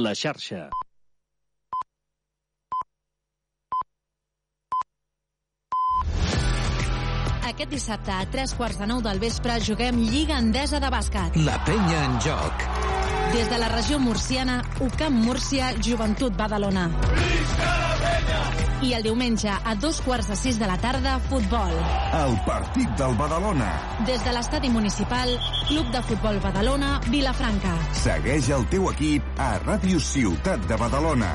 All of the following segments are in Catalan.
La xarxa. Aquest dissabte a tres quarts de nou del vespre juguem Lliga Endesa de Bàsquet. La penya en joc. Des de la regió murciana, UCAM Múrcia, Joventut Badalona. I el diumenge, a dos quarts de sis de la tarda, futbol. El partit del Badalona. Des de l'estadi municipal, Club de Futbol Badalona, Vilafranca. Segueix el teu equip a Ràdio Ciutat de Badalona.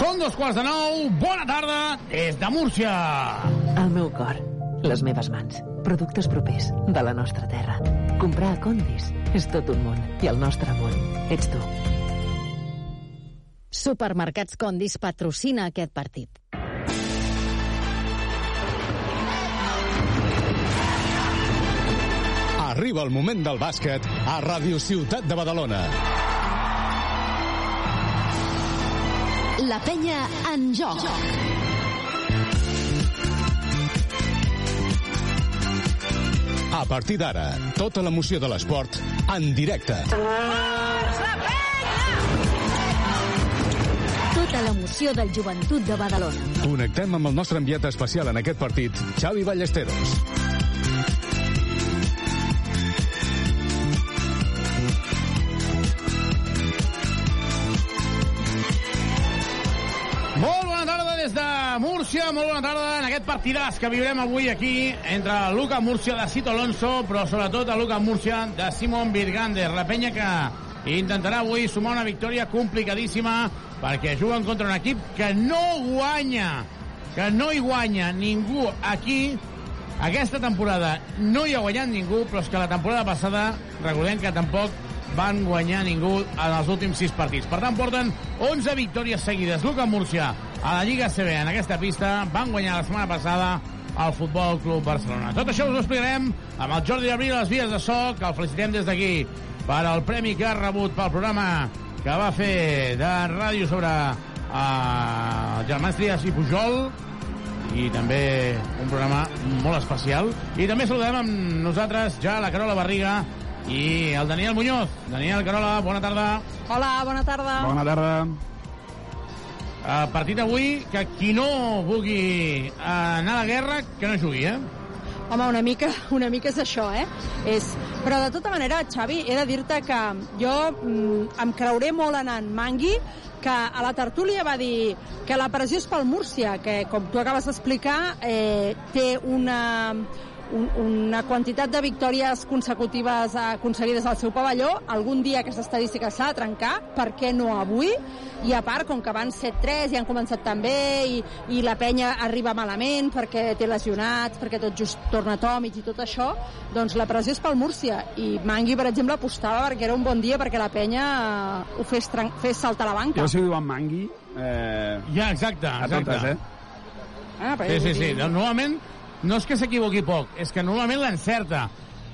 Són dos quarts de nou. Bona tarda des de Múrcia. El meu cor, les meves mans, productes propers de la nostra terra. Comprar a Condis és tot un món i el nostre món ets tu. Supermercats Condis patrocina aquest partit. Arriba el moment del bàsquet a Ràdio Ciutat de Badalona. La penya en joc. A partir d'ara, tota l'emoció de l'esport en directe. Tota l'emoció del joventut de Badalona. Connectem amb el nostre enviat especial en aquest partit, Xavi Ballesteros. Molt bona tarda des de Múrcia, molt bona tarda en aquest partidàs que viurem avui aquí entre Luca Múrcia de Cito Alonso, però sobretot el Luca Múrcia de Simon Virgander, la penya que intentarà avui sumar una victòria complicadíssima perquè juguen contra un equip que no guanya, que no hi guanya ningú aquí aquesta temporada no hi ha guanyat ningú, però és que la temporada passada, recordem que tampoc van guanyar ningú en els últims sis partits. Per tant, porten 11 victòries seguides. Luca Múrcia a la Lliga CB en aquesta pista van guanyar la setmana passada al Futbol Club Barcelona. Tot això us ho explicarem amb el Jordi Abril a les vies de so, que el felicitem des d'aquí per al premi que ha rebut pel programa que va fer de ràdio sobre uh, Germans Trias i Pujol i també un programa molt especial. I també saludem amb nosaltres ja la Carola Barriga i el Daniel Muñoz. Daniel, Carola, bona tarda. Hola, bona tarda. Bona tarda. Uh, partit avui que qui no vulgui anar a la guerra, que no jugui, eh? Home, una mica, una mica és això, eh? És... Però de tota manera, Xavi, he de dir-te que jo mm, em creuré molt en en Mangui, que a la tertúlia va dir que la pressió és pel Múrcia, que, com tu acabes d'explicar, eh, té una, un, una quantitat de victòries consecutives aconseguides al seu pavelló. Algun dia aquesta estadística s'ha de trencar, per què no avui? I a part, com que van 7-3 i han començat també, i, i la penya arriba malament perquè té lesionats, perquè tot just torna Tomic i tot això, doncs la pressió és pel Múrcia. I Mangui, per exemple, apostava perquè era un bon dia perquè la penya eh, ho fes, fes saltar la banca. Jo si ho diu en Mangui... Eh... Ja, exacte, exacte. A totes, eh? Ah, sí, sí, sí. Normalment no és que s'equivoqui poc, és que normalment l'encerta.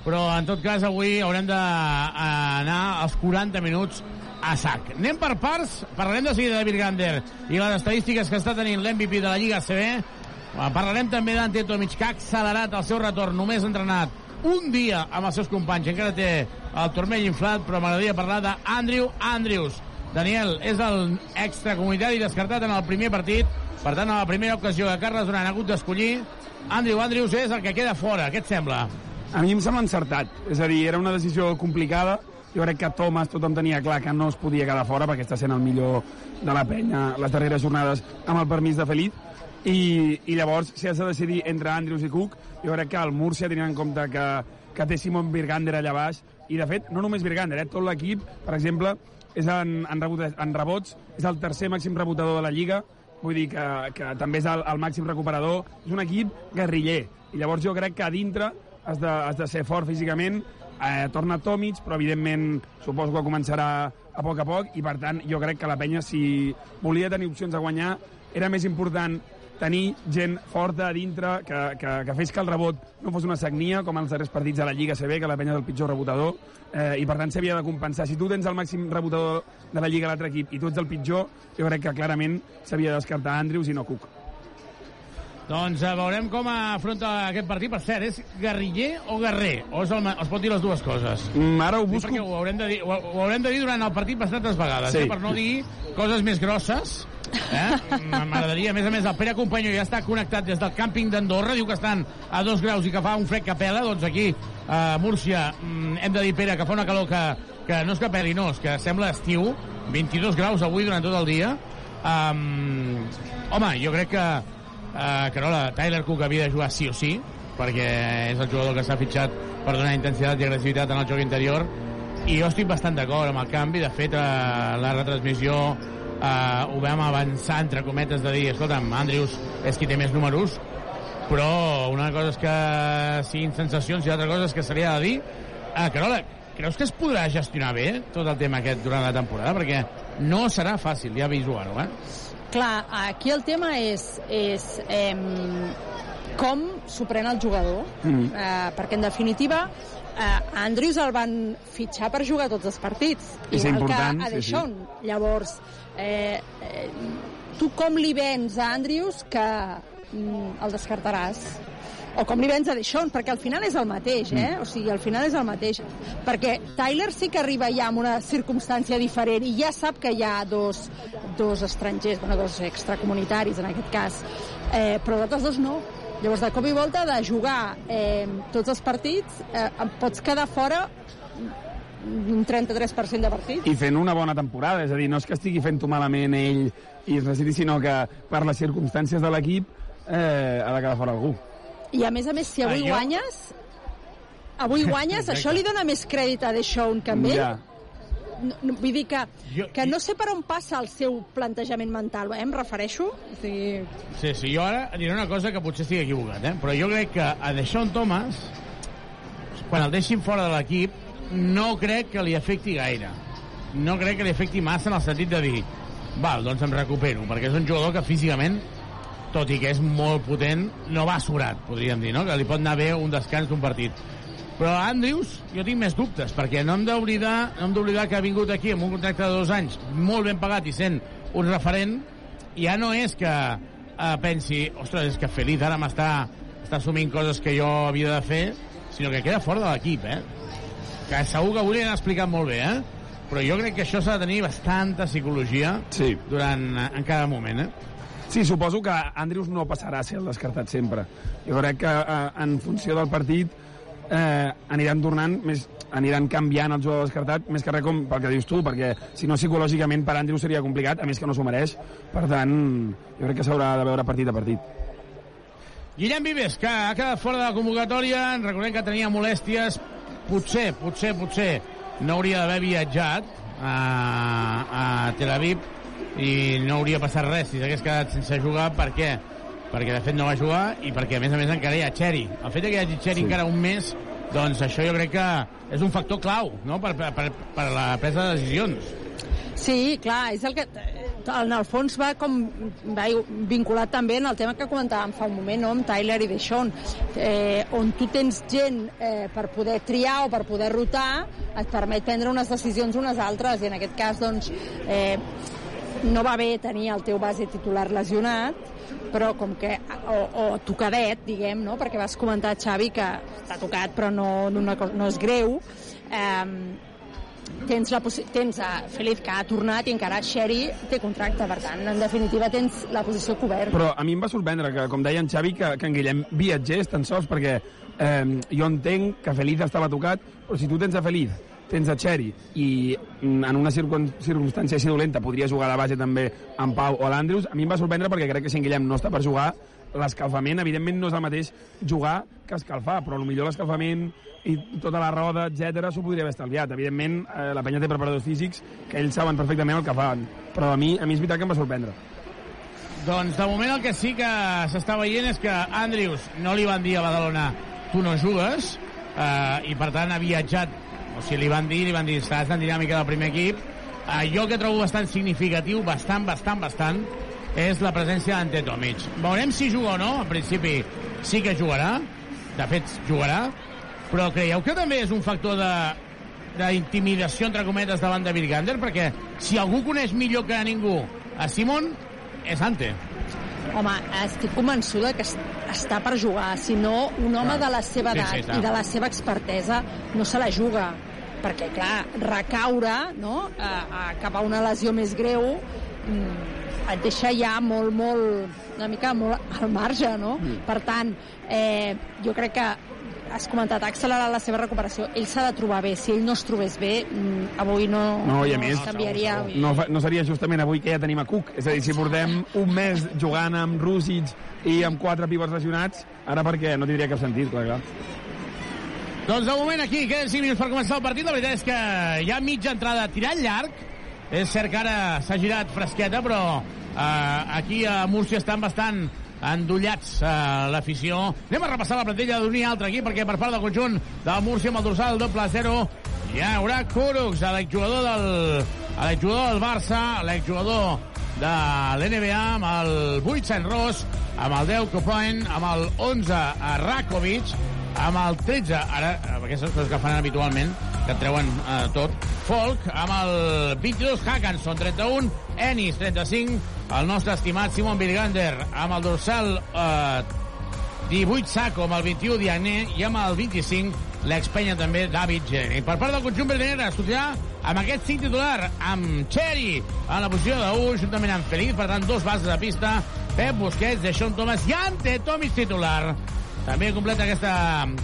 Però, en tot cas, avui haurem d'anar als 40 minuts a sac. Anem per parts, parlarem de seguida de Virgander i les estadístiques que està tenint l'MVP de la Lliga CB. Parlarem també d'Ante Tomic, que ha accelerat el seu retorn, només entrenat un dia amb els seus companys, encara té el turmell inflat, però m'agradaria parlar d'Andrew Andrews. Daniel, és el extracomunitari descartat en el primer partit, per tant, a la primera ocasió que Carles Duran ha hagut d'escollir, Andrew Andrews és el que queda fora. Què et sembla? A mi em sembla encertat. És a dir, era una decisió complicada. Jo crec que Thomas tothom tenia clar que no es podia quedar fora perquè està sent el millor de la penya les darreres jornades amb el permís de Felip. I, i llavors, si has de decidir entre Andrews i Cook, jo crec que el Múrcia, tenint en compte que, que té Simon Virgander allà baix, i de fet, no només Virgander, eh, tot l'equip, per exemple, és en, en, rebot, en rebots, és el tercer màxim rebotador de la Lliga, vull dir que, que també és el, el màxim recuperador, és un equip guerriller, i llavors jo crec que a dintre has de, has de ser fort físicament, eh, torna Tomic, però evidentment suposo que començarà a poc a poc, i per tant jo crec que la penya, si volia tenir opcions a guanyar, era més important tenir gent forta a dintre que, que, que fes que el rebot no fos una sagnia, com els darrers partits de la Lliga CB, que la penya és el pitjor rebotador, eh, i per tant s'havia de compensar. Si tu tens el màxim rebotador de la Lliga a l'altre equip i tu ets el pitjor, jo crec que clarament s'havia de descartar Andrews i no Cook. Doncs eh, veurem com afronta aquest partit. Per cert, és guerriller o guerrer? O es, el, es pot dir les dues coses? Mm, ara ho Sí, busco. perquè ho haurem, de dir, ho, ho haurem de dir durant el partit bastantes vegades, Sí. eh? per no dir coses més grosses. Eh? M'agradaria, a més a més, el Pere Companyo ja està connectat des del càmping d'Andorra, diu que estan a dos graus i que fa un fred que pela, doncs aquí, a Múrcia, mm, hem de dir, Pere, que fa una calor que, que no és que peli, no, és que sembla estiu, 22 graus avui durant tot el dia. Um, home, jo crec que, uh, que no, la Tyler Cook havia de jugar sí o sí, perquè és el jugador que s'ha fitxat per donar intensitat i agressivitat en el joc interior, i jo estic bastant d'acord amb el canvi. De fet, a la retransmissió eh, ho vam avançar, entre cometes, de dir, escolta'm, Andrius és qui té més números, però una cosa és que siguin sensacions i altra cosa és que seria de dir ah, Carola, creus que es podrà gestionar bé tot el tema aquest durant la temporada? Perquè no serà fàcil, ja aviso ara, eh? Clar, aquí el tema és, és em, com s'ho pren el jugador, Mm. eh, perquè en definitiva eh, Andrews el van fitxar per jugar tots els partits, És igual important, que a sí, sí. Deschon. Llavors, eh, eh, tu com li vens a Andrews que mm, el descartaràs? O com li vens a Deschon, perquè al final és el mateix, eh? O sigui, al final és el mateix. Perquè Tyler sí que arriba ja amb una circumstància diferent i ja sap que hi ha dos, dos estrangers, bueno, dos extracomunitaris en aquest cas, eh, però d'altres dos no. Llavors, de cop i volta, de jugar eh, tots els partits, eh, pots quedar fora un 33% de partits. I fent una bona temporada, és a dir, no és que estigui fent-ho malament ell i es necessiti, sinó que per les circumstàncies de l'equip eh, ha de quedar fora algú. I a més a més, si avui jo- guanyes, avui guanyes, això li dona més crèdit a Deschon que a ell. Ja. No, no, vull dir que, Jo- que no sé per on passa el seu plantejament mental, eh, em refereixo. O sigui, Sí, sí, jo ara diré una cosa que potser estic equivocat, eh? però jo crec que a Deixón Thomas, quan el deixin fora de l'equip, no crec que li afecti gaire. No crec que li afecti massa en el sentit de dir val, doncs em recupero, perquè és un jugador que físicament, tot i que és molt potent, no va surat, podríem dir, no? que li pot anar bé un descans d'un partit. Però Andrews, jo tinc més dubtes, perquè no hem d'oblidar no hem d'oblidar que ha vingut aquí amb un contracte de dos anys molt ben pagat i sent un referent, ja no és que eh, pensi, ostres, és que Feliz ara m'està està assumint coses que jo havia de fer, sinó que queda fora de l'equip, eh? Que segur que avui han explicat molt bé, eh? Però jo crec que això s'ha de tenir bastanta psicologia Sí. durant, en cada moment, eh? Sí, suposo que Andrews no passarà a ser el descartat sempre. Jo crec que eh, en funció del partit eh, aniran tornant, més, aniran canviant el jugador descartat, més que res com pel que dius tu, perquè si no psicològicament per Andrews seria complicat, a més que no s'ho mereix. Per tant, jo crec que s'haurà de veure partit a partit. Guillem Vives, que ha quedat fora de la convocatòria, recordem que tenia molèsties, potser, potser, potser no hauria d'haver viatjat a, a Tel Aviv i no hauria passat res si s'hagués quedat sense jugar, per què? Perquè de fet no va jugar i perquè a més a més encara hi ha Xeri. El fet de que hi hagi Xeri Sí. encara un mes, doncs això jo crec que és un factor clau no? per, per, per, per la presa de decisions. Sí, clar, és el que en el fons va com va vinculat també en el tema que comentàvem fa un moment no? amb Tyler i Deschon eh, on tu tens gent eh, per poder triar o per poder rotar et permet prendre unes decisions unes altres i en aquest cas doncs eh, no va bé tenir el teu base titular lesionat però com que, o, o tocadet, diguem, no? perquè vas comentar, Xavi, que està tocat però no, no, no és greu, eh, tens, la tens a Feliz que ha tornat i encara Sherry té contracte, per tant, en definitiva tens la posició coberta. Però a mi em va sorprendre que, com deia en Xavi, que, que en Guillem viatgés tan sols, perquè eh, jo entenc que Feliz estava tocat, però si tu tens a Feliz, tens a Xeri, i mm, en una circumstància així dolenta podria jugar a la base també en Pau o l'Andrius, a mi em va sorprendre perquè crec que si en Guillem no està per jugar, l'escalfament, evidentment, no és el mateix jugar que escalfar, però millor l'escalfament i tota la roda, etc s'ho podria haver estalviat. Evidentment, eh, la penya té preparadors físics que ells saben perfectament el que fan, però a mi, a mi és veritat que em va sorprendre. Doncs de moment el que sí que s'està veient és que Andrius no li van dir a Badalona tu no jugues eh, i per tant ha viatjat o sigui, li van dir, li van dir estàs en dinàmica del primer equip. El que trobo bastant significatiu bastant, bastant, bastant és la presència d'Ante Tomic. Veurem si juga o no, en principi sí que jugarà, de fet jugarà. Però creieu que també és un factor de d'intimidació entre cometes davant de Virgander perquè si algú coneix millor que ningú a Simon és Ante home, estic convençuda que es- està per jugar. Si no, un home de la seva Sí, edat sí, està. i de la seva expertesa no se la juga. Perquè, clar, recaure no, a, a, cap a una lesió més greu mm, et deixa ja molt, molt, una mica molt al marge, no? Mm. Per tant, eh, jo crec que has comentat, ha accelerat la seva recuperació. Ell s'ha de trobar bé. Si ell no es trobés bé, mm, avui no, No, i a no més, es canviaria. no, fa- no seria justament avui que ja tenim a Cook. És a dir, si portem un mes jugant amb Rússic i amb quatre pivots lesionats, ara perquè no tindria cap sentit, clar, clar. Doncs de moment aquí, queden 5 minuts per començar el partit. La veritat és que hi ha mitja entrada tirant llarg. És cert que ara s'ha girat fresqueta, però eh, aquí a Múrcia estan bastant endollats eh, l'afició. Anem a repassar la plantilla d'un altre aquí, perquè per part del conjunt de Múrcia amb el dorsal doble 0 hi haurà Kurucs, l'exjugador del, l'exjugador del Barça, l'exjugador de l'NBA amb el 8 Sant Ros, amb el 10 Copoen, amb el 11 Rakovic, amb el 13, ara, aquestes coses que fan habitualment, que et treuen eh, tot, Folk, amb el 22 Hackanson, 31, Ennis, 35, el nostre estimat Simon Birgander, amb el dorsal eh, 18 Saco, amb el 21 Diagne, i amb el 25 l'expenya també David Geni. Per part del conjunt verdinera, sortirà amb aquest cinc titular, amb Cherry a la posició de 1, juntament amb Feliz, per tant, dos bases de pista, Pep Busquets, Deixón Thomas i Ante Tomis titular. També completa aquesta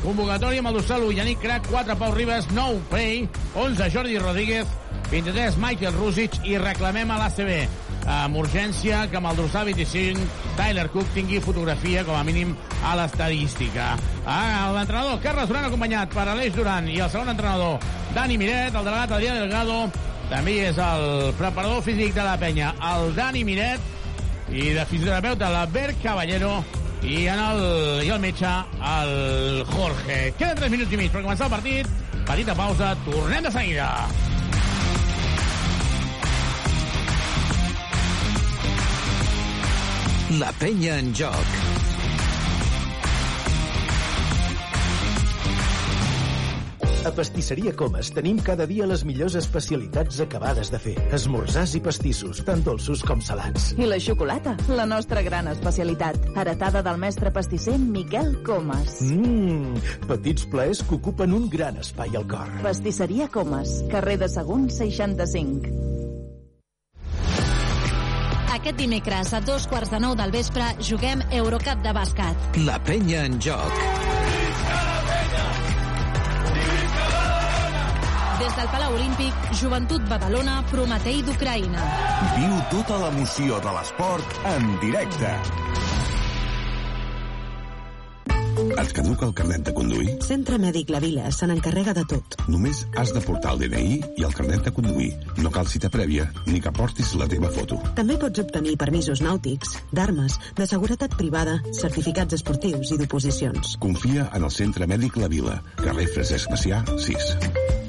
convocatòria amb el dorsal 1, Yannick Crac, 4 Pau Ribas, 9 Prey, 11 Jordi Rodríguez, 23 Michael Rusic i reclamem a l'ACB amb urgència que amb el dorsal 25 Tyler Cook tingui fotografia com a mínim a l'estadística. Ah, L'entrenador Carles Duran acompanyat per Aleix Duran i el segon entrenador Dani Miret, el delegat Adrià Delgado, també és el preparador físic de la penya, el Dani Miret, i de fisioterapeuta l'Albert Caballero i en el, i el metge el Jorge. Queden 3 minuts i mig per començar el partit. Petita pausa, tornem de seguida. La penya en joc. A Pastisseria Comas tenim cada dia les millors especialitats acabades de fer. Esmorzars i pastissos, tant dolços com salats. I la xocolata, la nostra gran especialitat. Heretada del mestre pastisser Miquel Comas. Mmm, petits plaers que ocupen un gran espai al cor. Pastisseria Comas, carrer de Sagunt 65. Aquest dimecres a dos quarts de nou del vespre juguem Eurocup de bàsquet. La penya en joc. Del Palau Olímpic, Joventut Badalona, Prometei d'Ucraïna. Viu tota l'emoció de l'esport en directe. Et caduca el carnet de conduir? Centre Mèdic La Vila se n'encarrega de tot. Només has de portar el DNI i el carnet de conduir. No cal cita prèvia ni que portis la teva foto. També pots obtenir permisos nàutics, d'armes, de seguretat privada, certificats esportius i d'oposicions. Confia en el Centre Mèdic La Vila, carrer Francesc Macià, 6.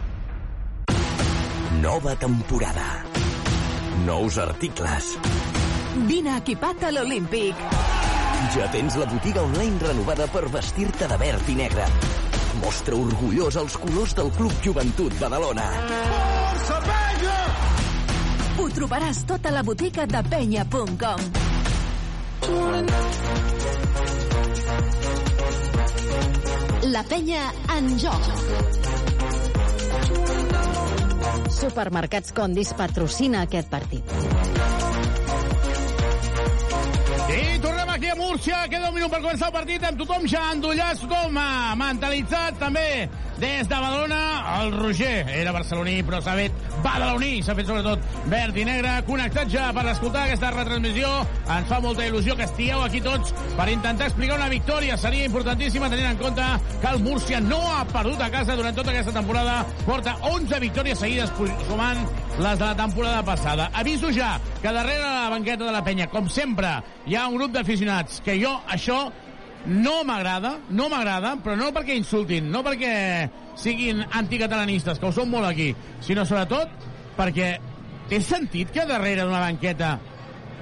Nova temporada. Nous articles. Vine equipat a l'Olímpic. Ja tens la botiga online renovada per vestir-te de verd i negre. Mostra orgullós els colors del Club Joventut Badalona. Força penya! Ho trobaràs tot a la botiga de penya.com. La penya en joc. Supermercats Condis patrocina aquest partit. I tornem aquí a Múrcia, queda un minut per començar el partit amb tothom ja endollat, tothom eh, mentalitzat també des de Badalona. El Roger era barceloní, però s'ha fet badaloní, s'ha fet sobretot verd i negre. Connectat ja per escoltar aquesta retransmissió. Ens fa molta il·lusió que estigueu aquí tots per intentar explicar una victòria. Seria importantíssima tenint en compte que el Múrcia no ha perdut a casa durant tota aquesta temporada. Porta 11 victòries seguides sumant les de la temporada passada. Aviso ja que darrere la banqueta de la penya, com sempre, hi ha un grup d'aficionats que jo això no m'agrada, no m'agrada, però no perquè insultin, no perquè siguin anticatalanistes, que ho són molt aquí, sinó sobretot perquè té sentit que darrere d'una banqueta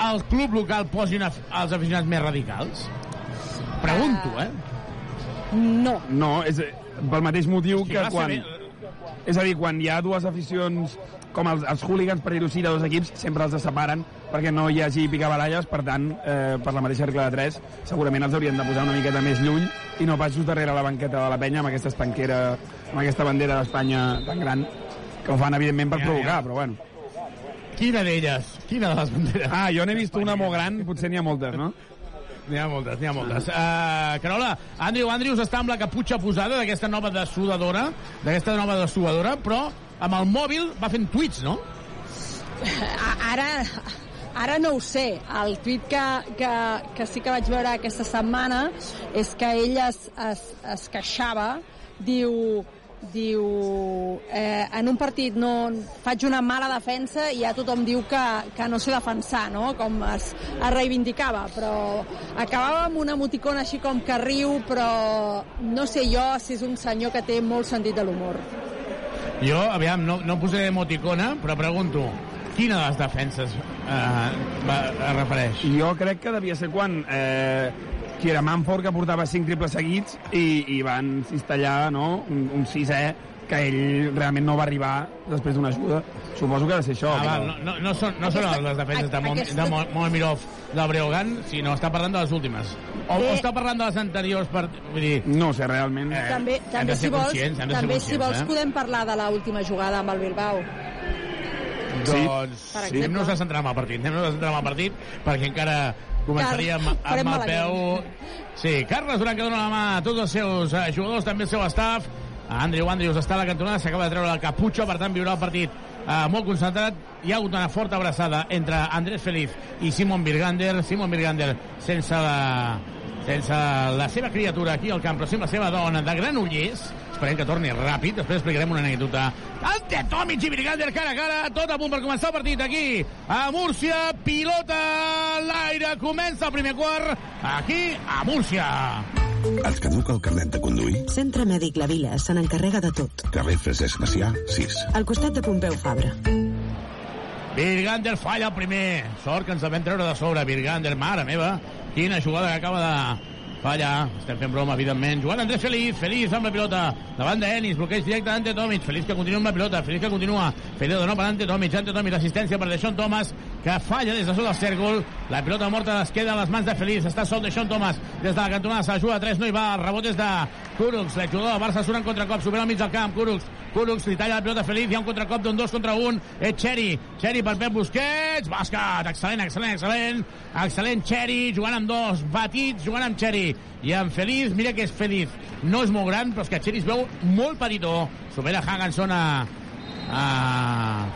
el club local posi una, els aficionats més radicals? Pregunto, eh? No. No, és eh, pel mateix motiu que ser quan... bé. És a dir, quan hi ha dues aficions com els, els hooligans, per dir-ho així, de dos equips, sempre els separen perquè no hi hagi picabaralles, per tant, eh, per la mateixa regla de 3, segurament els haurien de posar una miqueta més lluny i no pas just darrere la banqueta de la penya amb aquesta espanquera, amb aquesta bandera d'Espanya tan gran, que ho fan, evidentment, per provocar, però bueno. Quina d'elles? Quina de les banderes? Ah, jo n'he vist una molt gran, potser n'hi ha moltes, no? N'hi ha moltes, n'hi ha moltes. Uh, Carola, Andrew Andrews està amb la caputxa posada d'aquesta nova dessuadora, d'aquesta nova dessuadora, però amb el mòbil va fent tuits, no? Ara, ara no ho sé. El tuit que, que, que sí que vaig veure aquesta setmana és que ell es, es, es queixava, diu, diu eh, en un partit no faig una mala defensa i ja tothom diu que, que no sé defensar, no? Com es, es reivindicava, però acabava amb una emoticona així com que riu, però no sé jo si és un senyor que té molt sentit de l'humor. Jo, aviam, no, no posaré emoticona, però pregunto, quina de les defenses eh, va, es refereix? Jo crec que devia ser quan eh, qui era Manford, que portava cinc triples seguits i, i van cistellar no? un, un sisè que ell realment no va arribar després d'una ajuda. Suposo que ha de ser això. Ah, va, però- no, no, no, són, no són Aquesta- les defenses de, Mom, aquesta- de Mo- Momirov del Breogán, sinó està parlant de les últimes. O, o Eh. està parlant de les anteriors per... Vull dir, No sé, realment. Eh, també, també, de si vols, de també si vols eh? podem parlar de l'última jugada amb el Bilbao. Doncs sí. anem-nos a centrar en el partit, anem-nos a centrar en el partit, perquè encara començaríem farem amb el peu... Sí, Carles Duran que dona la mà a tots els seus eh, jugadors, també el seu staff. Andrew Andrews està a la cantonada, s'acaba de treure la caputxa, per tant viurà el partit eh, molt concentrat. Hi ha hagut una forta abraçada entre Andrés Feliz i Simon Birgander. Simon Birgander sense la, sense la seva criatura aquí al camp, però sí amb la seva dona de Granollers. Esperem que torni ràpid, després explicarem una anècdota. Ante Tomic i Birgander cara a cara, tot a punt per començar el partit aquí a Múrcia, pilota a l'aire, comença el primer quart aquí a Múrcia. Et caduca el carnet de conduir? Centre Mèdic La Vila se n'encarrega de tot. Carrer Francesc Macià, 6. Al costat de Pompeu Fabra. Virgander falla el primer. Sort que ens el vam treure de sobre. Virgander, mare meva, quina jugada que acaba de fallar. Estem fent broma, evidentment. Jugant Andrés Feliz, Feliz amb la pilota. Davant d'Enis, bloqueig directe d'Ante Tomic. Feliz que continua amb la pilota, Feliz que continua. Feliz nou per Ante Tomic. Ante Tomic, l'assistència per Deixón Thomas, que falla des de sota el cèrcol. La pilota morta es queda a les mans de Feliz. Està sol Deixón Thomas des de la cantonada. Se juga a 3, no hi va. El rebot és de Kurucs. La del Barça surt en contracop. Supera al mig del camp. Kurucs. Kurucs li talla la pilota a Feliz. Hi ha un contracop d'un 2 contra 1. És Cheri. Cheri per Pep Busquets. Bàsquet. Excel·lent, excel·lent, excel·lent. Excel·lent Cheri. Jugant amb dos. Batits. Jugant amb Cheri. I amb Feliz. Mira que és Feliz. No és molt gran, però és que Cheri es veu molt petitó. Supera Haganson a, a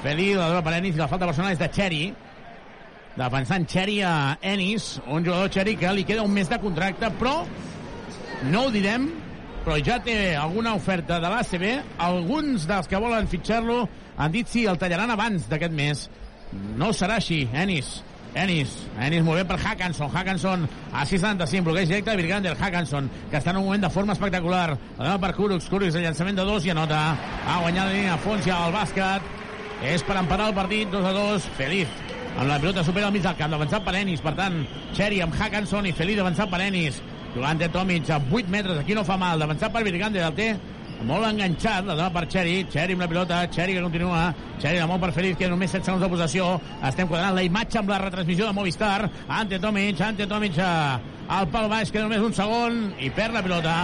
Feliz. La dona per Ennis la falta personal és de Cheri defensant Cheri a Ennis, un jugador Cheri que li queda un mes de contracte, però no ho direm, però ja té alguna oferta de l'ACB. Alguns dels que volen fitxar-lo han dit si el tallaran abans d'aquest mes. No serà així, Ennis. Ennis, Ennis molt bé per Hackanson, Hackanson a 675, bloqueig directe de Virgander, Hackanson, que està en un moment de forma espectacular, la dona per Kurucs, Kurucs, el llançament de dos i anota, ha guanyat la línia a fons ja al bàsquet, és per empatar el partit, 2 a 2, Feliz, amb la pilota supera al mig del camp, avançat per Ennis, per tant, Cherry amb Hackanson i Feliz avançat per Ennis, jugant de Tomic a 8 metres, aquí no fa mal, d'avançat per Virgander, el té molt enganxat, la dona per Cherry, Cherry amb la pilota, Cherry que continua, Cherry la mou per Feliz, que només 7 segons de possessió, estem quadrant la imatge amb la retransmissió de Movistar, Ante Tomic, Ante Tomic al pal baix, queda només un segon, i perd la pilota,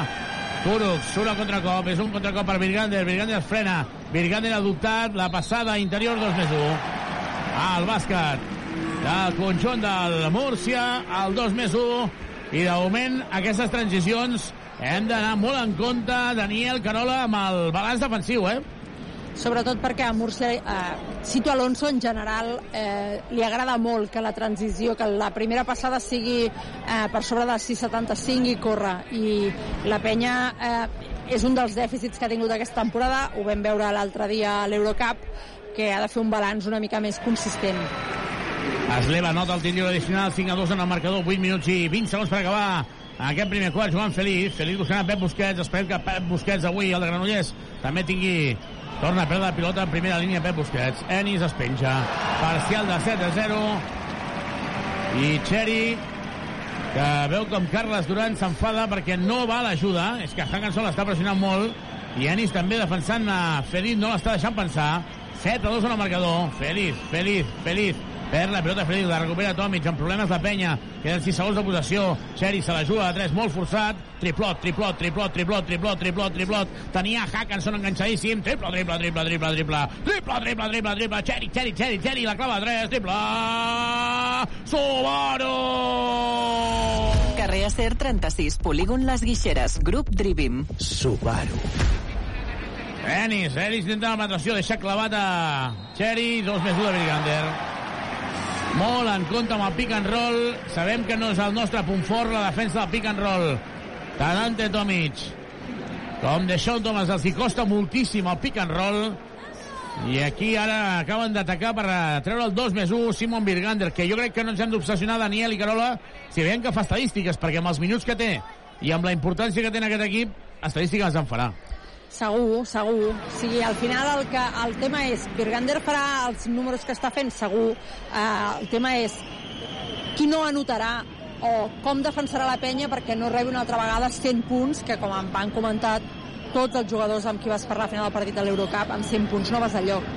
Kurucs surt al contracop, és un contracop per Virgander, Virgander frena, Virgander ha dubtat, la passada interior 2 més 1, al bàsquet del conjunt del Múrcia, al 2 més 1, i de moment aquestes transicions hem d'anar molt en compte, Daniel Carola, amb el balanç defensiu, eh? Sobretot perquè a Múrcia, eh, Cito Alonso en general eh, li agrada molt que la transició, que la primera passada sigui eh, per sobre de 6,75 i corre. I la penya eh, és un dels dèficits que ha tingut aquesta temporada, ho vam veure l'altre dia a l'Eurocup, que ha de fer un balanç una mica més consistent. Es leva nota el lliure addicional, 5 a 2 en el marcador, 8 minuts i 20 segons per acabar aquest primer quart jugant Feliz. Feliz buscant Pep Busquets. Esperem que Pep Busquets avui, el de Granollers, també tingui... Torna a perdre la pilota en primera línia Pep Busquets. Enis es penja. Parcial de 7 a 0. I Cheri que veu com Carles Duran s'enfada perquè no va l'ajuda. És que Hackenson l'està pressionant molt. I Enis també defensant a Feliz, no l'està deixant pensar. 7 a 2 en el marcador. Feliz, Feliz, Feliz. Perd la pilota Feliz, la recupera Tomic, amb problemes la penya. Queden 6 segons de possessió. Xeri se la juga a 3, molt forçat. Triplot, triplot, triplot, triplot, triplot, triplot, triplot. Tenia Hackenson enganxadíssim. Triple, triple, triple, triple, triple. Triple, triple, triple, triple. Xeri, Xeri, Xeri, Xeri, la clava a 3. Triple. Subaru! Carrer Acer 36, polígon Les Guixeres, grup Drivim. Subaru. Enis, Enis intenta la penetració, deixa clavat a Xeri, dos més 1 de Brigander. Molt en compte amb el pick and roll. Sabem que no és el nostre punt fort, la defensa del pick and roll. Tant Ante Tomic com de Sean Thomas els hi costa moltíssim el pick and roll. I aquí ara acaben d'atacar per treure el 2 més 1 Simon Birgander, que jo crec que no ens hem d'obsessionar Daniel i Carola si veiem que fa estadístiques, perquè amb els minuts que té i amb la importància que té en aquest equip, estadístiques en farà. Segur, segur. Sigui, al final el, que, el tema és, Birgander farà els números que està fent, segur. Uh, el tema és qui no anotarà o com defensarà la penya perquè no rebi una altra vegada 100 punts, que com em van comentar tots els jugadors amb qui vas parlar a final del partit de l'Eurocup, amb 100 punts no vas de lloc.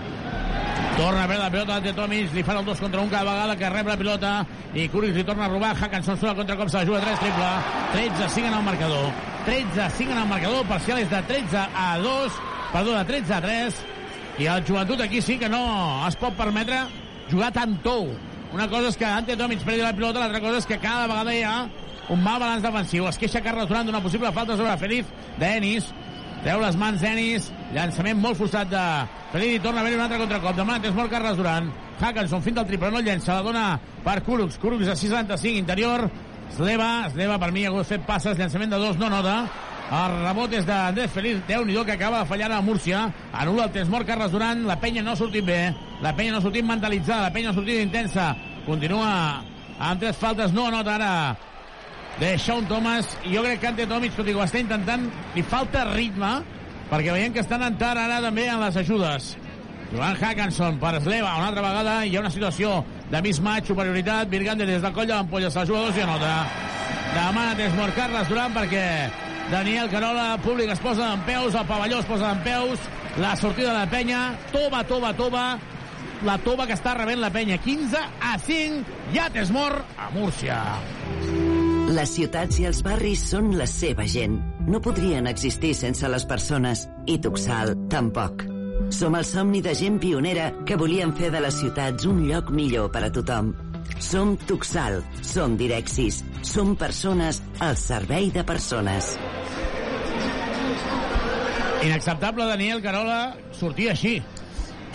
Torna a la pilota de Tomic, li fan el 2 contra 1 cada vegada que rep la pilota i Curis li torna a robar, Hackenson surt al contracop, se la juga 3, triple, 13 5 en el marcador. 13 a 5 en el marcador, parcial és de 13 a 2, perdó, de 13 a 3, i el joventut aquí sí que no es pot permetre jugar tan tou. Una cosa és que Ante Tomic perdi la pilota, l'altra cosa és que cada vegada hi ha un mal balanç defensiu. Es queixa Carles Durant d'una possible falta sobre Feliz d'Enis. Treu les mans d'Enis, llançament molt forçat de Feliz i torna a haver un altre contracop. Demà és molt Carles Durant. Hackenson finta el triple, no llença, la dona per Kulux. Kulux a 65, interior, Sleva, Sleva per mi ha fet passes, llançament de dos, no nota. El rebot és d'Andrés Feliz, déu nhi que acaba de fallar a Múrcia. Anula el temps mort Carles Duran, la penya no ha sortit bé, la penya no ha sortit mentalitzada, la penya no ha sortit intensa. Continua amb tres faltes, no anota ara de Sean Thomas, i jo crec que Ante Tomic, tot i que ho està intentant, li falta ritme, perquè veiem que estan entrant ara també en les ajudes. Joan Hackenson per Sleva, una altra vegada hi ha una situació de mismatch, superioritat, Virgander des de l'ampolla, se la juga dos i anota. Demana desmort Carles Durant perquè Daniel Carola, públic es posa en peus, el pavelló es posa en peus, la sortida de la penya, tova, tova, tova, la tova que està rebent la penya, 15 a 5, ja Tesmor a Múrcia. Les ciutats i els barris són la seva gent. No podrien existir sense les persones, i Tuxal tampoc. Som el somni de gent pionera que volien fer de les ciutats un lloc millor per a tothom. Som Tuxal, som Direxis, som persones al servei de persones. Inacceptable, Daniel Carola, sortir així.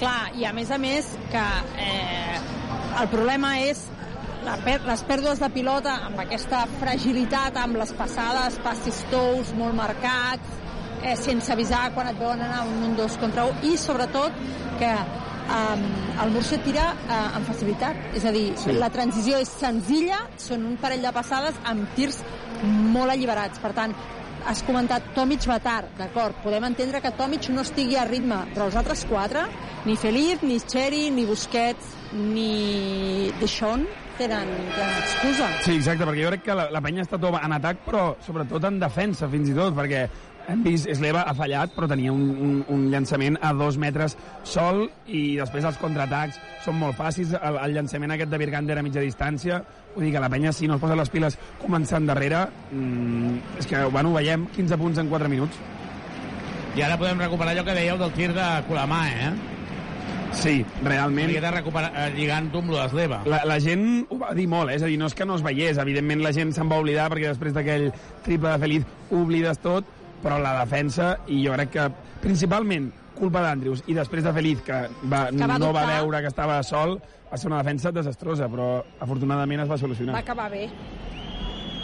Clar, i a més a més que eh, el problema és les pèrdues de pilota amb aquesta fragilitat, amb les passades, passis tous molt marcats, eh, sense avisar quan et veuen anar un, un dos contra un, i sobretot que um, el Murcia tira uh, amb facilitat. És a dir, sí. la transició és senzilla, són un parell de passades amb tirs molt alliberats. Per tant, has comentat Tomic va tard, d'acord, podem entendre que Tomic no estigui a ritme, però els altres quatre, ni Feliz, ni Cherry, ni Busquets, ni Deschon, tenen, tenen excusa. Sí, exacte, perquè jo crec que la, la penya està tot en atac, però sobretot en defensa, fins i tot, perquè hem vist, Sleva ha fallat, però tenia un, un, un llançament a dos metres sol i després els contraatacs són molt fàcils. El, el llançament aquest de Virgander a mitja distància, vull dir que la penya, si no es posa les piles començant darrere, mmm, és que, bueno, ho veiem, 15 punts en 4 minuts. I ara podem recuperar allò que dèieu del tir de Colamà, eh? Sí, realment. Una recuperar, eh, lligant-ho amb l'Esleva. La, la gent ho va dir molt, eh? és a dir, no és que no es veiés, evidentment la gent se'n va oblidar perquè després d'aquell triple de Feliz oblides tot, però la defensa, i jo crec que principalment culpa d'Andrius i després de Feliz, que, va, Que va no va veure que estava sol, va ser una defensa desastrosa, però afortunadament es va solucionar. Va acabar bé.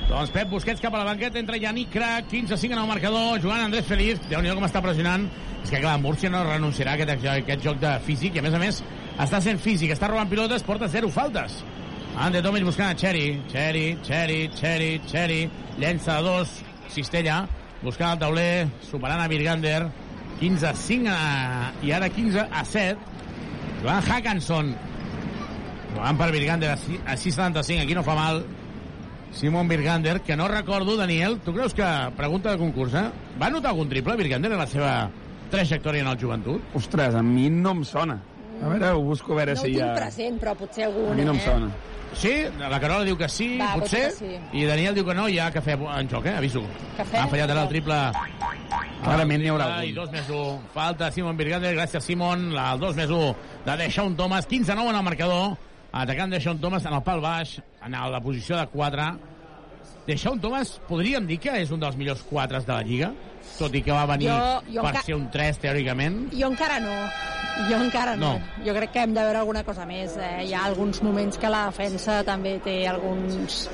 Doncs Pep Busquets cap a la banqueta, entra Yannick Crac, 15-5 en el marcador, jugant Andrés Feliz, déu nhi com està pressionant. És que clar, Múrcia no renunciarà a aquest, a aquest joc de físic, i a més a més està sent físic, està robant pilotes, porta zero faltes. Ande Tomic buscant a Cheri. Cheri, Cheri, Cheri, Cheri. Llença a dos. Cistella. Buscant el tauler. Superant a Virgander. 15 a 5 a... i ara 15 a 7. Joan Hackanson. Jugant per Virgander a 6 a 6,75. Aquí no fa mal. Simon Virgander, que no recordo, Daniel, tu creus que, pregunta de concurs, eh? va notar algun triple Virgander en la seva trajectòria en el joventut? Ostres, a mi no em sona. A veure, ho busco a veure No si hi tinc ha... present, però potser algun, A mi no em eh? sona. Sí, la Carola diu que sí, Va, potser, pot que sí. i Daniel diu que no, hi ha cafè en joc, eh? Aviso. Cafè? Ha fallat ara el triple. Clarament n'hi haurà I algun. dos més 1. Falta Simon Virgander, gràcies Simon. La, el 2 més 1 de Deshaun Thomas. 15-9 en el marcador. Atacant Deshaun Thomas en el pal baix, en la posició de 4. Deshaun Thomas podríem dir que és un dels millors 4 de la Lliga, tot i que va venir Jo- jo per ser un 3, teòricament. Jo encara no. Jo encara no. No. Jo crec que hem de veure alguna cosa més. Eh? Hi ha alguns moments que la defensa també té alguns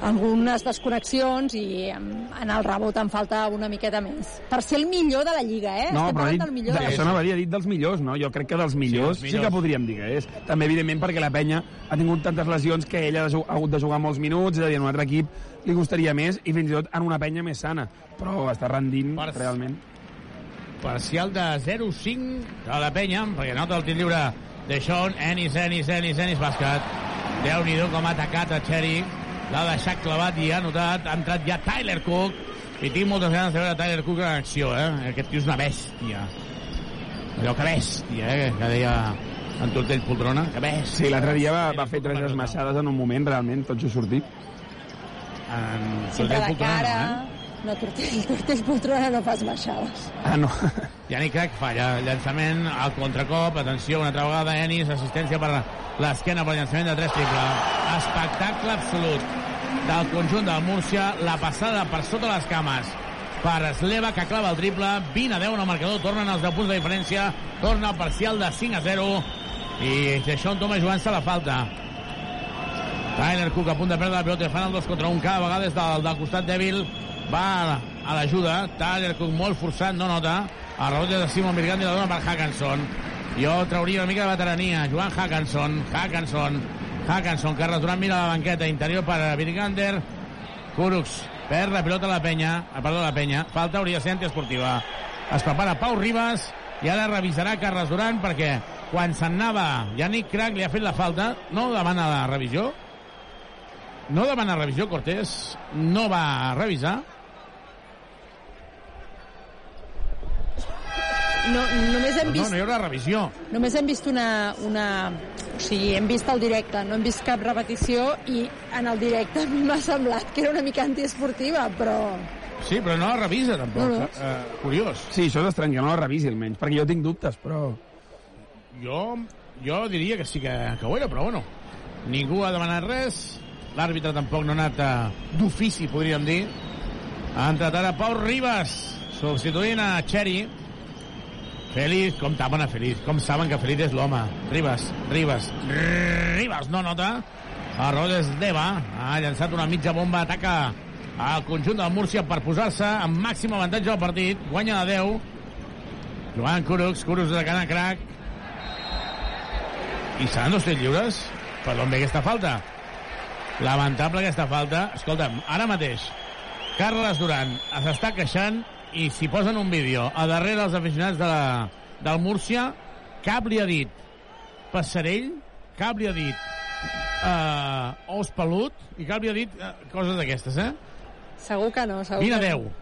algunes desconnexions i en el rebot em falta una miqueta més. Per ser el millor de la Lliga, eh? No, Estem però dit, del millor això havia dit dels millors, no? Jo crec que dels millors sí, dels sí millors. que podríem dir que és. També, evidentment, perquè la penya ha tingut tantes lesions que ella ha hagut de jugar molts minuts, és a dir, en un altre equip li costaria més, i fins i tot en una penya més sana. Però està rendint, Per- realment. Parcial de 0-5 de la penya, perquè nota el tir lliure de Sean, Ennis, Ennis, Ennis, Ennis, bàsquet. Déu-n'hi-do com ha atacat a Cherry. L'ha deixat clavat i ha notat. Ha entrat ja Tyler Cook. I tinc moltes ganes de veure Tyler Cook en acció, eh? Aquest tio és una bèstia. Allò que bèstia, eh? Que deia en Tortell Poltrona. Que bèstia. Sí, l'altre dia va, va fer tres esmaixades en un moment, realment, tot just sortit. En Sempre Poltrona, cara. eh? No, Tortell, Tortell Poltrona no fas baixades. Ah, no. Yannick Crac falla llançament al contracop, atenció, una altra vegada Ennis, assistència per l'esquena per llançament de 3 triple. Espectacle absolut del conjunt del Múrcia, la passada per sota les cames per Sleva, que clava el triple, 20 a 10 en el marcador, tornen els 10 punts de diferència, torna el parcial de 5 a 0, i Deixón Thomas jugant-se la falta. Tyler Cook a punt de perdre la pilota, fan el 2 contra 1 cada vegada des del, del costat dèbil, va a l'ajuda, Tyler Cook molt forçat, no nota, el rebot de Simon Virgandi la dona per Hackanson. Jo trauria una mica de veterania, Joan Hackanson, Hackanson, Hackanson, que retornant mira la banqueta, interior per Virgander, Kuruks, perd la pilota a la penya, ah, perdó, la penya, falta hauria de ser antiesportiva. Es prepara Pau Ribas i ara revisarà Carles Duran perquè quan se'n anava Yannick Crac li ha fet la falta, no demana la revisió, no demana revisió, Cortés no va revisar, No, només hem no, vist... no hi haurà revisió. Només hem vist una, una... O sigui, hem vist el directe, no hem vist cap repetició i en el directe a mi m'ha semblat que era una mica antiesportiva, però... Sí, però no la revisa, tampoc. No, no. Eh, curiós. Sí, això és estrany, que no la revisi almenys, perquè jo tinc dubtes, però... Jo, jo diria que sí que, que ho era, però bueno. Ningú ha demanat res. L'àrbitre tampoc no ha anat d'ofici, podríem dir. Ha entrat ara Pau Ribas, substituint a Cherry. Feliz, com tapen a Feliz, com saben que Feliz és l'home. Ribas, Ribas, Ribas no nota. És Deva, ha llançat una mitja bomba, ataca al conjunt del Múrcia per posar-se amb màxim avantatge al partit. Guanya de 10. Joan Kuruks, Kuruks de Cana Crac. I seran dos tirs lliures? Per d'on ve aquesta falta? Lamentable aquesta falta. Escolta'm, ara mateix, Carles Duran s'està queixant i si posen un vídeo a darrere els aficionats de la, del Múrcia, cap li ha dit Passarell, cap li ha dit uh, os pelut i cap li ha dit uh, coses d'aquestes, eh? Segur que no, segur 20 a que 10. no.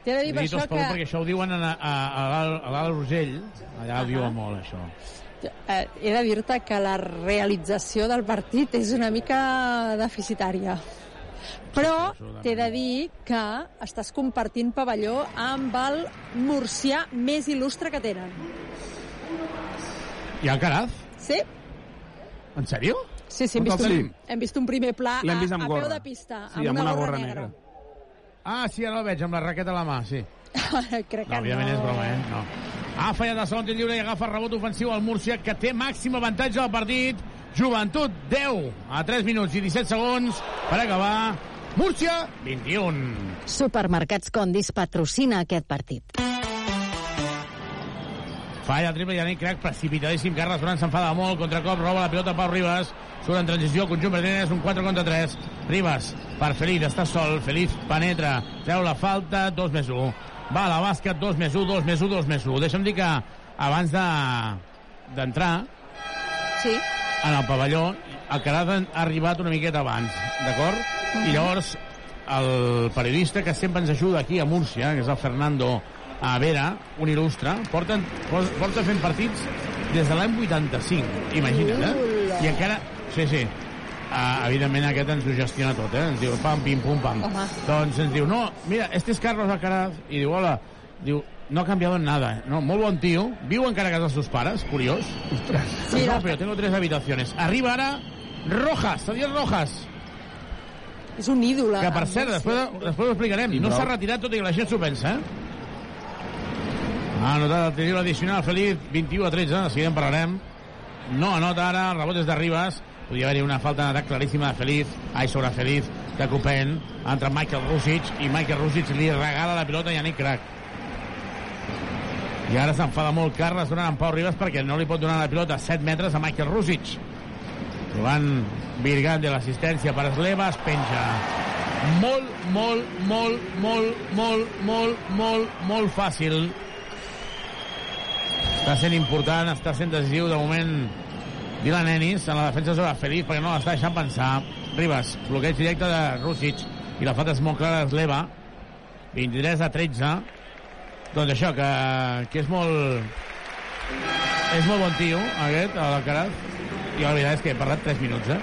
T'he de dir per això que... perquè això ho diuen a, a, a, l'Alt- Rosell, allà ho diuen molt, això. Eh, he de dir-te que la realització del partit és una mica deficitària. Però t'he de dir que estàs compartint pavelló amb el murcià més il·lustre que tenen. I Alcaraz? Sí? En sèrio? Sí, sí, hem On vist, un, hem vist un primer pla a, amb a peu gorra. de pista, Sí, amb, una, gorra, negra. Ah, sí, ara el veig, amb la raqueta a la mà, sí. Crec No, que òbviament no. és broma, eh? No. Ha fallat el segon tir lliure i agafa rebot ofensiu al Múrcia, que té màxim avantatge al partit. Joventut, 10 a 3 minuts i 17 segons per acabar. Múrcia, 21. Supermercats Condis patrocina aquest partit. Falla el triple, Yannick Crac, precipitadíssim. Carles Duran s'enfada molt, contracop, roba la pilota Pau Ribas. Surt en transició, conjunt Bertines, un 4 contra 3. Ribas, per Feliz, està sol. Feliz penetra, treu la falta, 2 més 1. Va a la bàsquet, 2 més 1, 2 més 1, 2 més 1. Deixa'm dir que abans de d'entrar Sí. en el pavelló, el Carat ha arribat una miqueta abans, d'acord? I llavors el periodista que sempre ens ajuda aquí a Múrcia, que és el Fernando a Vera, un il·lustre, porta, porta fent partits des de l'any 85, imagina't, eh? I encara... Sí, sí. Uh, evidentment aquest ens ho gestiona tot, eh? Ens diu pam, pim, pum, pam. Home. Doncs ens diu, no, mira, este es Carlos Alcaraz. I diu, hola. Diu, no ha cambiado en nada. eh? No, molt bon tio. Viu encara a casa dels seus pares, curiós. Ostres. Sí, no, però tengo tres habitaciones. Arriba ara Rojas, Adiós Rojas. És un ídol. Que, per cert, després, després ho explicarem. No s'ha retirat, tot i que la gent s'ho pensa, eh? Ha anotat el tiro addicional Feliz, 21 a 13, de seguida en parlarem. No anota ara, el rebot és de Ribas. Podria haver-hi una falta d'atac claríssima de Feliz, ai, sobre Feliz, de Copen, entre Michael Rusic, i Michael Rusic li regala la pilota a Yannick Crac. I ara s'enfada molt Carles donant amb Pau Ribas perquè no li pot donar la pilota a 7 metres a Michael Rusic. Jugant Virgant de l'assistència per Esleva, es penja. Molt, molt, molt, molt, molt, molt, molt, molt fàcil. Està sent important, està sent decisiu de moment Dylan Ennis en la defensa sobre Feliz perquè no l'està deixant pensar. Ribas, bloqueig directe de Rusic i la falta és molt clara d'Esleva. 23 a 13. Doncs això, que, que és molt... És molt bon tio, aquest, a l'Alcaraz. I la veritat és que he parlat 3 minuts, eh?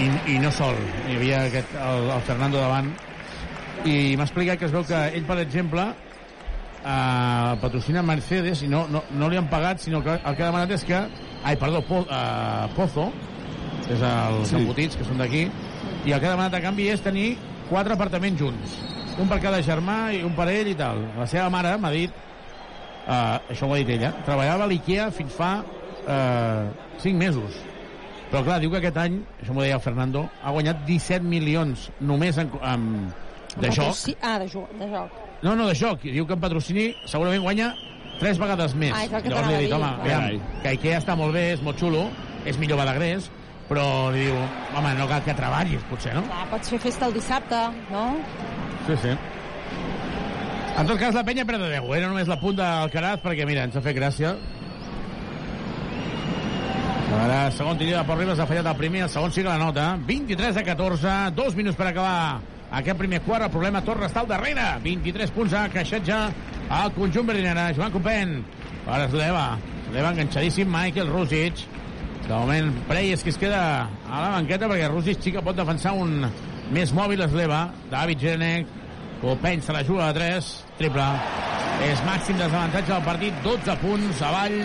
I, i no sol. Hi havia aquest, el, el Fernando davant. I m'ha explicat que es veu que ell, per exemple, eh, patrocina Mercedes i no, no, no li han pagat, sinó que el que ha demanat és que... Ai, perdó, po, eh, Pozo, que és els sí. embotits que són d'aquí, i el que ha demanat a canvi és tenir quatre apartaments junts. Un per cada germà i un per ell i tal. La seva mare m'ha dit, eh, això ho ha dit ella, treballava a l'IKEA fins fa eh, 5 mesos. Però clar, diu que aquest any, això m'ho deia el Fernando, ha guanyat 17 milions només en, en, de joc. Sí, ah, de joc. De joc. No, no, de joc. Diu que en patrocini segurament guanya tres vegades més. Ah, és el que Llavors li he dit, home, aviam, que Ikea està molt bé, és molt xulo, és millor Badagrés, però li diu, home, no cal que treballis, potser, no? Clar, pots fer festa el dissabte, no? Sí, sí. En tot cas, la penya perd de 10. Era només la punta del Caraz, perquè, mira, ens ha fet gràcia. Ara, segon tir de Pau Ribas ha fallat el primer, el segon sí que la nota. 23 a 14, dos minuts per acabar aquest primer quart. El problema Torres està al darrere. 23 punts a creixetja al conjunt verdinera. Joan Copen per Esleva. Esleva enganxadíssim, Michael Rusic. De moment, Preyes que es queda a la banqueta perquè Rusic sí que pot defensar un més mòbil Esleva. David Genek, Copeny se la juga a 3, triple. És màxim desavantatge del partit, 12 punts avall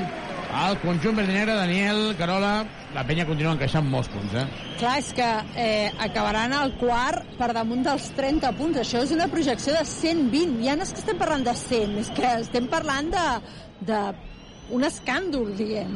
al conjunt verdinera, Daniel, Carola. La penya continua encaixant molts punts, eh? Clar, és que eh, acabaran el quart per damunt dels 30 punts. Això és una projecció de 120. Ja no és que estem parlant de 100, és que estem parlant de, de un escàndol, diguem.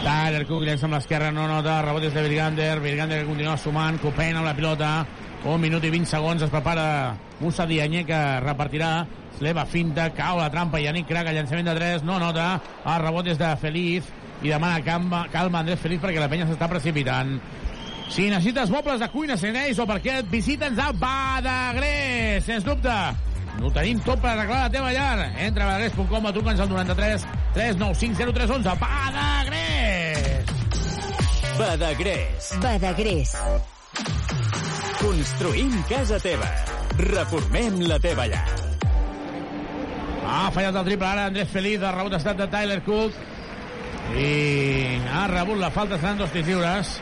Tyler Cook llença amb l'esquerra, no nota, rebot des de Virgander, Virgander que continua sumant, Copen amb la pilota, un minut i 20 segons, es prepara Musa Dianye que repartirà, Sleva finta, cau la trampa, Yannick Craga, llançament de 3, no nota, el rebot des de Feliz, i demana calma, calma Andrés Feliz perquè la penya s'està precipitant. Si necessites mobles de cuina, serveis o parquet, visita'ns a Badagrés, sens dubte. No tenim tot per arreglar la teva llar. Entra a badagrés.com o truca'ns al 93 395 0311. Badagrés! Badagrés. Badagrés. Construïm casa teva. Reformem la teva llar. Ha fallat el triple ara Andrés Feliz, ha estat de Tyler Cook i ha rebut la falta, seran dos tirs lliures.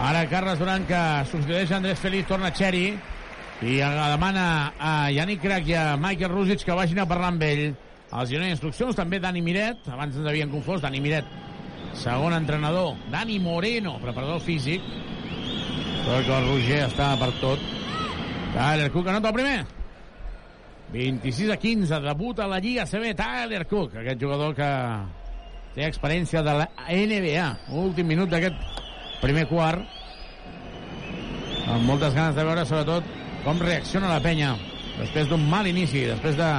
Ara Carles Duran que substitueix a Andrés Feliz, torna Xeri i demana a Yannick Crac i a Michael Rusic que vagin a parlar amb ell. Els donen instruccions, també Dani Miret, abans ens havien confós, Dani Miret, segon entrenador, Dani Moreno, preparador físic, però que el Roger està per tot. Tyler Cook anota el primer. 26 a 15, debut a la Lliga CB, Tyler Cook, aquest jugador que té experiència de la NBA. Últim minut d'aquest primer quart. Amb moltes ganes de veure, sobretot, com reacciona la penya després d'un mal inici, després de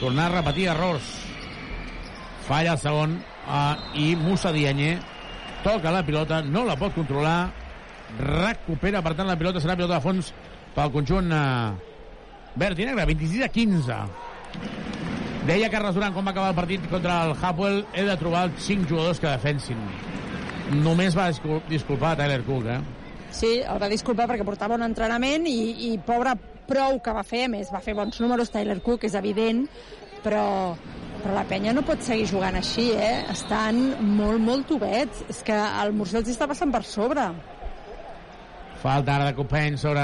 tornar a repetir errors. falla el segon uh, i Musa Dianyé toca la pilota, no la pot controlar recupera, per tant la pilota serà pilota de fons pel conjunt uh, verd i negre, 26 a 15 deia Carles Duran quan va acabar el partit contra el Hapoel he de trobar els 5 jugadors que defensin només va discul disculpar Tyler Cook eh? Sí, el va disculpar perquè portava un entrenament i, i pobre prou que va fer, més va fer bons números Tyler Cook, és evident però, però la penya no pot seguir jugant així, eh? Estan molt, molt tubets. És que el Murcia els està passant per sobre. Falta ara de Copeny sobre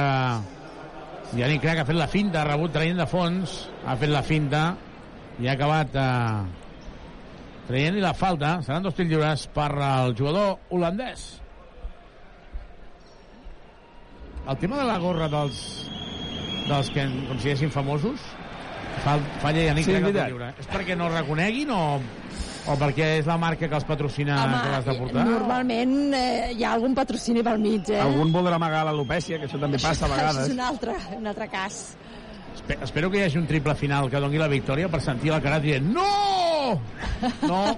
Yannick Crac, ha fet la finta, ha rebut traient de fons, ha fet la finta i ha acabat eh, traient-li la falta. Seran dos tirs lliures per al jugador holandès. El tema de la gorra dels, dels que consideressin famosos fa, falla Yannick Sí, Crac veritat. lliure. És perquè no el reconeguin o, o perquè és la marca que els patrocina que l'has de portar? normalment eh, hi ha algun patrocini pel mig, eh? Algun voldrà amagar l'alopècia, que això també passa a Això és vegades. un altre, un altre cas. Espe- Espero que hi hagi un triple final que doni la victòria per sentir la cara dient no! No!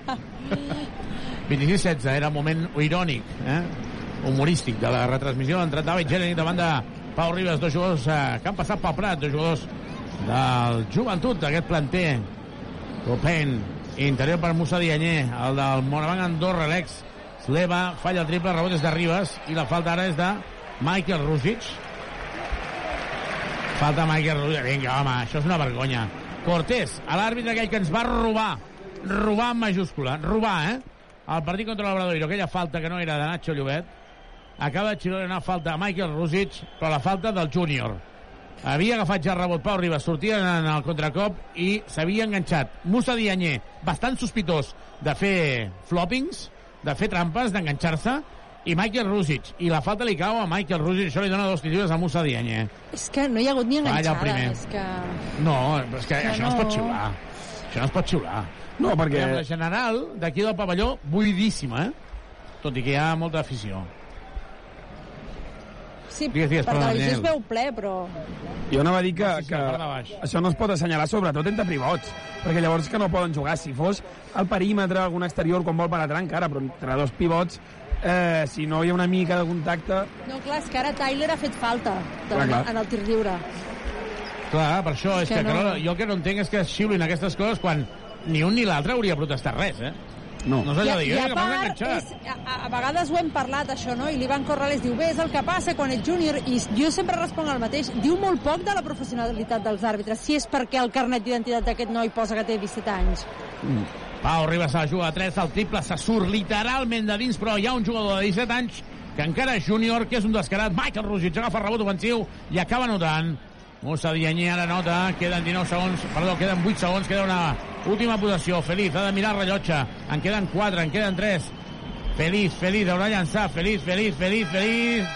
26-16, era un moment irònic, eh? humorístic de la retransmissió. Ha entrat David Jeremy davant de Pau Ribas, dos jugadors eh, que han passat pel Prat, dos jugadors del joventut d'aquest planter. Copen, interior per Musa Dianyé, el del Morabanc Andorra, l'ex Sleva, falla el triple, rebot és de Ribas, i la falta ara és de Michael Rusic. Falta Michael Rusic. Vinga, home, això és una vergonya. Cortés, a l'àrbitre aquell que ens va robar, robar en majúscula, robar, eh? El partit contra l'Obradoiro, aquella falta que no era de Nacho Llobet, acaba de xiular una falta a Michael Rusic, però la falta del júnior. Havia agafat ja rebot Pau Ribas, sortia en el contracop i s'havia enganxat. Musa Dianyé, bastant sospitós de fer floppings, de fer trampes, d'enganxar-se, i Michael Rusic. I la falta li cau a Michael Rusic, això li dona dos tiros a Musa Dianyé. És que no hi ha hagut ni Falla el enganxada. primer. És que... No, és que, Que això no. es no. pot xiular. Això no es pot xiular. No, perquè- la general d'aquí del pavelló, buidíssima, eh? Tot i que hi ha molta afició. Sí, Digues, digues, per perdona, televisió es Daniel. veu ple, però... Jo anava a dir que, Sí, sí, que això no es pot assenyalar, sobretot entre pivots, perquè llavors que no poden jugar. Si fos al perímetre, algun exterior, quan vol penetrar encara, però entre dos pivots, eh, si no hi ha una mica de contacte... No, clar, és que ara Tyler ha fet falta Clar, clar. en el tir lliure. Clar, per això, és Que que, no. no... jo el que no entenc és que es xiulin aquestes coses quan ni un ni l'altre hauria protestat res, eh? No. No allò de dir, I, "Eh, a que m'has part, enganxat. és, a, a vegades ho hem parlat, això, no? I l'Ivan Corrales diu, bé, és el que passa quan ets júnior, i jo sempre responc el mateix. Diu molt poc de la professionalitat dels àrbitres, si és perquè el carnet d'identitat d'aquest noi posa que té 17 anys. Pau Ribas se la juga a 3, el triple se surt literalment de dins, però hi ha un jugador de 17 anys que encara és júnior, que és un descarat. Michael Rusic agafa rebot ofensiu i acaba notant. Musa Dianyé ara nota, queden 19 segons, perdó, queden 8 segons, queda una última posició. Feliz, ha de mirar el rellotge. En queden 4, en queden 3. Feliz, Feliz, haurà de llançar. Feliz, Feliz, Feliz, Feliz.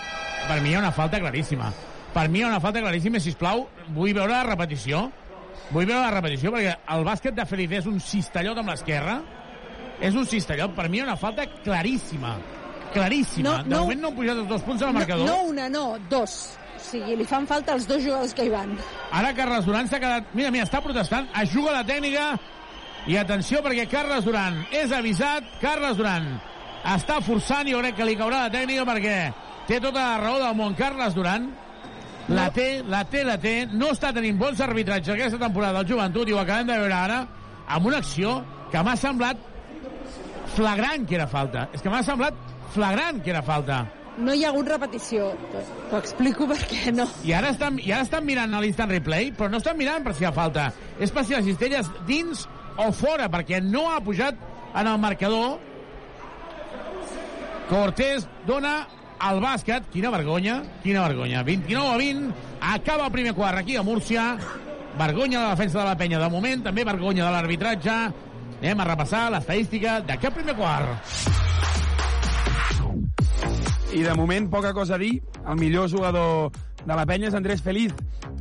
Per mi hi ha una falta claríssima. Per mi hi ha una falta claríssima, si plau, vull veure la repetició. Vull veure la repetició, perquè el bàsquet de Feliz és un cistellot amb l'esquerra. És un cistellot. Per mi hi ha una falta claríssima. Claríssima. No, de no. moment no han pujat els dos punts al No, marcador. no una, no, dos. Sigui, li fan falta els dos jugadors que hi van. Ara Carles Duran s'ha quedat... Mira, mira, està protestant, es juga la tècnica i atenció perquè Carles Duran és avisat, Carles Duran està forçant, jo crec que li caurà la tècnica perquè té tota la raó del món. Carles Duran la té, la té, la té no està tenint bons arbitratges aquesta temporada del joventut i ho acabem de veure ara amb una acció que m'ha semblat flagrant que era falta. És que m'ha semblat flagrant que era falta No hi ha hagut repetició. T'ho explico perquè no. i ara estan, i ara estan mirant l'instant replay, però no estan mirant per si ha falta. És per si la cistella és dins o fora, perquè no ha pujat en el marcador. Cortés dona al bàsquet. Quina vergonya, quina vergonya. 29 a 20, acaba el primer quart aquí a Múrcia. Vergonya de la defensa de la penya de moment, també vergonya de l'arbitratge. Anem a repassar l'estadística d'aquest primer quart. I de moment, poca cosa a dir. El millor jugador de la penya és Andrés Feliz.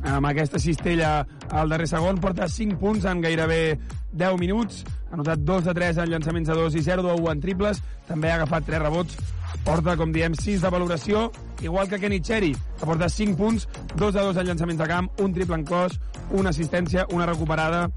Amb aquesta cistella al darrer segon porta 5 punts en gairebé 10 minuts. Ha notat 2 de 3 en llançaments de 2 i 0 de 1 en triples. També ha agafat 3 rebots. Porta, com diem, 6 de valoració, igual que Kenny Cherry, que porta 5 punts, 2 de 2 en llançaments de camp, un triple en cos, una assistència, una recuperada.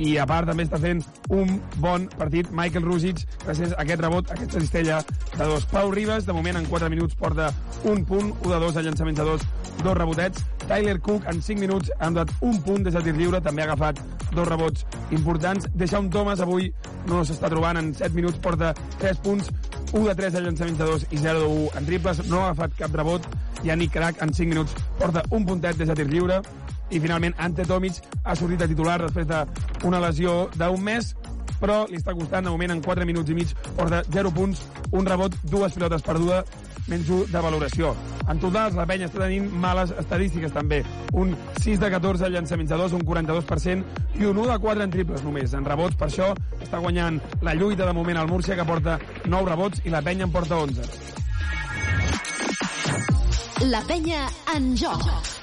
I a part també està fent un bon partit Michael Rusic gràcies a aquest rebot, a aquesta cistella de dos. Pau Ribas, de moment en 4 minuts porta un punt, 1 de 2 a llançaments de dos, dos rebotets. Tyler Cook en 5 minuts ha donat un punt des de tir lliure, també ha agafat dos rebots importants. Deixa un Thomas avui no s'està trobant, en 7 minuts porta 3 punts, 1 de 3 a llançaments de 2 i 0 de 1 en triples, no ha agafat cap rebot. Yannick Crac en 5 minuts porta un puntet des de tir lliure i finalment Ante Tomic ha sortit a titular després d'una lesió d'un mes però li està costant de moment en 4 minuts i mig porta 0 punts, un rebot, dues pilotes perdudes, menys 1 de valoració. En total, la penya està tenint males estadístiques també. Un 6 de 14 llançaments de 2, un 42%, i un 1 de 4 en triples només. En rebots, per això, està guanyant la lluita de moment al Múrcia, que porta 9 rebots, i la penya en porta 11. La penya en joc.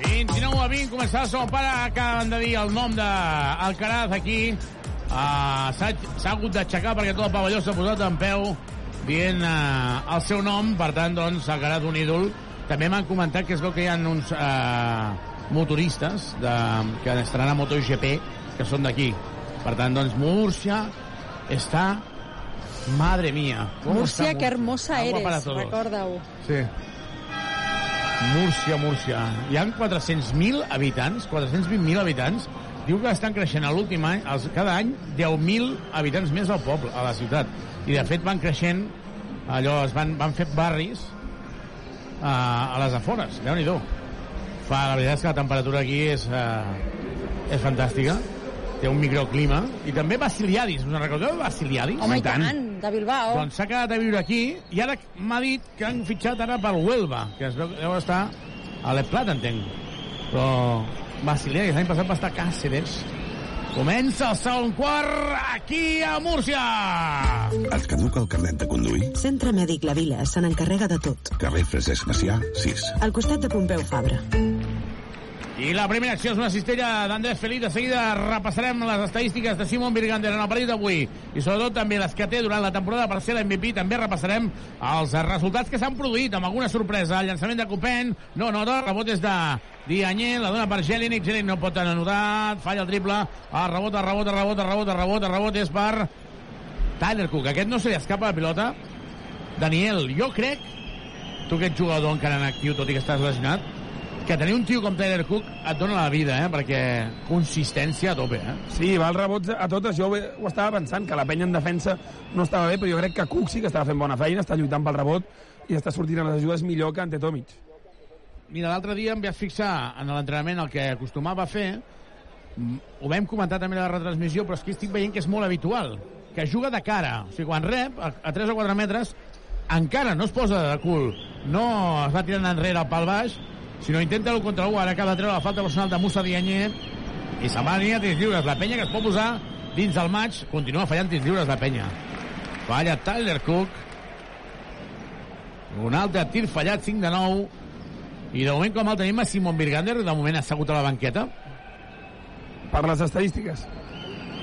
29 a 20, començava el segon pare, acaben de dir el nom d'Alcaraz aquí. Uh, S'ha hagut d'aixecar perquè tot el pavelló s'ha posat en peu dient uh, el seu nom, per tant, doncs, Alcaraz un ídol. També m'han comentat que es veu que hi ha uns uh, motoristes de, que estaran a MotoGP que són d'aquí. Per tant, doncs, Múrcia està... Madre mía. Múrcia, que hermosa eres, recorda-ho. Sí. Múrcia, Múrcia. Hi ha 400.000 habitants, 420.000 habitants. Diu que estan creixent a l'últim any, cada any, 10.000 habitants més al poble, a la ciutat. I, de fet, van creixent, allò, es van, van fer barris a, a les afores. déu nhi Fa, la veritat és que la temperatura aquí és, uh, és fantàstica té un microclima, i també Basiliadis, us en recordeu de Basiliadis? Home, i tant, de Bilbao. Doncs s'ha quedat a viure aquí, i ara m'ha dit que han fitxat ara pel Huelva, que es veu, deu estar a l'Eplat, entenc. Però Basiliadis, l'any passat va estar a Càceres. Comença el segon quart aquí a Múrcia. Et caduca el carnet de conduir? Centre Mèdic La Vila se n'encarrega de tot. Carrer Francesc Macià, 6. Al costat de Pompeu Fabra. I la primera acció és una cistella d'Andrés Felip. De seguida repassarem les estadístiques de Simon Virgander en el partit d'avui i sobretot també les que té durant la temporada per ser l'MVP. També repassarem els resultats que s'han produït amb alguna sorpresa. El llançament de Copen, no nota, rebot és de Dianyé, la dona per Gelinic, Gelinic no pot anotar, falla el triple, el rebot, el rebot, el rebot, el rebot, el rebot, el rebot és per Tyler Cook. Aquest no se li escapa la pilota. Daniel, jo crec, tu que ets jugador encara en actiu, tot i que estàs lesionat, que tenir un tio com Tyler Cook et dona la vida, eh? perquè consistència a tope. Eh? Sí, va als rebots a totes. Jo ho estava pensant, que la penya en defensa no estava bé, però jo crec que Cook sí que estava fent bona feina, està lluitant pel rebot i està sortint a les ajudes millor que Ante Tomic. Mira, l'altre dia em vaig fixar en l'entrenament el que acostumava a fer, ho vam comentar també a la retransmissió, però és que estic veient que és molt habitual, que juga de cara. O sigui, quan rep, a, a 3 o 4 metres, encara no es posa de cul, no es va tirant enrere al pal baix, sinó intenta l'1 contra 1, ara acaba de treure la falta personal de Musa Dianyé, i se'n va a tirs lliures. La penya que es pot posar dins del maig, continua fallant tirs lliures la penya. Falla Tyler Cook, un altre tir fallat, 5 de 9, i de moment com el tenim a Simon Birgander, de moment ha assegut a la banqueta. Per les estadístiques.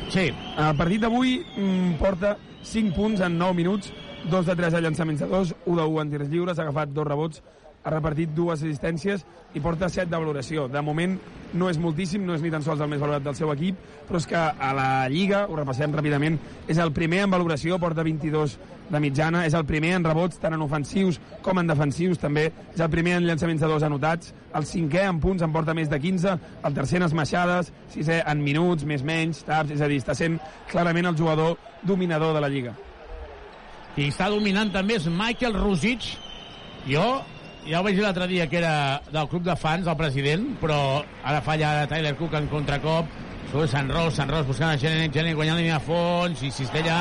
Sí. El partit d'avui mm, porta 5 punts en 9 minuts, 2 de 3 a llançaments de 2, 1 de 1 en tirs lliures, ha agafat dos rebots, ha repartit dues assistències i porta 7 de valoració. De moment no és moltíssim, no és ni tan sols el més valorat del seu equip, però és que a la Lliga, ho repassem ràpidament, és el primer en valoració, porta 22 de mitjana, és el primer en rebots, tant en ofensius com en defensius també, és el primer en llançaments de dos anotats, el cinquè en punts en porta més de 15, el tercer en esmaixades, sisè en minuts, més menys, taps, és a dir, està sent clarament el jugador dominador de la Lliga. Qui està dominant també és Michael Rusic. Jo ja ho vaig dir l'altre dia que era del club de fans, el president, però ara falla Tyler Cook en contracop, surt Sant Ros, Sant Ros buscant a Genen, Genen guanyant línia a fons, i Cistella,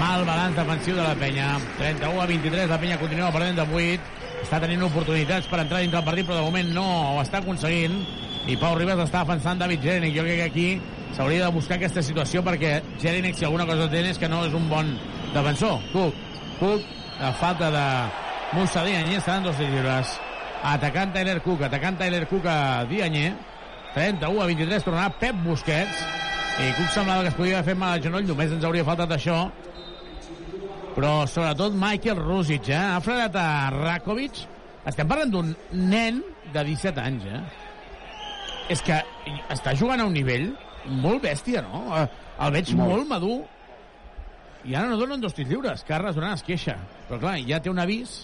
mal balanç defensiu de la penya, 31 a 23, la penya continua perdent de 8, està tenint oportunitats per entrar dintre el partit, però de moment no ho està aconseguint, i Pau Ribas està defensant David Genen, jo crec que aquí s'hauria de buscar aquesta situació perquè Geren, si alguna cosa té és que no és un bon defensor. Cook, Cook, la falta de Musa Dianyé està en dos lliures. Atacant Tyler Cook, atacant Tyler Cook a Dianyé. 31 a 23, tornarà Pep Busquets. I Cook semblava que es podia fet mal al genoll, només ens hauria faltat això. Però sobretot Michael Rusic, eh? Ha frenat a Rakovic. Estem parlant d'un nen de 17 anys, eh? és que està jugant a un nivell molt bèstia, no? Eh, El veig molt, Molt. madur i ara no donen dos tirs lliures. Carles Duran es queixa. Però clar, ja té un avís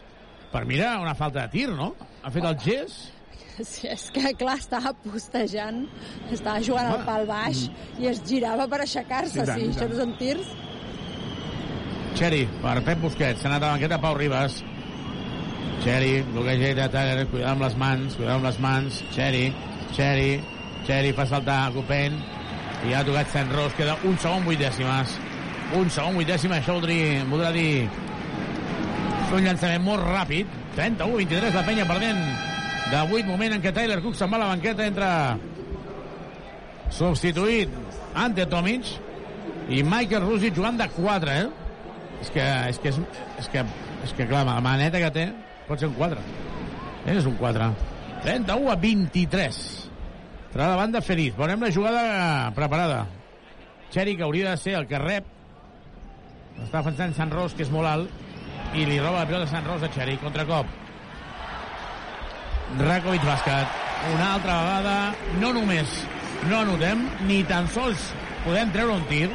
per mirar una falta de tir, no? Ha fet el gest Sí, és que, clar, estava postejant, estava jugant al pal baix i es girava per aixecar-se. I Sí, i això no són tirs. Xeri, per Pep Busquets. S'ha anat a la banqueta Pau Ribas. Xeri, bloqueja Tyler, cuidado amb les mans, cuidado amb les mans. Xeri, Xeri, Xeri fa saltar Copen. I ha tocat Sant Ros, queda un segon vuit dècimes. Un segon vuit dècimes, això voldria, voldrà dir un llançament molt ràpid. 31-23, la penya perdent de 8, moment en què Tyler Cook se'n va a la banqueta, entra substituït Ante Tomic i Michael Rusic jugant de 4, eh? És que, és que, és, és que, és que clar, la maneta que té pot ser un 4. És un 4. 31 a 23. Tra de banda Feliz. Veurem la jugada preparada. Xeri, que hauria de ser el que rep. Està defensant Sant Ros, que és molt alt, i li roba la pilota a Sant Ros a Xeri. Contracop. Rakovic bàsquet. Una altra vegada, no només no anotem, ni tan sols podem treure un tir,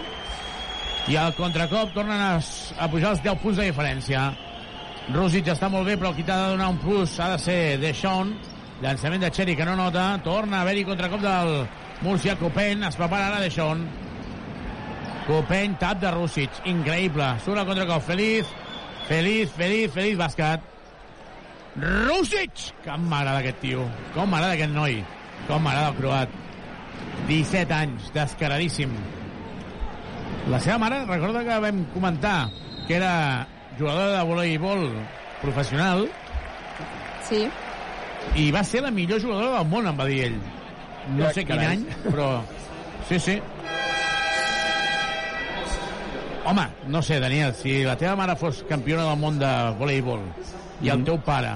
i al contracop tornen a, a pujar els 10 punts de diferència. Rússic està molt bé, però qui t'ha de donar un plus ha de ser Deschon. Llançament de Xeri que no nota. Torna a haver-hi contracop del Murcia. Copen es prepara ara Deschon. Copen, tap de Rússic. Increïble. Surt el contracop. Feliz. Feliz, feliz, feliz bàsquet. Rússic! Com m'agrada aquest tio. Com m'agrada aquest noi. Com m'agrada el croat. 17 anys, descaradíssim. La seva mare, recorda que vam comentar que era jugadora de voleibol professional Sí. i va ser la millor jugadora del món, em va dir ell. No sé quin Carai. any, però... Sí, sí. Home, no sé, Daniel, si la teva mare fos campiona del món de voleibol i el Mhm. teu pare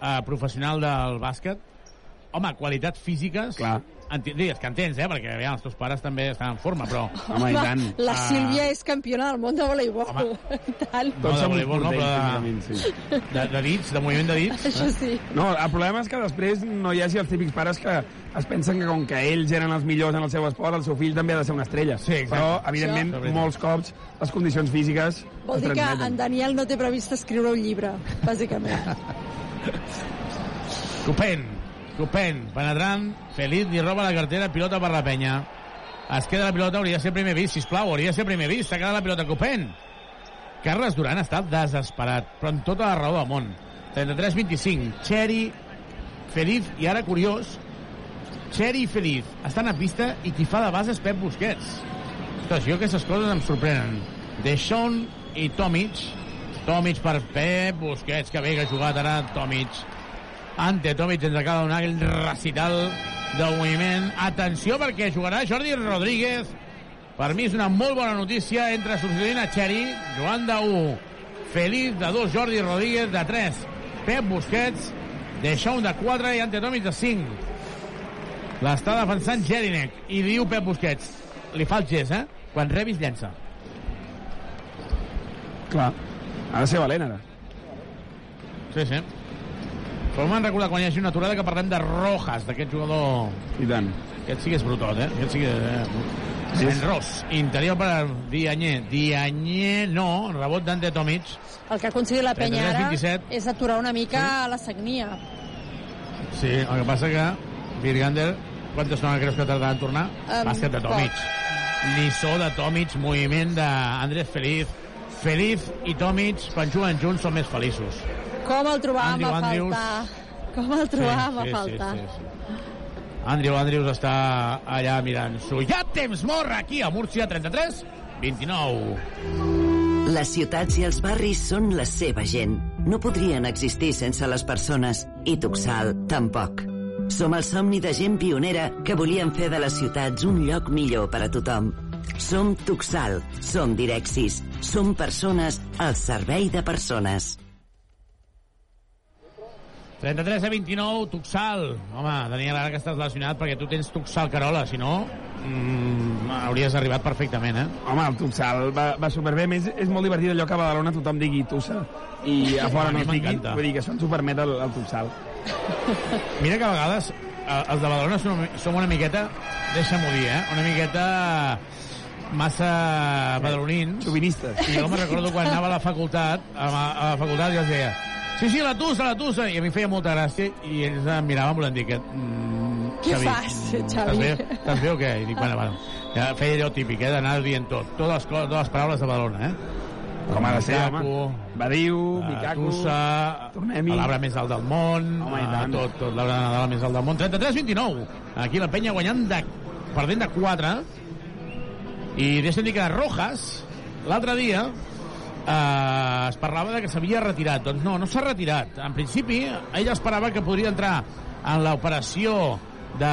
eh, professional del bàsquet, home, qualitats físiques... Clar. Digues que entens, eh? Perquè aviam, els teus pares també estan en forma, però... Home, i tant. La Ah, Sílvia és campiona del món de voleibol. I tant. No, de voleibol, no, però de... Sí. de, de, dits, de moviment de dits. Això sí. No, el problema és que després no hi hagi els típics pares que es pensen que com que ells eren els millors en el seu esport, el seu fill també ha de ser una estrella. Sí, exacte. Però, evidentment, Això- molts cops les condicions físiques Vol dir que en Daniel no té previst escriure un llibre, bàsicament. Copen, Copen, penetrant, Feliz li roba la cartera, pilota per la penya. Es queda la pilota, hauria de ser primer vist, sisplau, hauria de ser primer vist, s'ha quedat la pilota Copen. Carles Duran està desesperat, però amb tota la raó del món. 33-25, Xeri, Feliz, i ara curiós, Xeri i Feliz estan a pista i qui fa de base és Pep Busquets. Ostres, jo aquestes coses em sorprenen. Deschon i Tomic. Tomic per Pep Busquets, que bé que ha jugat ara Tomic. Ante Tomic ens acaba donar aquell recital del moviment. Atenció perquè jugarà Jordi Rodríguez. Per mi és una molt bona notícia entre substituint a Xeri, Joan de 1, Feliz de 2, Jordi Rodríguez de 3, Pep Busquets, de Shaun de 4 i Ante Tomic de 5. L'està defensant Jelinek i diu Pep Busquets. Li fa el gest, eh? Quan rebis, llença. Clar, ha de ser valent, ara. Sí, sí. Però m'han recordat quan hi hagi una aturada que parlem de Rojas, d'aquest jugador... I tant. Aquest sí que és brutot, eh? Aquest sí que... Eh? Sí. En Ros, interior per Dianyé. Dianyé, no, rebot d'Ante Tomic. El que ha aconseguit la penya ara 33-27. és aturar una mica la sagnia. Sí, el que passa que Virgander, quanta estona creus que tardarà en tornar? Em, Bàsquet de Tomic. Lliçó de Tomic, moviment d'Andrés Feliz. Feliz i Tomic, quan juguen junts, són més feliços. Com el trobàvem Andrew a Andrews. faltar? Com el trobàvem a faltar? Sí, sí, sí. Andrew Andrews està allà mirant-s'ho. Ha temps mort aquí a Múrcia, 33, 29. Les ciutats i els barris són la seva gent. No podrien existir sense les persones, i Tuxal tampoc. Som el somni de gent pionera que volien fer de les ciutats un lloc millor per a tothom. Som Tuxal, som Direxis, som persones al servei de persones. 33 a 29, Tuxal. Home, Daniel, ara que estàs relacionat, perquè tu tens Tuxal Carola, si no, mm, hauries arribat perfectament, eh? Home, el Tuxal va, va superbé. A més, és molt divertit allò que a Badalona tothom digui Tussa i a fora no es digui. Vull dir que això ens ho permet el, el Tuxal. Mira que a vegades eh, els de Badalona som, som una miqueta, deixa'm-ho dir, eh? Una miqueta massa badalonins. Xovinistes. I jo me'n recordo quan anava a la facultat, a, la- a la facultat i els deia sí, sí, la tussa, la tussa, i a mi feia molta gràcia i ells em miraven volent dir que... Mm, Què Xavi, fas, mm, Xavi? Estàs bé? Estàs bé o què? I dic, bueno, bueno. Ja feia allò típic, eh, d'anar dient tot. Totes les, coses, totes les paraules de Badalona, eh? Com ha de ser, home. Badiu, Micaco, Tussa, Tornem-hi. l'arbre més alt del món, Home, i eh, tant. tot, tot l'arbre de Nadal més alt del món. 33-29. Aquí la penya guanyant de, perdent de 4. I deixa'm dir que Rojas, l'altre dia, eh, es parlava de que s'havia retirat. Doncs no, no s'ha retirat. En principi, ell esperava que podria entrar en l'operació de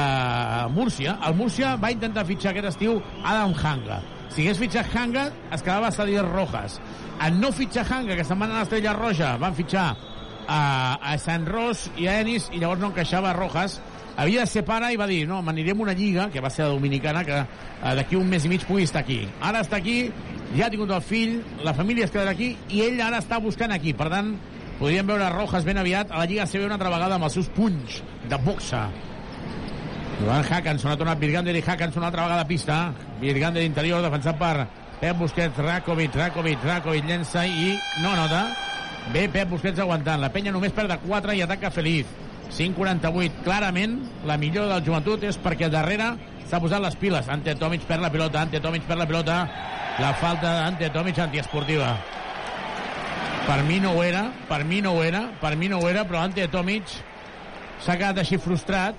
Múrcia. El Múrcia va intentar fitxar aquest estiu Adam Hanga. Si hagués fitxat Hanga, es quedava a Stadier Rojas. En no fitxar Hanga, que se'n van a l'Estrella Roja, van fitxar a, a Sant Ros i a Enis, i llavors no encaixava Rojas, havia de ser pare i va dir, no, m'aniré a una lliga, que va ser la dominicana, que eh, d'aquí un mes i mig pugui estar aquí. Ara està aquí, ja ha tingut el fill, la família es quedarà aquí, i ell ara està buscant aquí. Per tant, podríem veure Rojas ben aviat a la Lliga CB una altra vegada amb els seus punys de boxa. Joan Hackanson ha tornat Virgander i Hackanson una altra vegada a pista. Virgander interior, defensat per Pep Busquets, Rakovic, Rakovic, Rakovic llença i no nota. Bé, Pep Busquets aguantant. La penya només perd de 4 i ataca Feliz. 5'48. Clarament, la millor del joventut és perquè darrere s'ha posat les piles. Ante Tomic perd la pilota, Ante Tomic perd la pilota. La falta d'Ante Tomic antiesportiva. Per mi no ho era, per mi no ho era, per mi no ho era, però Ante Tomic s'ha quedat així frustrat.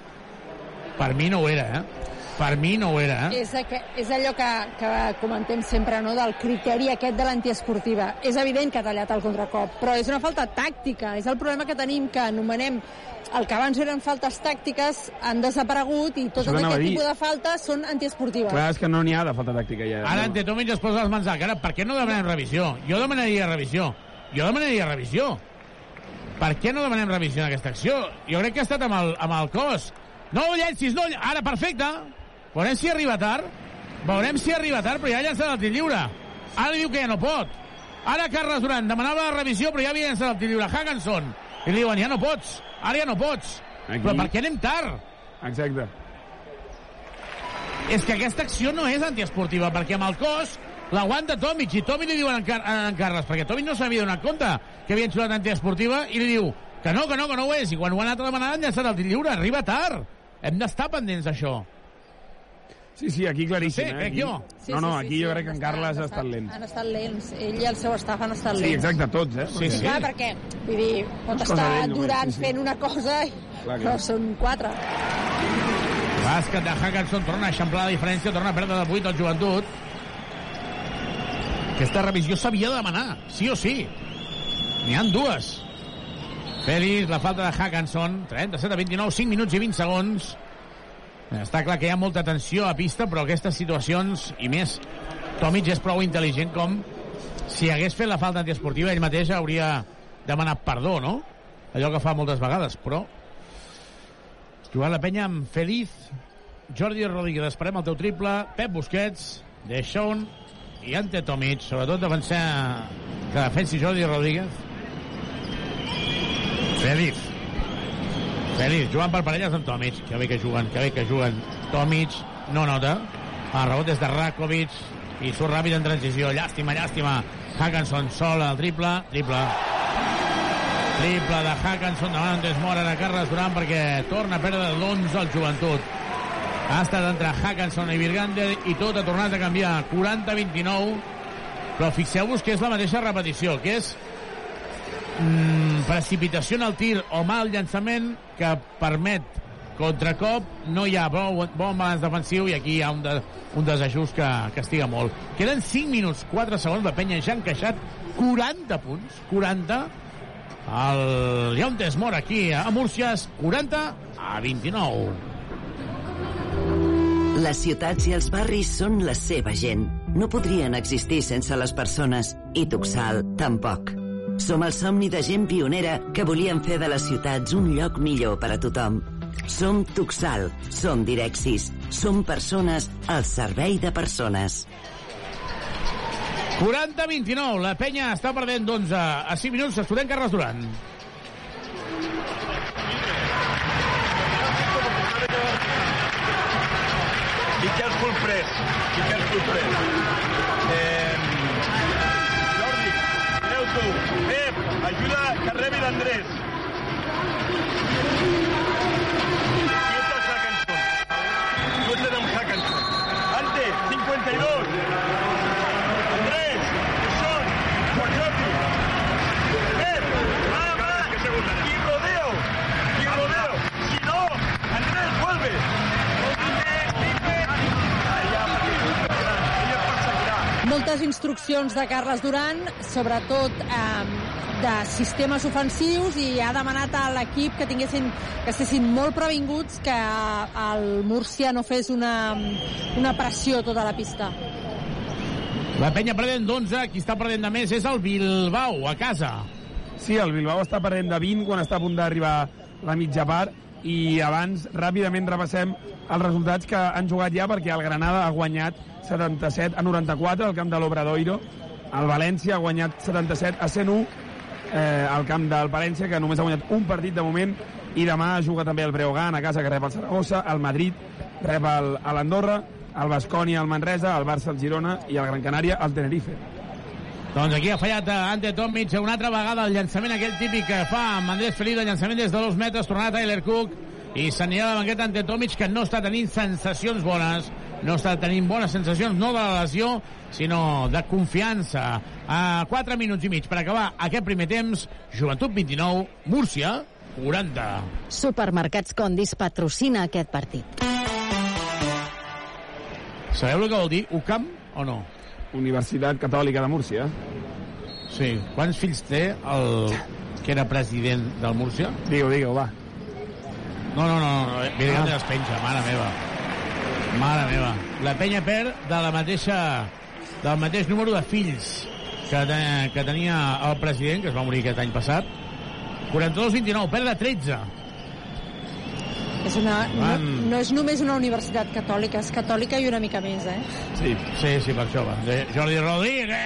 Per mi no ho era, eh? Per mi no ho era, eh? És, aqu és allò que, que comentem sempre, no?, del criteri aquest de l'antiesportiva. És evident que ha tallat el contracop, però és una falta tàctica. És el problema que tenim, que anomenem el que abans eren faltes tàctiques han desaparegut i tot aquest tipus de faltes són antiesportives. Clar, és que no n'hi ha de falta tàctica ja. Ara no. Tomic es posa les mans a la cara. Per què no demanem revisió? Jo demanaria revisió. Jo demanaria revisió. Per què no demanem revisió en aquesta acció? Jo crec que ha estat amb el, amb el cos. No ho llencis, no... ll- Ara, perfecte. Veurem si arriba tard. Veurem si arriba tard, però ja ha llançat el tir lliure. Ara diu que ja no pot. Ara Carles Duran demanava la revisió, però ja havia llançat el tir lliure. Hackenson. I li diuen, ja no pots. Ara ja no pots. Aquí. Però per què anem tard? Exacte. és que aquesta acció no és antiesportiva, perquè amb el cos l'aguanta Tomic, i Tomic li diuen en, Car en Carles, perquè Tomic no s'havia donat compte que havien xulat antiesportiva, i li diu que no, que no, que no ho és, i quan ho ha anat a demanar han llançat el tir lliure, arriba tard. Hem d'estar pendents d'això. Sí, sí, aquí claríssim. Sí, eh? Aquí... jo. No, no, aquí jo crec que en Carles ha han estat lent. Han estat lents. Ell i el seu staff han estat Sí, lents. exacte, tots, eh? Sí, sí. Clar, perquè, vull dir, està d'ell només, Durant sí, sí. fent una cosa, Clar que però no. són quatre. Bàsquet de Hackenson torna a eixamplar la diferència, torna a perdre de 8 al joventut. Aquesta revisió s'havia de demanar, sí o sí. N'hi han dues. Félix, la falta de Hackenson, 37 a 29, 5 minuts i 20 segons. Està clar que hi ha molta tensió a pista, però aquestes situacions, i més, Tomic és prou intel·ligent com si hagués fet la falta antiesportiva, ell mateix hauria demanat perdó, no? Allò que fa moltes vegades, però Jugant la penya amb Feliz, Jordi Rodríguez, esperem el teu triple, Pep Busquets, Deixón i Ante Tomic, sobretot defensar que defensi Jordi Rodríguez. Feliz. Feliz, jugant per parelles amb Tomic, que bé que juguen, que bé que juguen. Tomic no nota, el rebot és de Rakovic i surt ràpid en transició, llàstima, llàstima. Hackenson sol al triple, triple. Triple de Hackenson davant Antes Mora de Carles Duran perquè torna a perdre l'11 al joventut. Ha estat entre Hackenson i Virgander i tot ha tornat a canviar. 40-29, però fixeu-vos que és la mateixa repetició, que és mm, precipitació en el tir o mal llançament que permet contracop, no hi ha bon, bon balanç defensiu i aquí hi ha un, de, un desajust que castiga molt. Queden 5 minuts, 4 segons, la penya ja ha encaixat 40 punts, 40 el Lleontes mor aquí a Múrcies 40 a 29 Les ciutats i els barris són la seva gent. No podrien existir sense les persones, i Tuxal tampoc. Som el somni de gent pionera que volien fer de les ciutats un lloc millor per a tothom. Som Tuxal, som Direxis, som persones al servei de persones. 40-29, la penya està perdent d'11 a 5 minuts, estudiant Carles Durant. Miquel Colprés, Miquel Colprés. Hackenson. Ante, 52. Andrés, rodeo. Rodeo. Si no, vuelve. Moltes instruccions de Carles Duran, sobretot eh, de sistemes ofensius, i ha demanat a l'equip que tinguessin que estessin molt previnguts que el Múrcia no fes una, una pressió tota la pista. La penya perdent d'11, qui està perdent de més és el Bilbao, a casa. Sí, el Bilbao està perdent de 20 quan està a punt d'arribar la mitja part i abans ràpidament repassem els resultats que han jugat ja perquè el Granada ha guanyat 77 a 94 al camp de l'Obradoiro el València ha guanyat 77 a 101 eh, al camp del València que només ha guanyat un partit de moment i demà juga també el Breogán a casa que rep el Saragossa, el Madrid rep a l'Andorra, el Bascònia el Manresa, el Barça el Girona i el Gran Canària el Tenerife. Doncs aquí ha fallat eh, Ante Tomic una altra vegada el llançament aquell típic que fa amb Andrés Felipe, el llançament des de dos metres, tornarà Tyler Cook i s'anirà a la banqueta Ante Tomic que no està tenint sensacions bones, no està tenint bones sensacions, no de la lesió, sinó de confiança. A 4 minuts i mig per acabar aquest primer temps, Joventut 29, Múrcia 40. Supermercats Condis patrocina aquest partit. Sabeu el que vol dir UCAM o no? Universitat Catòlica de Múrcia. Sí. Quants fills té el que era president del Múrcia? Digue-ho, digue-ho, va. No, no, no, no. Virgant Ah. ah. es penja, mare meva. Mare meva. La penya perd de la mateixa, del mateix número de fills que, te, que tenia el president, que es va morir aquest any passat. 42-29, perd de 13. És una, no, Van. no és només una universitat catòlica, és catòlica i una mica més, eh? Sí, sí, sí per això va. Jordi Rodríguez!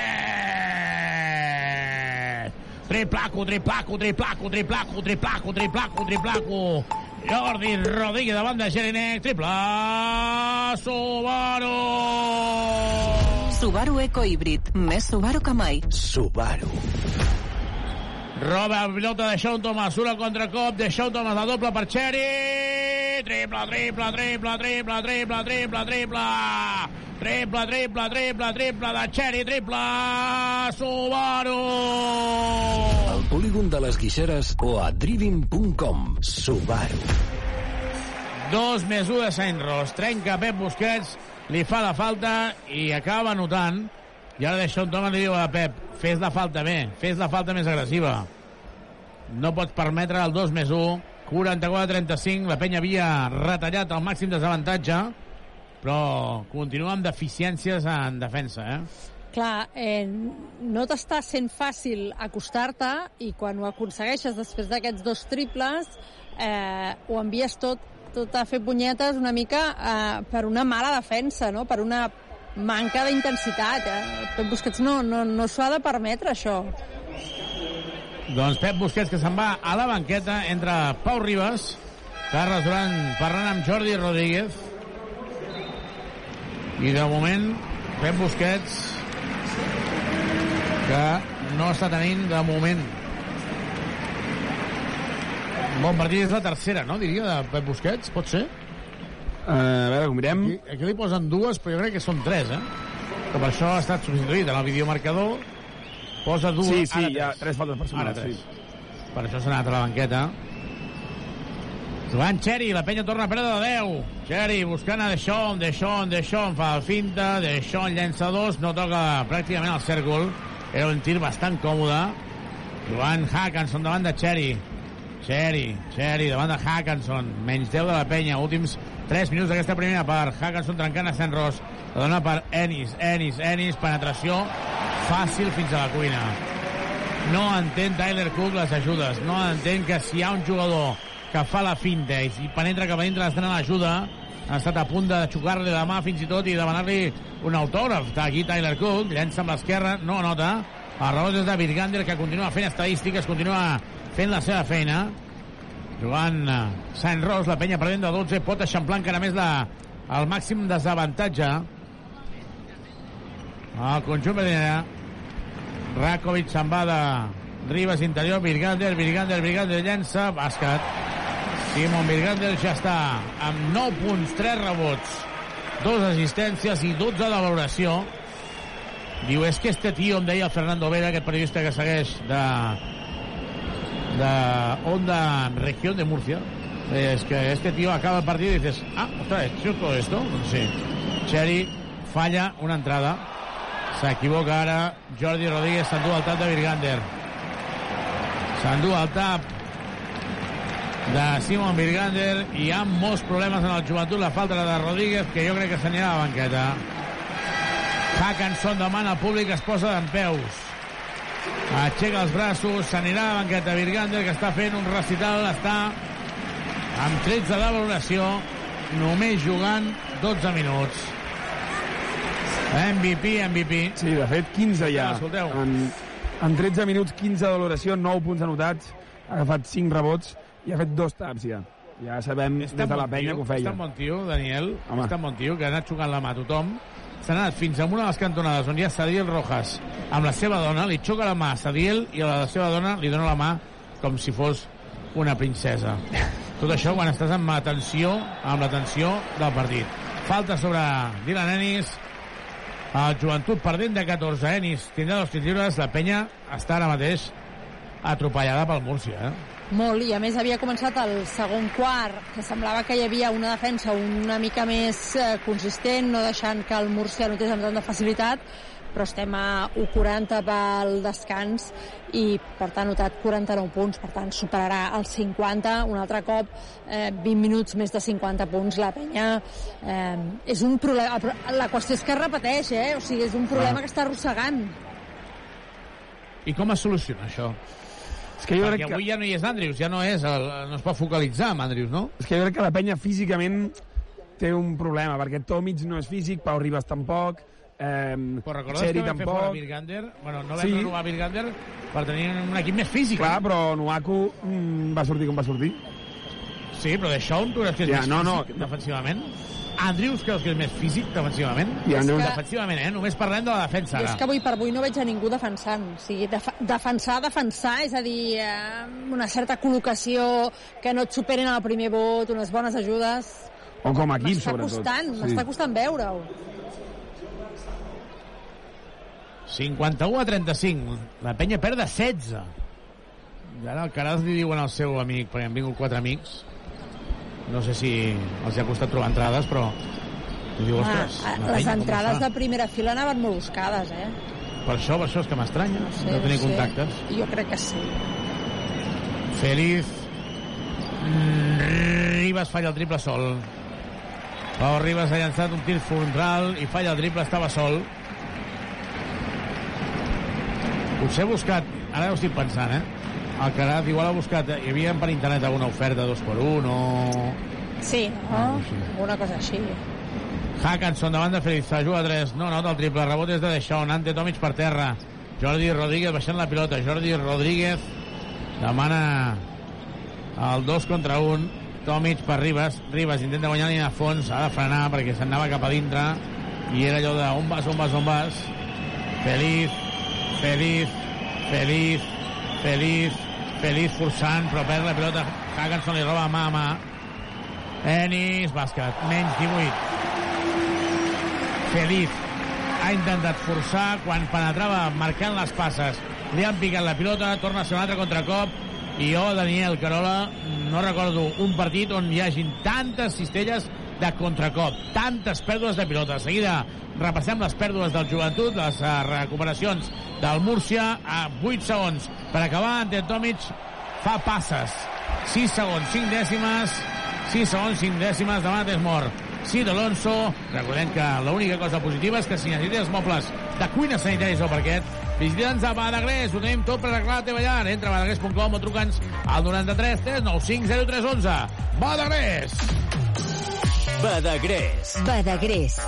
Triplaco, triplaco, triplaco, triplaco, triplaco, triplaco, triplaco. Jordi Rodríguez davant de Jelinek, triple Subaru! Subaru Eco Híbrid. Més Subaru que mai. Subaru. Roba la pilota de Sean Thomas, surt al contracop de Sean Thomas, la doble per Cherry, triple, triple, triple, triple, triple, triple, triple. Triple, triple, triple, triple de Xeri, triple Subaru. El polígon de les Guixeres o a driving.com. Subaru. Dos més un de Saint Trenca Pep Busquets, li fa la falta i acaba notant. I ara deixa un toma i diu a Pep, fes la falta bé, fes la falta més agressiva. No pots permetre el 2 més 1 44-35, la penya havia retallat el màxim desavantatge, però continua amb deficiències en defensa, eh? Clar, eh, no t'està sent fàcil acostar-te i quan ho aconsegueixes després d'aquests dos triples eh, ho envies tot, tot a fer punyetes una mica eh, per una mala defensa, no? per una manca d'intensitat. Eh? Pep Busquets no, no, no s'ho ha de permetre, això. Doncs Pep Busquets que se'n va a la banqueta entre Pau Ribas, Carles Duran parlant amb Jordi Rodríguez i de moment Pep Busquets que no està tenint de moment bon partit és la tercera, no? Diria, de Pep Busquets, pot ser? Uh, a veure, ho mirem. Aquí, aquí li posen dues, però jo crec que són tres, eh? Que per això ha estat substituït en el videomarcador. Posa dues... Sí, sí, ara hi ha tres. tres faltes personals, Ara tres. sí. Per això s'ha anat a la banqueta. Joan Xeri, la penya torna a perdre de 10. Xeri buscant a Deixón, Deixón, Deixón, fa el finta, Deixón llença dos, no toca pràcticament el cèrcol. Era un tir bastant còmode. Joan Hackenson davant de Xeri. Xeri, Xeri davant de Hackenson. Menys 10 de la penya, últims 3 minuts d'aquesta primera part. Hackenson trencant a Sant Ros. La dona per Ennis, Ennis, Ennis, penetració fàcil fins a la cuina. No entén Tyler Cook les ajudes. No entén que si hi ha un jugador que fa la finta i si penetra a dintre l'estrena l'ajuda, ha estat a punt de xocar-li la mà fins i tot i demanar-li un autògraf. Està aquí Tyler Cook, llença amb l'esquerra, no anota. El rebot és de Virgander, que continua fent estadístiques, continua fent la seva feina. Jugant eh, Sant Ros, la penya perdent de 12, pot eixamplar encara més la, el màxim desavantatge El conjunt Medina. Rakovic se'n va de Ribas interior, Virgander, Virgander, Virgander llença, bàsquet. Simon Virgander ja està amb 9 punts, 3 rebots, 2 assistències i 12 de valoració. Diu, és que este tio, em deia Fernando Vera, aquest periodista que segueix de, de Onda Región de Murcia, es que este tío acaba el partido y dices, ah, otra vez, ¿yo todo esto? Sí. Cherry falla una entrada. S'equivoca ara Jordi Rodríguez, s'endú el tap de Virgander. S'endú el tap de Simon Virgander i hi ha molts problemes en el joventut. La falta de Rodríguez, que jo crec que s'anirà a la banqueta. Hackenson demana al públic, es posa d'en peus. Aixeca els braços, s'anirà a la banqueta Virgander, que està fent un recital, està amb 13 de valoració, només jugant 12 minuts. MVP, MVP. Sí, de fet, 15 ja. Escolteu. En, en 13 minuts, 15 de valoració, 9 punts anotats, ha agafat 5 rebots i ha fet dos taps ja. Ja sabem És des de la bon penya tio, que ho feia. És tan bon tio, Daniel, Home. és tan bon tio, que ha anat jugant la mà a tothom. S'ha anat fins a una de les cantonades on hi ha Sadiel Rojas amb la seva dona, li xoca la mà a Sadiel i a la seva dona li dona la mà com si fos una princesa. Tot això quan estàs amb la tensió, amb la tensió del partit. Falta sobre Dylan Ennis, el joventut perdent de 14 Ennis tindrà dos tirs lliures, la penya està ara mateix atropellada pel Múrcia, eh? Molt, i a més havia començat el segon quart, que semblava que hi havia una defensa una mica més eh, consistent, no deixant que el Múrcia notés amb tanta facilitat, però estem a 1,40 pel descans i per tant ha notat 49 punts, per tant superarà els 50 un altre cop, eh, 20 minuts més de 50 punts la penya eh, és un problema la qüestió és que es repeteix, eh? o sigui és un problema que està arrossegant I com es soluciona això? És que jo Perquè crec que... avui ja no hi és Andrius, ja no és el, no es pot focalitzar amb Andrius, no? És que jo crec que la penya físicament té un problema, perquè Tomic no és físic, Pau Ribas tampoc, eh, Però recordes Seri que vam fer fora tampoc... Virgander? Bueno, no vam Sí. renovar Virgander per tenir un equip més físic. Clar, però Nuaku mm, va sortir com va sortir. Sí, però d'això on tu creus que és Ja, més no, no. físic defensivament? Andrius creus que és més físic defensivament? I Andrius- que- Defensivament, eh? Només parlem de la defensa Jo és ara. que avui per avui no veig a ningú defensant. O sigui, def defensar, defensar, és a dir, eh, una certa col·locació, que no et superen al primer vot, unes bones ajudes. O com a equip, M'està sobretot. costant, m'està costant veure-ho. 51 a 35. La penya perd de 16. I ara el Caraz li diuen al seu amic, perquè han vingut quatre amics, no sé si els ha costat trobar entrades, però diu, Ah, ostres, ah, les com entrades de primera fila anaven molt buscades, eh? Per això, per això és que m'estranya, no, sé, no tenir ho sé. contactes. Jo crec que sí. Feliz. Ribas falla el triple sol. Pau Ribas ha llançat un tir frontal i falla el triple, estava sol. Potser buscat, ara ho estic pensant, eh? El Carat igual ha buscat, hi havia per internet alguna oferta dos per un o... Sí, no? Una cosa així. Hackenson davant de Félix, juga a 3, no nota el triple, rebot és de Deixón, Ante Tomic per terra, Jordi Rodríguez baixant la pilota, Jordi Rodríguez demana el 2 contra 1, Tomic per Ribas, Ribas intenta guanyar de fons, ha de frenar perquè s'anava cap a dintre, i era allò de on vas, on vas, on vas, Feliz, Feliz, Feliz, Feliz, Feliz forçant, però perd la pilota, Hackenson li roba mà a mà, Ennis, bàsquet, menys 18. Feliz ha intentat forçar quan penetrava marcant les passes. Li han picat la pilota, torna a ser un altre contracop. I jo, Daniel Carola no recordo un partit on hi hagin tantes cistelles de contracop, tantes pèrdues de pilota. De seguida repassem les pèrdues del joventut, les uh, recuperacions del Múrcia a 8 segons per acabar, Ante Tomic fa passes 6 segons, 5 dècimes 6 segons, 5 dècimes davant és mort Cid Alonso recordem que l'única cosa positiva és que si necessites mobles de cuina sanitaris o parquet visita'ns a Badagrés ho tenim tot per arreglar la teva llar entra a badagrés.com o truca'ns al 93 395 0311 Badagrés Badagrés. Badagrés.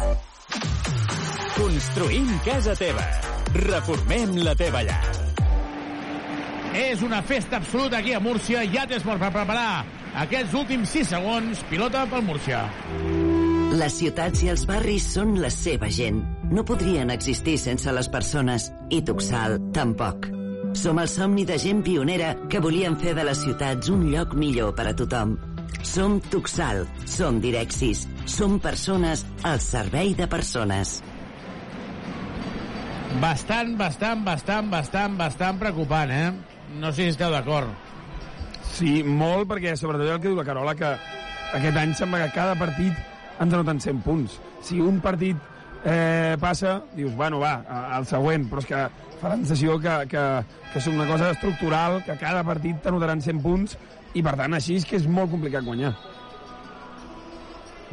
Construïm casa teva. Reformem la teva llar. És una festa absoluta aquí a Múrcia ja tens per preparar aquests últims 6 segons pilota pel Múrcia Les ciutats i els barris són la seva gent. no podrien existir sense les persones, i Tuxal tampoc. Som el somni de gent pionera que volien fer de les ciutats un lloc millor per a tothom. Som Tuxal, som Direxis, som persones al servei de persones. Bastant, bastant, bastant, bastant, bastant preocupant, eh? No sé si esteu d'acord. Sí, molt, perquè sobretot el que diu la Carola, que aquest any sembla que cada partit ens anoten 100 punts. Si un partit eh, passa, dius, bueno, va, al següent, però és que fa la sensació que, que, que és una cosa estructural, que cada partit t'anotaran 100 punts, i per tant així és que és molt complicat guanyar.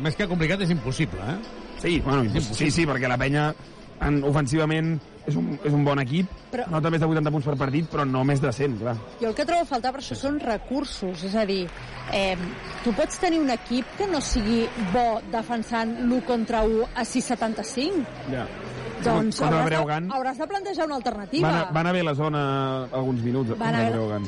Més que complicat és impossible, eh? Sí, bueno, sí, sí, perquè la penya en, ofensivament és un, és un bon equip, Però- no també de 80 punts per partit, però no més de 100, clar. Jo el que trobo a faltar per això són recursos, és a dir, eh, tu pots tenir un equip que no sigui bo defensant l'1 contra 1 a 6,75. Ja. Doncs Contra hauràs de, hauràs de plantejar una alternativa. van, a, van haver a la zona alguns minuts. Van haver- Breogán.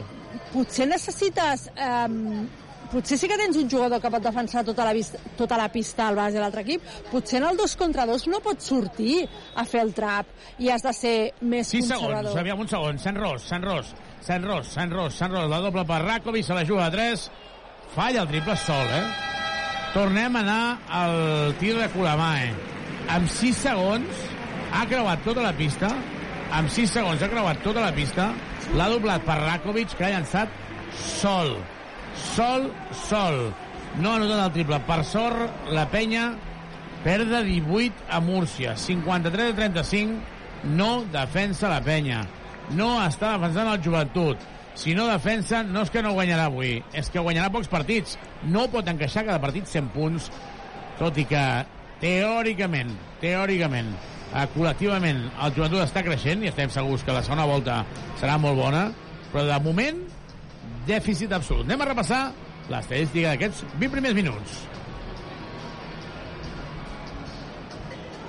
Potser necessites... Eh, potser sí que tens un jugador que pot defensar tota la, vista, tota la pista al base de l'altre equip. Potser en el 2 contra 2 no pots sortir a fer el trap i has de ser més 6 conservador. segons, aviam un segon. Sant Ros, Sant Ros, Sant Ros, Sant Ros, Sant Ros, la doble per Rakovic, se la juga a 3, falla el triple sol, eh? Tornem a anar al tir de Colamae. Amb 6 segons ha creuat tota la pista, amb 6 segons ha creuat tota la pista, l'ha doblat per Rakovic, que ha llançat sol. Sol, sol. No ha notat el triple. Per sort, la penya perd de 18 a Múrcia. 53 a 35 no defensa la penya. No està defensant el joventut. Si no defensa, no és que no guanyarà avui, és que guanyarà pocs partits. No pot encaixar cada partit 100 punts, tot i que teòricament, teòricament, eh, col·lectivament, el joventut està creixent i estem segurs que la segona volta serà molt bona, però de moment, dèficit absolut. Anem a repassar l'estadística d'aquests 20 primers minuts.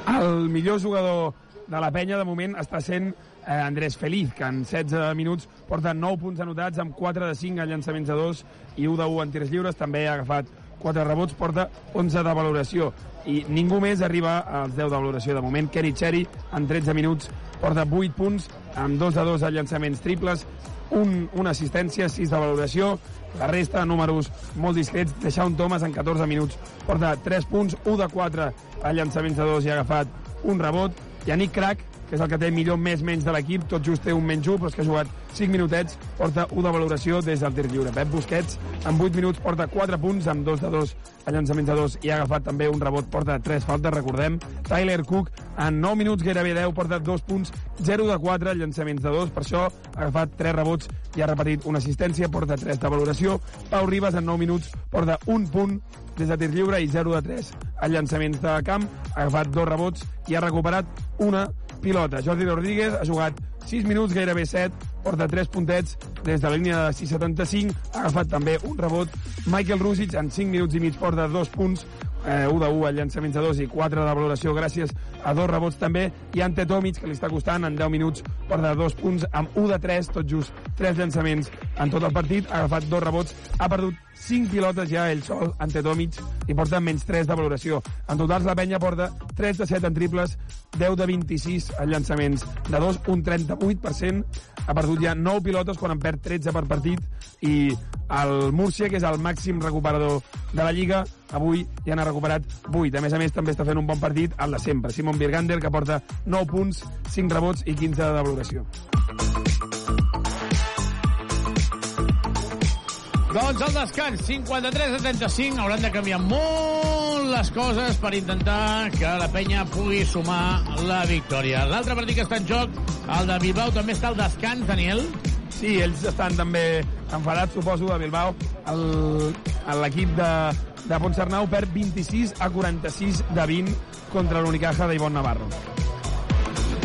El millor jugador de la penya, de moment, està sent eh, Andrés Feliz, que en 16 minuts porta 9 punts anotats, amb 4 de 5 en llançaments de 2 i 1 de 1 en tirs lliures. També ha agafat 4 rebots, porta 11 de valoració. I ningú més arriba als 10 de valoració de moment. Kerry Cherry, en 13 minuts, porta 8 punts, amb 2 de 2 en llançaments triples, un, una assistència, 6 de valoració, la resta, números molt discrets. Deixaun Thomas en 14 minuts porta 3 punts, 1 de 4 a llançaments de 2 i ha agafat un rebot. Yannick Crack, que és el que té millor més menys de l'equip, tot just té un menys 1, però és que ha jugat 5 minutets, porta 1 de valoració des del tir lliure. Pep Busquets, en 8 minuts, porta 4 punts, amb 2 de 2 a llançaments de 2 i ha agafat també un rebot, porta 3 faltes, recordem. Tyler Cook, en 9 minuts, gairebé 10, porta 2 punts, 0 de 4 llançaments de 2, per això ha agafat 3 rebots i ha repetit una assistència, porta 3 de valoració. Pau Ribas, en 9 minuts, porta un punt des de tir lliure i 0 de 3 en llançaments de camp, ha agafat dos rebots i ha recuperat una pilota. Jordi Rodríguez ha jugat 6 minuts, gairebé 7, porta 3 puntets des de la línia de 6,75, ha agafat també un rebot. Michael Rusic en 5 minuts i mig porta 2 punts, eh, 1 de 1 a llançaments de 2 i 4 de valoració gràcies a dos rebots també, i Ante Tomic, que li està costant en 10 minuts, porta 2 punts amb 1 de 3, tot just 3 llançaments en tot el partit, ha agafat dos rebots, ha perdut 5 pilotes ja ell sol, Ante Tomic, i porta menys 3 de valoració. En totals la penya porta 3 de 7 en triples, 10 de 26 en llançaments de 2, un 38%, ha perdut ja 9 pilotes quan en perd 13 per partit, i el Múrcia, que és el màxim recuperador de la Lliga, avui ja n'ha recuperat 8. A més a més, també està fent un bon partit el de sempre. Simon Birgander, que porta 9 punts, 5 rebots i 15 de valoració. Doncs el descans, 53 a 35, hauran de canviar molt les coses per intentar que la penya pugui sumar la victòria. L'altre partit que està en joc, el de Bilbao, també està al descans, Daniel. Sí, ells estan també enfadats, suposo, de Bilbao. L'equip de, de Ponsarnau perd 26 a 46 de 20 contra l'Unicaja d'Ivon Navarro.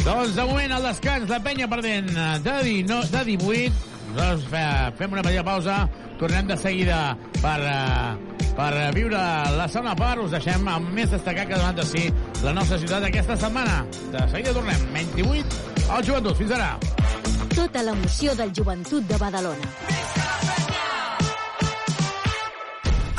Doncs de moment al descans, la penya perdent de, di, no, de 18. Doncs fe, fem una petita pausa, tornem de seguida per, eh, per viure la segona part. Us deixem amb més destacat que ha donat de si la nostra ciutat aquesta setmana. De seguida tornem, 28 al joventut. Fins ara. Tota l'emoció del joventut de Badalona.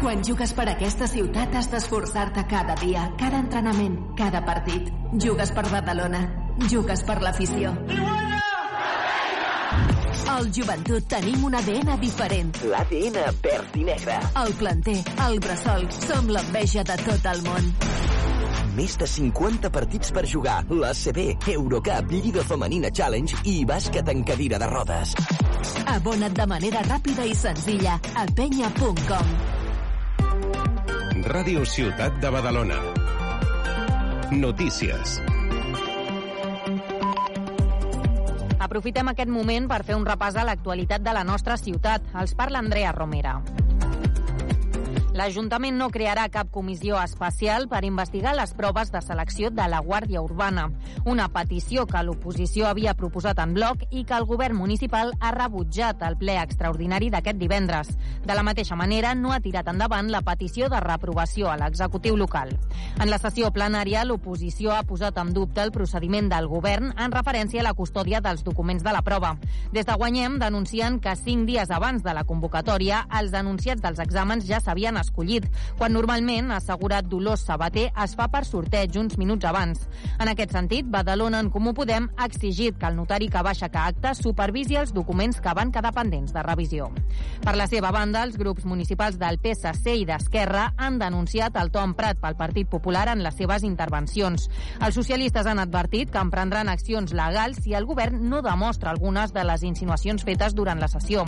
Quan jugues per aquesta ciutat has d'esforçar-te cada dia, cada entrenament, cada partit. Jugues per Badalona. Jugues per l'afició. Al Joventut tenim un ADN diferent. L'ADN verd i negre. El planter, el bressol, som l'enveja de tot el món. Més de 50 partits per jugar. L'ACB, Eurocup, Lliga Femenina Challenge i bàsquet en cadira de rodes. Abona't de manera ràpida i senzilla a penya.com. Ràdio Ciutat de Badalona. Notícies. Aprofitem aquest moment per fer un repàs a l'actualitat de la nostra ciutat. Els parla Andrea Romera. L'Ajuntament no crearà cap comissió especial per investigar les proves de selecció de la Guàrdia Urbana, una petició que l'oposició havia proposat en bloc i que el govern municipal ha rebutjat al ple extraordinari d'aquest divendres. De la mateixa manera, no ha tirat endavant la petició de reprovació a l'executiu local. En la sessió plenària, l'oposició ha posat en dubte el procediment del govern en referència a la custòdia dels documents de la prova. Des de Guanyem denuncien que cinc dies abans de la convocatòria, els anunciats dels exàmens ja s'havien escollit, quan normalment, ha assegurat Dolors Sabater, es fa per sorteig uns minuts abans. En aquest sentit, Badalona en Comú Podem ha exigit que el notari que va aixecar acte supervisi els documents que van quedar pendents de revisió. Per la seva banda, els grups municipals del PSC i d'Esquerra han denunciat el to emprat pel Partit Popular en les seves intervencions. Els socialistes han advertit que emprendran accions legals si el govern no demostra algunes de les insinuacions fetes durant la sessió.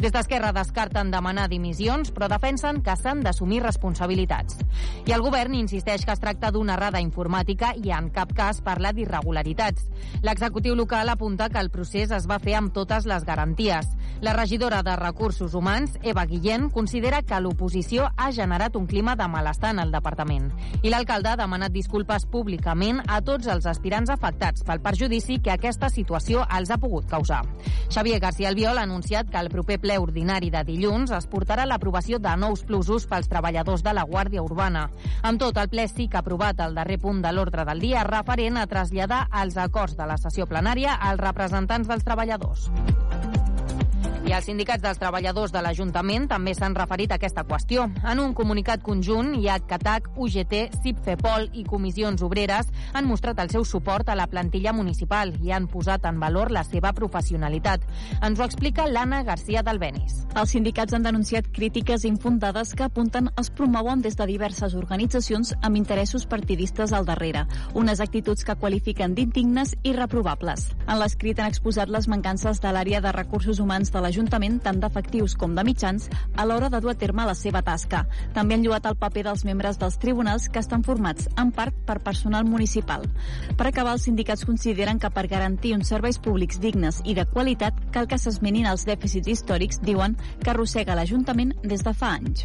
Des d'Esquerra descarten demanar dimissions, però defensen que s'han d'assumir responsabilitats. I el govern insisteix que es tracta d'una errada informàtica i en cap cas parla d'irregularitats. L'executiu local apunta que el procés es va fer amb totes les garanties. La regidora de Recursos Humans, Eva Guillén, considera que l'oposició ha generat un clima de malestar en el departament. I l'alcalde ha demanat disculpes públicament a tots els aspirants afectats pel perjudici que aquesta situació els ha pogut causar. Xavier García Albiol ha anunciat que el proper ple ordinari de dilluns es portarà l'aprovació de nous plusos pels treballadors de la Guàrdia Urbana. Amb tot, el ple sí que ha aprovat el darrer punt de l'ordre del dia referent a traslladar els acords de la sessió plenària als representants dels treballadors. I els sindicats dels treballadors de l'Ajuntament també s'han referit a aquesta qüestió. En un comunicat conjunt, IAC-CATAC, UGT, CIPFEPOL i Comissions Obreres han mostrat el seu suport a la plantilla municipal i han posat en valor la seva professionalitat. Ens ho explica l'Anna García d'Albenis. Els sindicats han denunciat crítiques infundades que apunten es promouen des de diverses organitzacions amb interessos partidistes al darrere, unes actituds que qualifiquen d'indignes i reprovables. En l'escrit han exposat les mancances de l'àrea de recursos humans de l'Ajuntament, tant d'efectius com de mitjans, a l'hora de dur a terme la seva tasca. També han lluat el paper dels membres dels tribunals que estan formats, en part, per personal municipal. Per acabar, els sindicats consideren que per garantir uns serveis públics dignes i de qualitat cal que s'esmenin els dèficits històrics, diuen, que arrossega l'Ajuntament des de fa anys.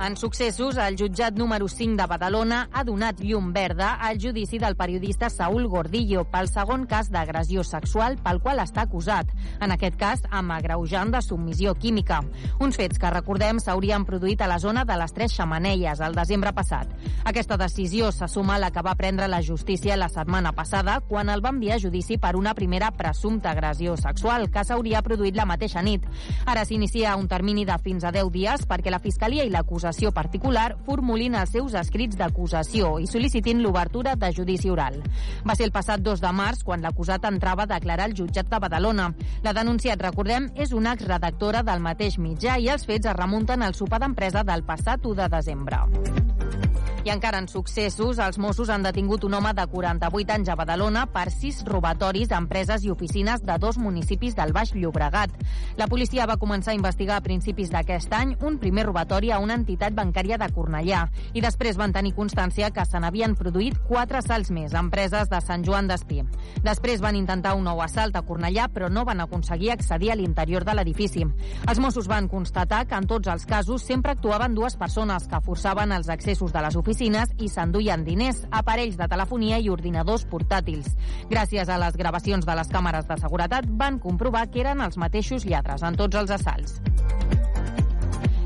En successos, el jutjat número 5 de Badalona ha donat llum verda al judici del periodista Saúl Gordillo pel segon cas d'agressió sexual pel qual està acusat, en aquest cas amb agreujant de submissió química. Uns fets que, recordem, s'haurien produït a la zona de les Tres Xamanelles el desembre passat. Aquesta decisió se suma a la que va prendre la justícia la setmana passada quan el va enviar a judici per una primera presumpta agressió sexual que s'hauria produït la mateixa nit. Ara s'inicia un termini de fins a 10 dies perquè la Fiscalia i l'acusació acusació particular formulin els seus escrits d'acusació i sol·licitin l'obertura de judici oral. Va ser el passat 2 de març quan l'acusat entrava a declarar al jutjat de Badalona. La denunciat, recordem, és una exredactora del mateix mitjà i els fets es remunten al sopar d'empresa del passat 1 de desembre. I encara en successos, els Mossos han detingut un home de 48 anys a Badalona per sis robatoris a empreses i oficines de dos municipis del Baix Llobregat. La policia va començar a investigar a principis d'aquest any un primer robatori a una entitat bancària de Cornellà i després van tenir constància que se n'havien produït quatre assalts més a empreses de Sant Joan d'Espí. Després van intentar un nou assalt a Cornellà, però no van aconseguir accedir a l'interior de l'edifici. Els Mossos van constatar que en tots els casos sempre actuaven dues persones que forçaven els accessos de les oficines oficines i s'enduien diners, aparells de telefonia i ordinadors portàtils. Gràcies a les gravacions de les càmeres de seguretat van comprovar que eren els mateixos lladres en tots els assalts.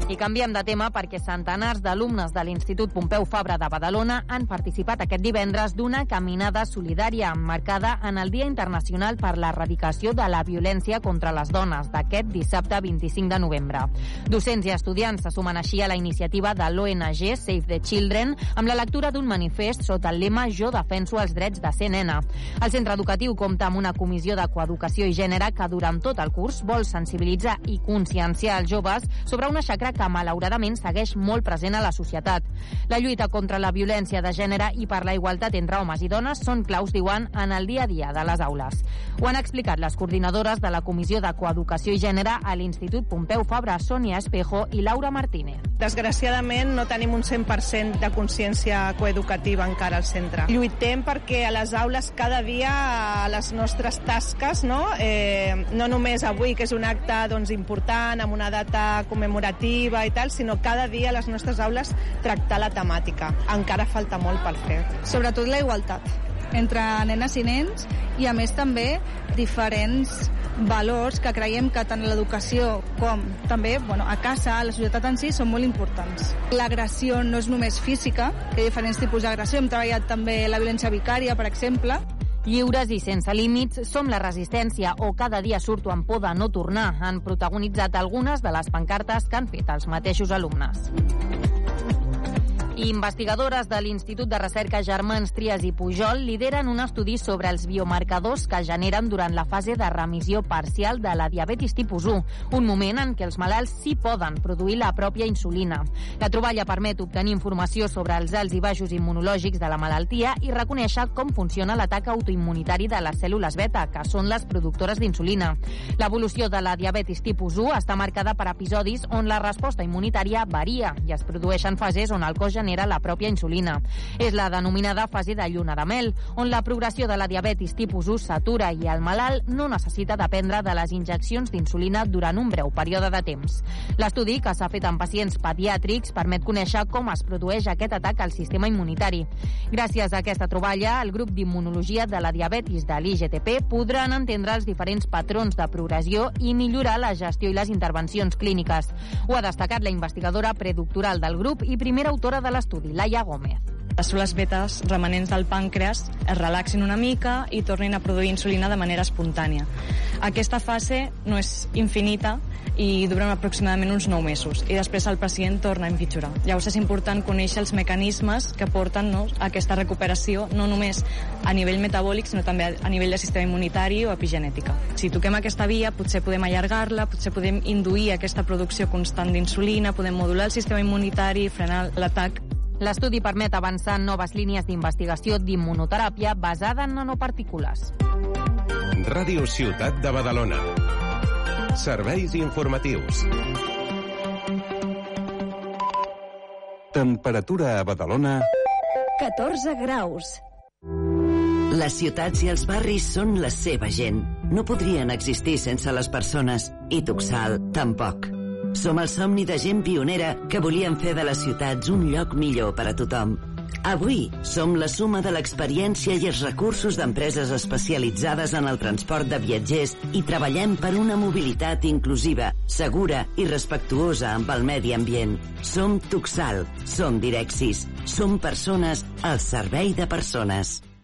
I canviem de tema perquè centenars d'alumnes de l'Institut Pompeu Fabra de Badalona han participat aquest divendres d'una caminada solidària marcada en el Dia Internacional per l'Erradicació de la Violència contra les Dones d'aquest dissabte 25 de novembre. Docents i estudiants se sumen així a la iniciativa de l'ONG Save the Children amb la lectura d'un manifest sota el lema Jo defenso els drets de ser nena. El centre educatiu compta amb una comissió de coeducació i gènere que durant tot el curs vol sensibilitzar i conscienciar els joves sobre una xacra que malauradament segueix molt present a la societat. La lluita contra la violència de gènere i per la igualtat entre homes i dones són claus, diuen, en el dia a dia de les aules. Ho han explicat les coordinadores de la Comissió de Coeducació i Gènere a l'Institut Pompeu Fabra, Sònia Espejo i Laura Martínez. Desgraciadament no tenim un 100% de consciència coeducativa encara al centre. Lluitem perquè a les aules cada dia a les nostres tasques, no, eh, no només avui, que és un acte doncs, important, amb una data commemorativa i tal, sinó cada dia a les nostres aules tractar la temàtica. Encara falta molt per fer. Sobretot la igualtat entre nenes i nens i a més també diferents valors que creiem que tant l'educació com també bueno, a casa, a la societat en si, són molt importants. L'agressió no és només física, que hi ha diferents tipus d'agressió. Hem treballat també la violència vicària, per exemple, Lliures i sense límits, som la resistència o cada dia surto amb por de no tornar. Han protagonitzat algunes de les pancartes que han fet els mateixos alumnes. Investigadores de l'Institut de Recerca Germans Trias i Pujol lideren un estudi sobre els biomarcadors que generen durant la fase de remissió parcial de la diabetis tipus 1, un moment en què els malalts sí poden produir la pròpia insulina. La troballa permet obtenir informació sobre els alts i baixos immunològics de la malaltia i reconèixer com funciona l'atac autoimmunitari de les cèl·lules beta, que són les productores d'insulina. L'evolució de la diabetis tipus 1 està marcada per episodis on la resposta immunitària varia i es produeixen fases on el cos genera la pròpia insulina. És la denominada fase de lluna de mel, on la progressió de la diabetis tipus 1 s'atura i el malalt no necessita dependre de les injeccions d'insulina durant un breu període de temps. L'estudi, que s'ha fet en pacients pediàtrics, permet conèixer com es produeix aquest atac al sistema immunitari. Gràcies a aquesta troballa, el grup d'immunologia de la diabetis de l'IGTP podran entendre els diferents patrons de progressió i millorar la gestió i les intervencions clíniques. Ho ha destacat la investigadora predoctoral del grup i primera autora de l'estudi, Laia Gómez. Les cèl·lules betes remanents del pàncreas es relaxin una mica i tornin a produir insulina de manera espontània. Aquesta fase no és infinita i dura aproximadament uns 9 mesos i després el pacient torna a empitjorar. Llavors és important conèixer els mecanismes que porten no, a aquesta recuperació no només a nivell metabòlic sinó també a nivell de sistema immunitari o epigenètica. Si toquem aquesta via potser podem allargar-la, potser podem induir aquesta producció constant d'insulina, podem modular el sistema immunitari frenar l'atac L'estudi permet avançar en noves línies d'investigació d'immunoteràpia basada en nanopartícules. Ràdio Ciutat de Badalona. Serveis informatius. Temperatura a Badalona... 14 graus. Les ciutats i els barris són la seva gent. No podrien existir sense les persones. I Tuxal, tampoc. Som el somni de gent pionera que volien fer de les ciutats un lloc millor per a tothom. Avui som la suma de l'experiència i els recursos d'empreses especialitzades en el transport de viatgers i treballem per una mobilitat inclusiva, segura i respectuosa amb el medi ambient. Som Tuxal, som Direxis, som persones al servei de persones.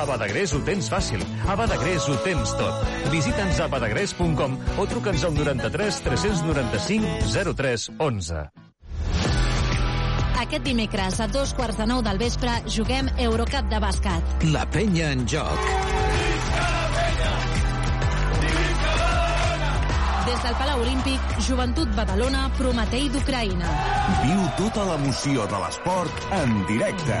A Badagrés ho tens fàcil. A Badagrés ho tens tot. Visita'ns a badagrés.com o truca'ns al 93 395 03 11. Aquest dimecres a dos quarts de nou del vespre juguem Eurocup de bàsquet. La penya en joc. Des del Palau Olímpic, Joventut Badalona, Prometei d'Ucraïna. Viu tota l'emoció de l'esport en directe.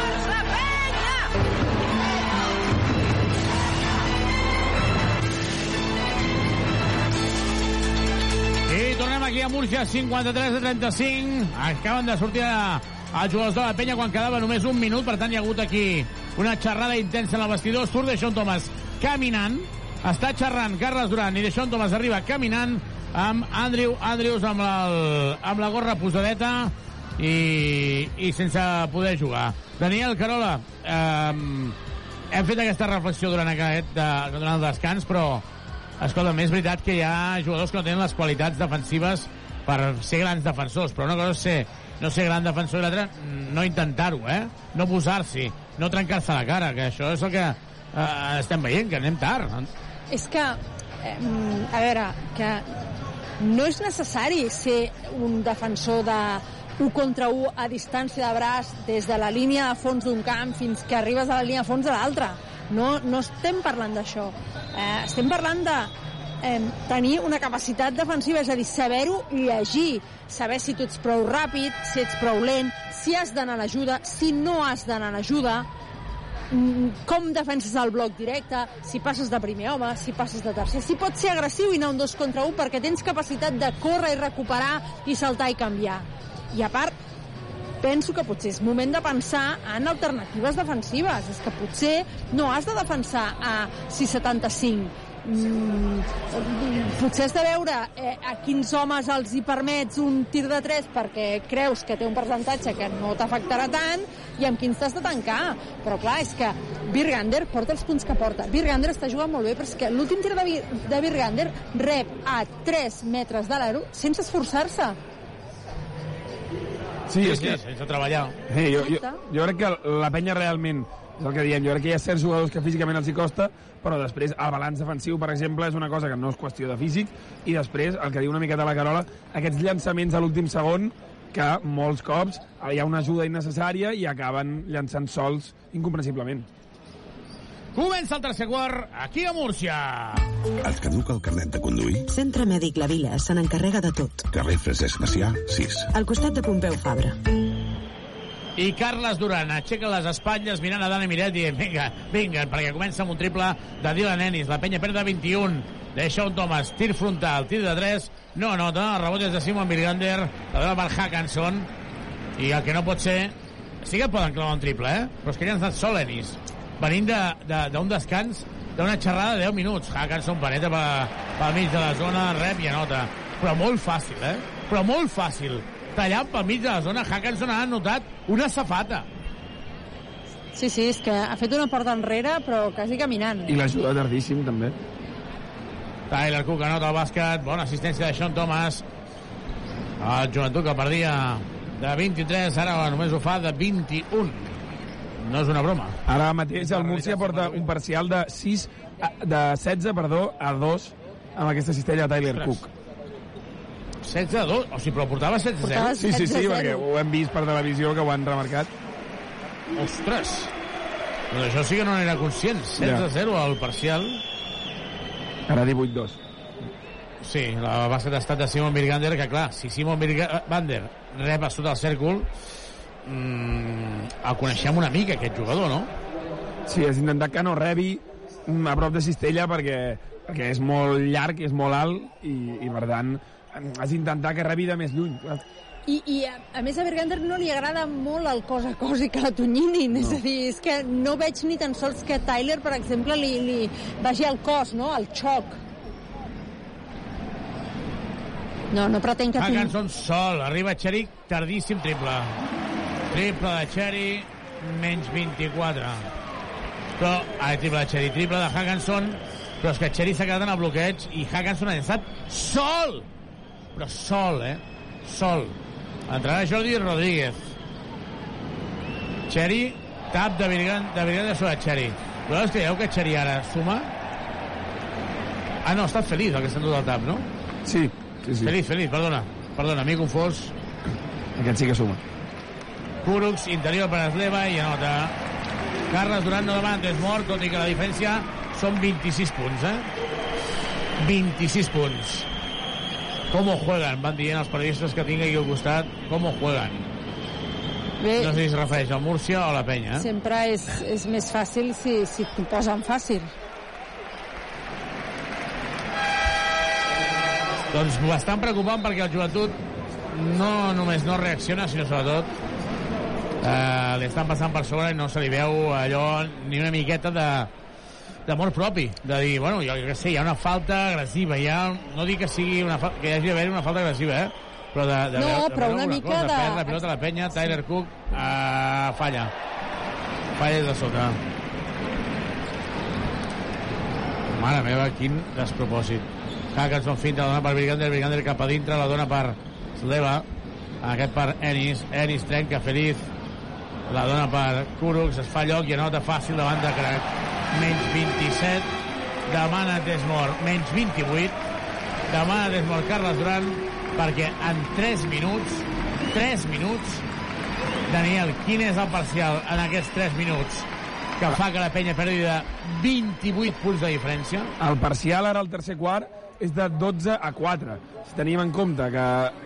tornem aquí a Múrcia, 53 a 35. Acaben de sortir els jugadors de la penya quan quedava només un minut, per tant hi ha hagut aquí una xerrada intensa en el vestidor. Surt Deixón Thomas caminant, està xerrant Carles Duran i Deixón Thomas arriba caminant amb Andrew Andrews amb, el, amb la gorra posadeta i, i sense poder jugar. Daniel Carola, eh, hem fet aquesta reflexió durant, aquest, de, durant el descans, però escolta, és veritat que hi ha jugadors que no tenen les qualitats defensives per ser grans defensors, però una cosa és ser, no ser gran defensor i l'altra no intentar-ho, eh? No posar-s'hi, no trencar-se la cara, que això és el que eh, estem veient, que anem tard. És que, eh, a veure, que no és necessari ser un defensor de 1 contra 1 a distància de braç des de la línia de fons d'un camp fins que arribes a la línia de fons de l'altra. No, no estem parlant d'això. Eh, estem parlant de eh, tenir una capacitat defensiva, és a dir, saber-ho llegir, saber si tu ets prou ràpid, si ets prou lent, si has d'anar a l'ajuda, si no has d'anar a l'ajuda, mm, com defenses el bloc directe, si passes de primer home, si passes de tercer, si pots ser agressiu i anar un dos contra un perquè tens capacitat de córrer i recuperar i saltar i canviar. I a part, penso que potser és moment de pensar en alternatives defensives. És que potser no has de defensar a 6,75. Mm, potser has de veure eh, a quins homes els hi permets un tir de 3 perquè creus que té un percentatge que no t'afectarà tant i amb quins t'has de tancar. Però clar, és que Birgander porta els punts que porta. Birgander està jugant molt bé, però és que l'últim tir de, Bir de Birgander rep a 3 metres de l'aro sense esforçar-se. Sí, Sí, és sí, que... sense treballar. Sí, jo, jo, jo crec que la penya realment és el que diem, jo crec que hi ha certs jugadors que físicament els hi costa, però després el balanç defensiu, per exemple, és una cosa que no és qüestió de físic, i després, el que diu una miqueta la Carola, aquests llançaments a l'últim segon, que molts cops hi ha una ajuda innecessària i acaben llançant sols incomprensiblement. Comença el tercer quart aquí a Múrcia. Et caduca el carnet de conduir? Centre Mèdic La Vila se n'encarrega de tot. Carrer Francesc Macià, 6. Al costat de Pompeu Fabra. I Carles Duran aixeca les espatlles mirant a Dani Miret i vinga, vinga, perquè comença amb un triple de Dylan Ennis. La penya perd de 21. Deixa un Thomas, tir frontal, tir de 3, no nota, el rebot és de Simon Birgander, la dona per Hackanson, i el que no pot ser... Sí que poden clavar un triple, eh? Però és que ja han estat sol Ennis, venint d'un de, de, descans d'una xerrada de 10 minuts. Hackanson paneta per, pel mig de la zona, rep i anota. Però molt fàcil, eh? Però molt fàcil tallant pel mig de la zona, Hackanson ha anotat una safata. Sí, sí, és que ha fet una porta enrere, però quasi caminant. I l'ajuda tardíssim, també. Tyler Cook anota el bàsquet, bona assistència de Sean Thomas. El joventut que perdia de 23, ara només ho fa de 21. No és una broma. Ara mateix el Múrcia porta un parcial de 6 a- de 16, perdó, a 2 amb aquesta cistella de Tyler Ostres. Cook. 16 a 2, o sigui, però portava 16 a 0. Sí, sí, sí, perquè ho hem vist per televisió que ho han remarcat. Ostres! Doncs això sí que no n'era conscient. 16 a 0 al parcial. Ara 18-2. Sí, la bàsquet ha estat de Simon Birgander, que clar, si Simon Birgander rep a sota el cèrcol, mmm, el coneixem una mica, aquest jugador, no? Sí, és intentar que no rebi mm, a prop de cistella perquè, perquè és molt llarg, és molt alt i, i per tant has d'intentar que rebi de més lluny. I, i a, a més a Bergander no li agrada molt el cos a cos i que la tonyinin, no. és a dir, és que no veig ni tan sols que Tyler, per exemple, li, li vagi al cos, no?, al xoc. No, no pretenc que... tingui- Hackenson sol, arriba Xeric, tardíssim triple. Triple de Xeri, menys 24. Però, ara triple de Xeri, triple de Hackenson, però és que Xeri s'ha quedat en el bloqueig i Hackenson ha llançat sol! Però sol, eh? Sol. Entrarà Jordi Rodríguez. Xeri, tap de Virgan, de Virgan de sobre Xeri. Vosaltres creieu que Xeri ara suma? Ah, no, ha estat feliç el que s'ha endut el tap, no? Sí, sí, sí. Feliç, feliç, perdona. Perdona, m'he confós. Aquest sí que suma. Kurux, interior per Esleva i anota. Carles Durant no demana tres mort, tot i que la diferència són 26 punts, eh? 26 punts. Com juegan, van dient els periodistes que tinc aquí al costat, com juegan. Bé, No sé si es refereix al Múrcia o a la Penya. Eh? sempre és, és més fàcil si, si t'ho posen fàcil. Doncs bastant preocupant perquè el joventut no només no reacciona, sinó sobretot eh, li estan passant per sobre i no se li veu allò ni una miqueta de d'amor propi, de dir, bueno, jo, què sé, hi ha una falta agressiva, hi ha, no dic que sigui una que hi hagi d'haver una falta agressiva, eh? però de, de, No, veure- de però una alguna mica cosa, de- perd la pilota la penya, Tyler Cook eh, falla. Falla des de sota. Mare meva, quin despropòsit. Hackenson finta, la dona per Brigander, Brigander cap a dintre, la dona per Sleva, aquest per Ennis, Ennis trenca, feliç, la dona per Kurux, es fa lloc i anota fàcil davant de Crac. Menys 27, demana Desmor, menys 28, demana Desmor Carles Duran, perquè en 3 minuts, 3 minuts, Daniel, quin és el parcial en aquests 3 minuts que fa que la penya perdi de 28 punts de diferència? El parcial ara al tercer quart és de 12 a 4. Si tenim en compte que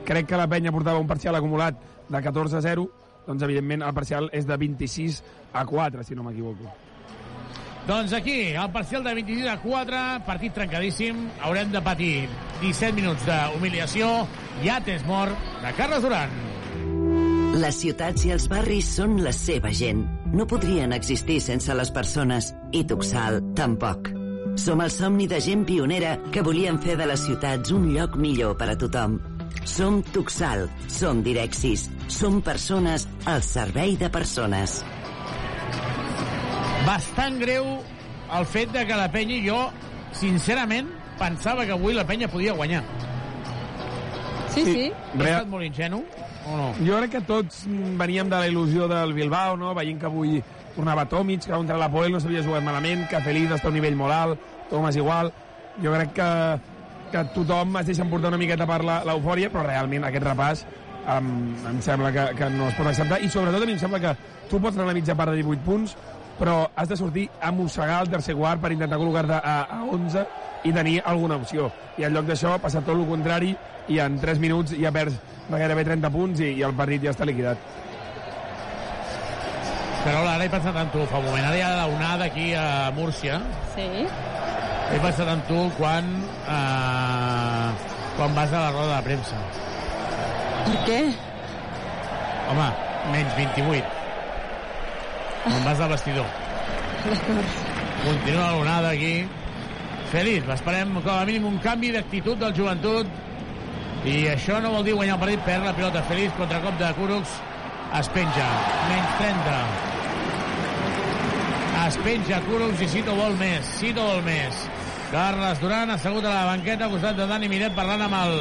crec que la penya portava un parcial acumulat de 14 a 0, doncs evidentment el parcial és de 26 a 4, si no m'equivoco. Doncs aquí, el parcial de 22 a 4, partit trencadíssim, haurem de patir 17 minuts d'humiliació i ates mort de Carles Duran. Les ciutats i els barris són la seva gent. No podrien existir sense les persones. I Tuxal, tampoc. Som el somni de gent pionera que volien fer de les ciutats un lloc millor per a tothom. Som Tuxal, som Direxis, som persones al servei de persones. Bastant greu el fet de que la penya i jo, sincerament, pensava que avui la penya podia guanyar. Sí, sí. He Real- estat molt ingenu, o no? Jo crec que tots veníem de la il·lusió del Bilbao, no? veient que avui tornava Tomic, que contra la Poel no s'havia jugat malament, que Feliz està a un nivell molt alt, Thomas igual. Jo crec que, que tothom es deixa emportar una miqueta per la- l'eufòria, però realment aquest repàs em, em sembla que, que no es pot acceptar. I sobretot a mi em sembla que tu pots anar a la mitja part de 18 punts, però has de sortir a mossegar el tercer quart per intentar col·locar-te a, a 11 i tenir alguna opció. I en lloc d'això passa tot el contrari i en 3 minuts ja perds gairebé 30 punts i, i el partit ja està liquidat. Carola, ara he pensat en tu fa un moment. Ara hi ha l'onada aquí a Múrcia. Sí. He pensat en tu quan, eh, quan vas a la roda de premsa. Per què? Home, menys 28. Quan vas al vestidor. D'acord. Continua l'onada aquí. Feliç, esperem com a mínim un canvi d'actitud del joventut i això no vol dir guanyar el partit, perd la pilota Feliç, contracop de Kurux, es penja, menys 30. Es penja Kurux i Cito vol més, Cito vol més. Carles Duran assegut a la banqueta al costat de Dani Miret parlant amb el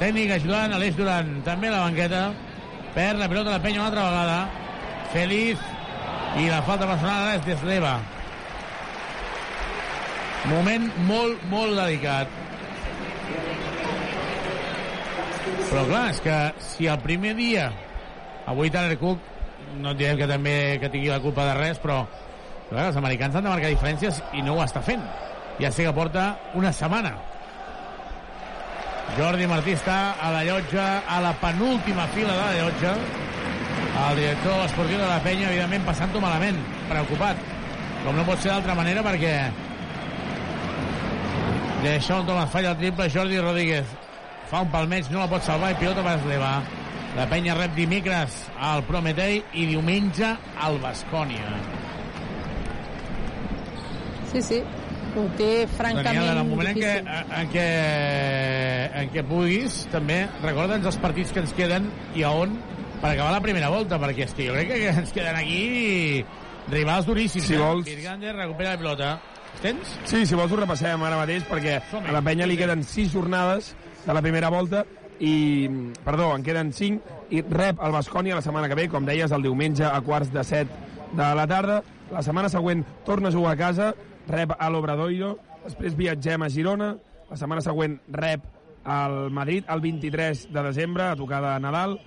tècnic ajudant Aleix Duran, també a la banqueta. Perd la pilota la penya una altra vegada. Feliç i la falta personal és d'Esleva. Moment molt, molt delicat. Però clar, és que si el primer dia avui Tyler Cook no direm que també que tingui la culpa de res, però clar, els americans han de marcar diferències i no ho està fent. Ja sé que porta una setmana. Jordi Martí està a la llotja, a la penúltima fila de la llotja. El director esportiu de la penya, evidentment, passant-ho malament, preocupat. Com no pot ser d'altra manera, perquè Deixón Thomas falla el triple, Jordi Rodríguez fa un palmeig, no la pot salvar i pilota per Esleva. La penya rep dimecres al Prometei i diumenge al Bascònia. Sí, sí. Ho té francament Daniel, en el moment en què, difícil. en què, en què puguis, també recorda'ns els partits que ens queden i a on per acabar la primera volta, perquè és que jo crec que ens queden aquí rivals duríssims. Si eh? vols- Virgander recupera la pilota. Tens? Sí, si vols ho repassem ara mateix, perquè a la penya li queden 6 jornades de la primera volta i, perdó, en queden 5 i rep el Bascònia la setmana que ve, com deies, el diumenge a quarts de 7 de la tarda. La setmana següent torna a jugar a casa, rep a l'Obradoiro, després viatgem a Girona, la setmana següent rep al Madrid el 23 de desembre, a tocar de Nadal,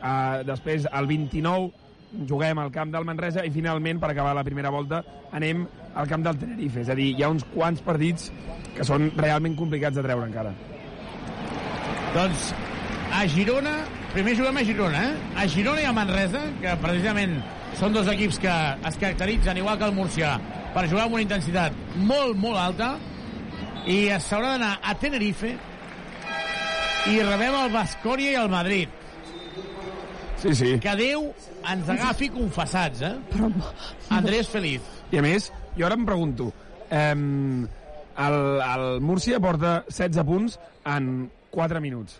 uh, després el 29 juguem al camp del Manresa i finalment, per acabar la primera volta, anem al camp del Tenerife. És a dir, hi ha uns quants partits que són realment complicats de treure encara. Doncs a Girona, primer juguem a Girona, eh? A Girona i a Manresa, que precisament són dos equips que es caracteritzen, igual que el Múrcia, per jugar amb una intensitat molt, molt alta, i s'haurà d'anar a Tenerife i rebem el Bascònia i el Madrid. Sí, sí. Que Déu ens agafi confessats, eh? Però... Andrés Feliz. I a més, jo ara em pregunto, eh, el, el Múrcia porta 16 punts en 4 minuts.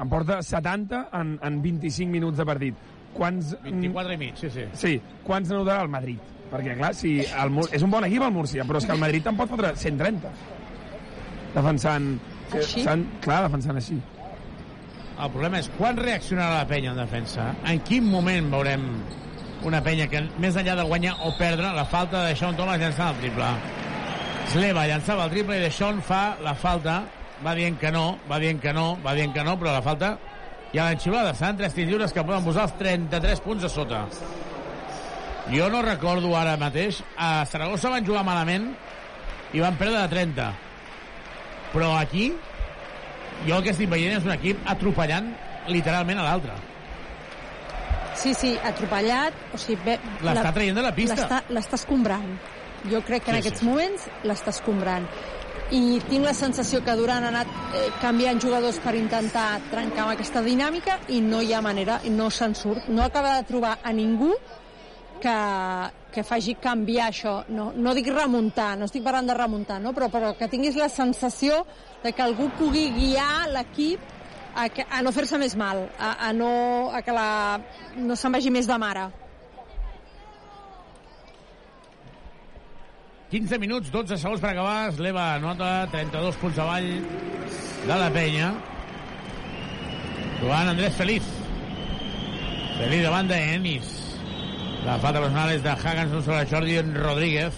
En porta 70 en, en 25 minuts de partit. Quants... 24 i mig, sí, sí. Sí, quants n'anotarà el Madrid? Perquè, clar, si el, Mur- és un bon equip el Múrcia, però és que el Madrid te'n pot fotre 130. Defensant... Així? Sant, clar, defensant així. El problema és quan reaccionarà la penya en defensa. En quin moment veurem una penya que, més enllà de guanyar o perdre, la falta de Sean Thomas llançant el triple. Sleva llançava el triple i Sean fa la falta. Va dient que no, va dient que no, va dient que no, però la falta ja l'han xiulada. Seran tres tirs lliures que poden posar els 33 punts a sota. Jo no recordo ara mateix. A Saragossa van jugar malament i van perdre de 30. Però aquí jo el que estic veient és un equip atropellant literalment a l'altre. Sí, sí, atropellat, o sigui... L'està traient de la pista. l'està- escombrant. Jo crec que en Sí, aquests sí. moments l'està escombrant. I tinc la sensació que Durant ha anat eh, canviant jugadors per intentar trencar amb aquesta dinàmica i no hi ha manera, no se'n surt. No acaba de trobar a ningú que, que faci canviar això. No, no dic remuntar, no estic parlant de remuntar, no? però, però que tinguis la sensació de que algú pugui guiar l'equip a, a no fer-se més mal, a, a, no, a que la, no se'n vagi més de mare. 15 minuts, 12 segons per acabar. Sleva nota 32 punts avall de la penya. Joan Andrés Feliz. Feliz davant d'Enis. La falta personal és de Haganson sobre Jordi Rodríguez.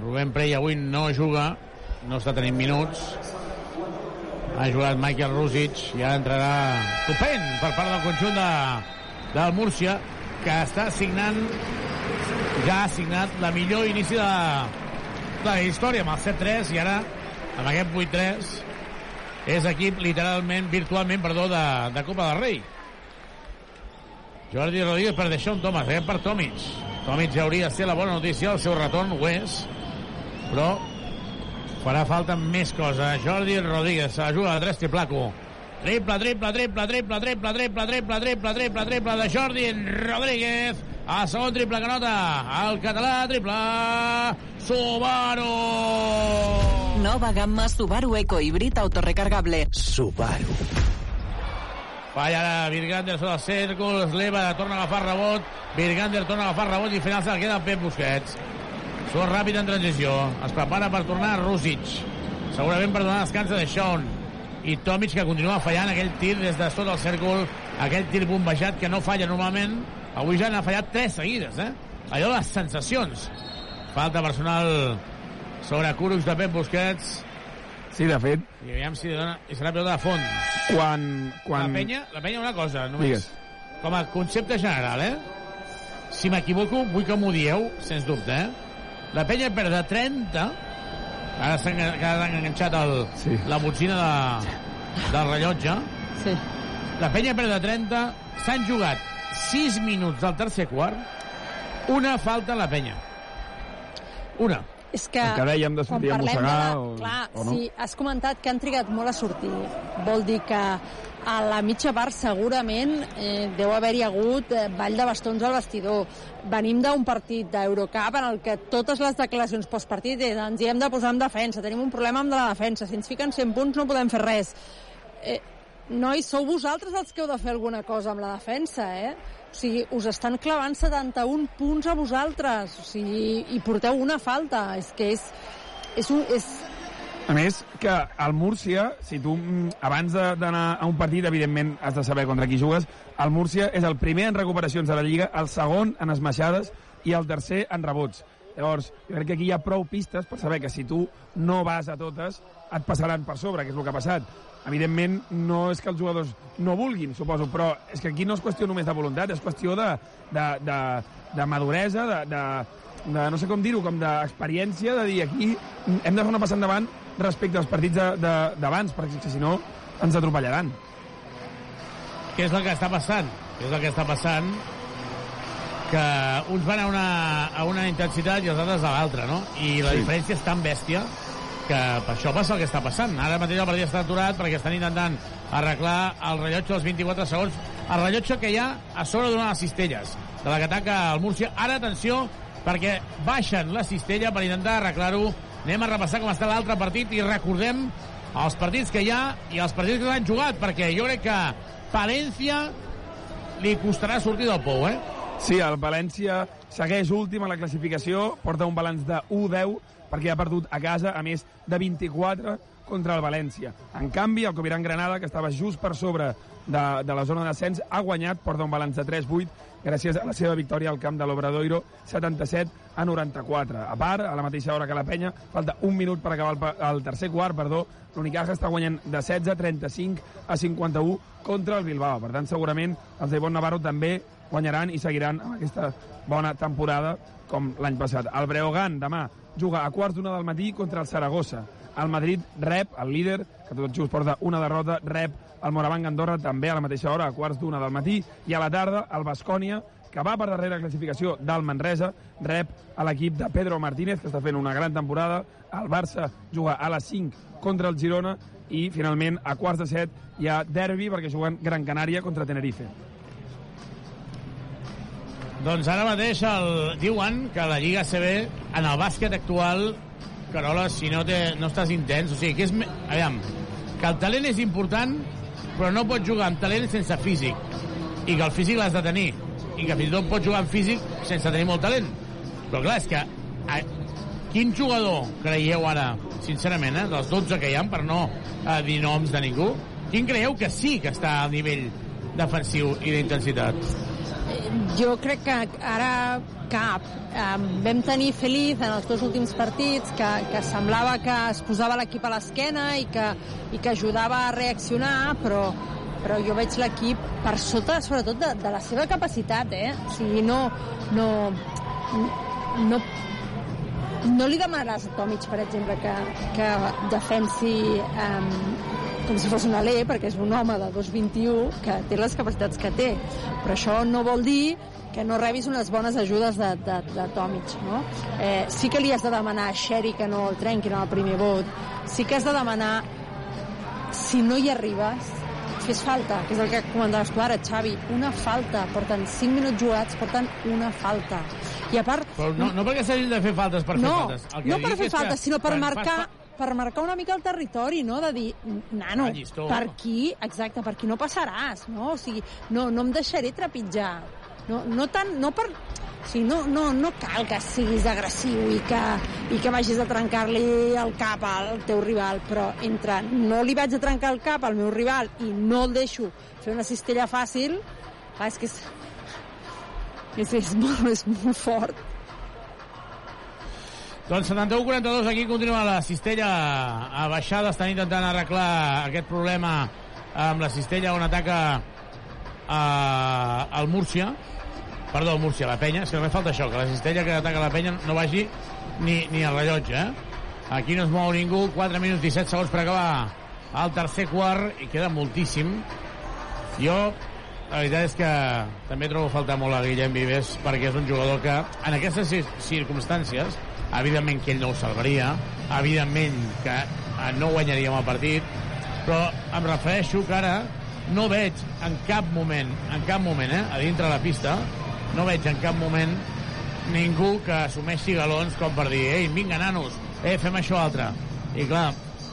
Rubén Prey avui no juga, no està tenint minuts. Ha jugat Michael Rusic i ara entrarà Tupent per part del conjunt de, del Múrcia, que està signant ja ha signat la millor inici de, de la història amb el 7-3 i ara amb aquest 8-3 és equip literalment, virtualment, perdó, de, de Copa del Rei. Jordi Rodríguez per Deixón Thomas, aquest per Tomic. Tomic ja hauria de ser la bona notícia, el seu retorn ho és, però farà falta més cosa. Jordi Rodríguez se la juga de 3 triplaco. Triple, triple, triple, triple, triple, triple, triple, triple, triple, triple de Jordi Rodríguez. A segon triple que nota el català, triple Subaru. Nova gamma Subaru Eco Híbrid autorecargable. Subaru. Falla Virgander sota el cèrcol, Sleva torna a agafar rebot, Virgander torna a agafar rebot i al final se la queda Pep Busquets. Surt ràpid en transició, es prepara per tornar Rusic, segurament per donar descans de Sean i Tomic que continua fallant aquell tir des de sota el cèrcol, aquell tir bombejat que no falla normalment, avui ja n'ha fallat tres seguides, eh? Allò de les sensacions. Falta personal sobre Curux de Pep Busquets. Sí, de fet, I aviam si dona... I serà pilota de fons. Quan... quan... La penya, la penya una cosa, només. Digues. Com a concepte general, eh? Si m'equivoco, vull que m'ho dieu, sens dubte, eh? La penya perd de 30, ara s'ha enganxat el, sí. la botzina de, del rellotge. Sí. La penya perd de 30, s'han jugat 6 minuts del tercer quart, una falta a la penya. Una. És que, El que dèiem de sortir a de mossegar la- o- clar, o no. si has comentat que han trigat molt a sortir, vol dir que a la mitja part segurament eh, deu haver-hi hagut eh, ball de bastons al vestidor. Venim d'un partit d'Eurocup en el que totes les declaracions postpartit és ens hi hem de posar en defensa, tenim un problema amb la defensa, si ens fiquen 100 punts no podem fer res. Eh, nois, sou vosaltres els que heu de fer alguna cosa amb la defensa, eh? O sigui, us estan clavant 71 punts a vosaltres, o sigui, i porteu una falta. És que és... és, un, és A més, que al Múrcia, si tu mm, abans d'anar a un partit, evidentment has de saber contra qui jugues, el Múrcia és el primer en recuperacions de la Lliga, el segon en esmaixades i el tercer en rebots. Llavors, jo crec que aquí hi ha prou pistes per saber que si tu no vas a totes, et passaran per sobre, que és el que ha passat. Evidentment, no és que els jugadors no vulguin, suposo, però és que aquí no és qüestió només de voluntat, és qüestió de, de, de, de maduresa, de, de, de no sé com dir-ho, com d'experiència, de dir aquí hem de fer una passa endavant respecte als partits d'abans, perquè si no ens atropellaran. Què és el que està passant? Què és el que està passant? Que uns van a una, a una intensitat i els altres a l'altra, no? I la Sí. diferència és tan bèstia que això passa el que està passant. Ara mateix el partit està aturat perquè estan intentant arreglar el rellotge dels 24 segons. El rellotge que hi ha a sobre d'una de les cistelles, de la que ataca el Múrcia. Ara, atenció, perquè baixen la cistella per intentar arreglar-ho. Anem a repassar com està l'altre partit i recordem els partits que hi ha i els partits que s'han jugat, perquè jo crec que Palència li costarà sortir del pou, eh? Sí, el València segueix últim a la classificació, porta un balanç de 1-10 perquè ha perdut a casa, a més de 24 contra el València. En canvi, el Coviran Granada, que estava just per sobre de, de la zona d'ascens, ha guanyat, porta un balanç de 3-8, gràcies a la seva victòria al camp de l'Obradoiro, 77 a 94. A part, a la mateixa hora que la penya, falta un minut per acabar el, el tercer quart, perdó, l'Unicaja està guanyant de 16 a 35 a 51 contra el Bilbao. Per tant, segurament els de Bon Navarro també guanyaran i seguiran amb aquesta bona temporada com l'any passat. El Breogán demà juga a quarts d'una del matí contra el Saragossa. El Madrid rep, el líder, que tot just porta una derrota, rep el Moravang Andorra també a la mateixa hora, a quarts d'una del matí, i a la tarda el Bascònia, que va per darrere classificació del Manresa, rep a l'equip de Pedro Martínez, que està fent una gran temporada. El Barça juga a les 5 contra el Girona i, finalment, a quarts de set hi ha derbi perquè juguen Gran Canària contra Tenerife. Doncs ara mateix el, diuen que la Lliga CB, en el bàsquet actual, Carola, si no, te, no estàs intens, o sigui, que és... Aviam, que el talent és important, però no pots jugar amb talent sense físic, i que el físic l'has de tenir, i que fins i tot pots jugar amb físic sense tenir molt talent. Però clar, és que... A, quin jugador creieu ara, sincerament, eh, dels 12 que hi ha, per no eh, dir noms de ningú, quin creieu que sí que està al nivell defensiu i d'intensitat? Jo crec que ara cap. Um, vam tenir Feliz en els dos últims partits que, que semblava que es posava l'equip a l'esquena i, que, i que ajudava a reaccionar, però, però jo veig l'equip per sota, sobretot, de, de la seva capacitat, eh? O sigui, no... no no, no li demanaràs a Tomic, per exemple, que, que defensi um, com si fos un alè, perquè és un home de 2'21 que té les capacitats que té. Però això no vol dir que no rebis unes bones ajudes de, de, de Tomic, no? Eh, sí que li has de demanar a Sherry que no el trenquin en el primer vot. Sí que has de demanar, si no hi arribes, fes falta, que és el que comentaves tu ara, Xavi, una falta. Porten 5 minuts jugats, porten una falta. I a part... Però no, no perquè s'hagin de fer faltes per fer no, faltes. El que no per fer faltes, sinó per marcar, fas per marcar una mica el territori, no? De dir, nano, Ah, per aquí, exacte, per aquí no passaràs, no? O sigui, no, no em deixaré trepitjar. No, no tant, no per... O sigui, no, no, no cal que siguis agressiu i que, i que vagis a trencar-li el cap al teu rival, però entre no li vaig a trencar el cap al meu rival i no el deixo fer una cistella fàcil, clar, és que és, és, és, molt, és molt fort. Doncs 71-42, aquí continua la cistella a baixada. Estan intentant arreglar aquest problema amb la cistella on ataca eh, el Múrcia. Perdó, Múrcia, la penya. És que només falta això, que la cistella que ataca la penya no vagi ni, ni al rellotge, eh? Aquí no es mou ningú. 4 minuts 17 segons per acabar el tercer quart i queda moltíssim. Jo la veritat és que també trobo faltar molt a Guillem Vives perquè és un jugador que en aquestes cir- circumstàncies evidentment que ell no ho salvaria. Evidentment que eh, no guanyaríem el partit. Però em refereixo que ara no veig en cap moment en cap moment, eh, a dintre la pista no veig en cap moment ningú que assumeixi galons com per dir ei, vinga, nanos, eh, fem això altre. I clar,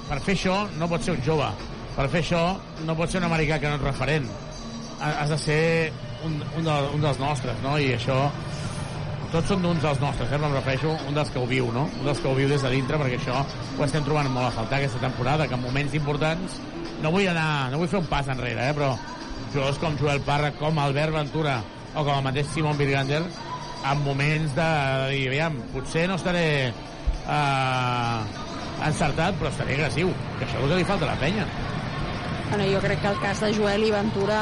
per fer això no pot ser un jove. Per fer això no pot ser un americà que no és referent. Ha- has de ser un, un, de, un dels nostres no? i això tots són d'uns dels nostres, eh? em refereixo un dels que ho viu, no? Un dels que ho viu des de dintre, perquè això ho estem trobant molt a faltar aquesta temporada, que en moments importants no vull anar, no vull fer un pas enrere, eh? però jugadors com Joel Parra, com Albert Ventura o com el mateix Simon Virgander en moments de, de dir, aviam, potser no estaré eh, encertat, però estaré agressiu, que això és el que li falta a la penya. Bueno, jo crec que el cas de Joel i Ventura,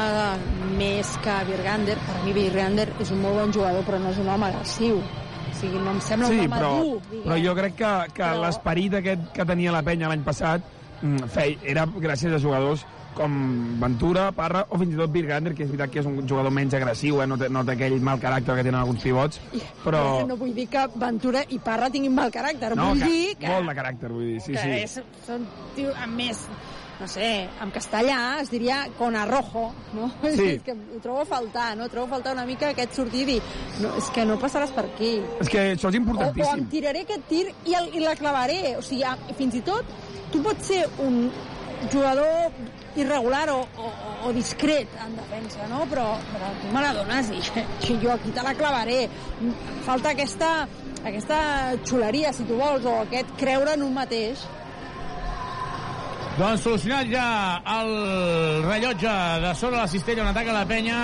més que Virgander, per mi Virgander és un molt bon jugador, però no és un home agressiu. O sigui, no em sembla Sí, un home però, dur, diguem. però jo crec que, que Però- l'esperit aquest que tenia la penya l'any passat mm, fei, era gràcies a jugadors com Ventura, Parra o fins i tot Virgander, que és veritat que és un jugador menys agressiu, eh? no, té, no té aquell mal caràcter que tenen alguns pivots, però... No vull dir que Ventura i Parra tinguin mal caràcter, No, vull que, dir que, molt de caràcter, vull dir, sí, que sí. És, són tio, amb més no sé, en castellà es diria con arrojo, no? Sí. És que ho trobo a faltar, no? Trobo a faltar una mica aquest sortir i dir, no, és que no passaràs per aquí. És que això és O, o importantíssim. em tiraré aquest tir i, el, i la clavaré. O sigui, fins i tot, tu pots ser un jugador irregular o, o, o discret en defensa, no? Però, però tu me la dones i, i jo aquí te la clavaré. Falta aquesta, aquesta xuleria, si tu vols, o aquest creure en un mateix. Doncs solucionat ja el rellotge de sobre la cistella on ataca la penya.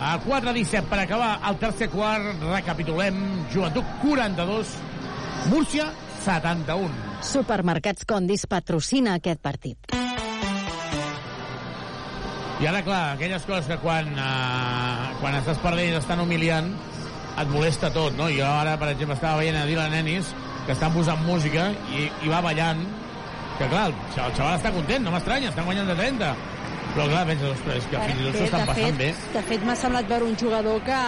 A 4-17 per acabar el tercer quart. Recapitulem. Joventut 42, Múrcia 71. Supermercats Condis patrocina aquest partit. I ara, clar, aquelles coses que quan, eh, quan estàs perdent i t'estan humiliant et molesta tot, no? Jo ara, per exemple, estava veient a Dylan Ennis que estan posant música i, i va ballant que clar, el xaval, el està content, no m'estranya, estan guanyant de 30 però clar, penses, ostres, és que fins i tot s'ho estan passant bé De fet, m'ha semblat veure un jugador que,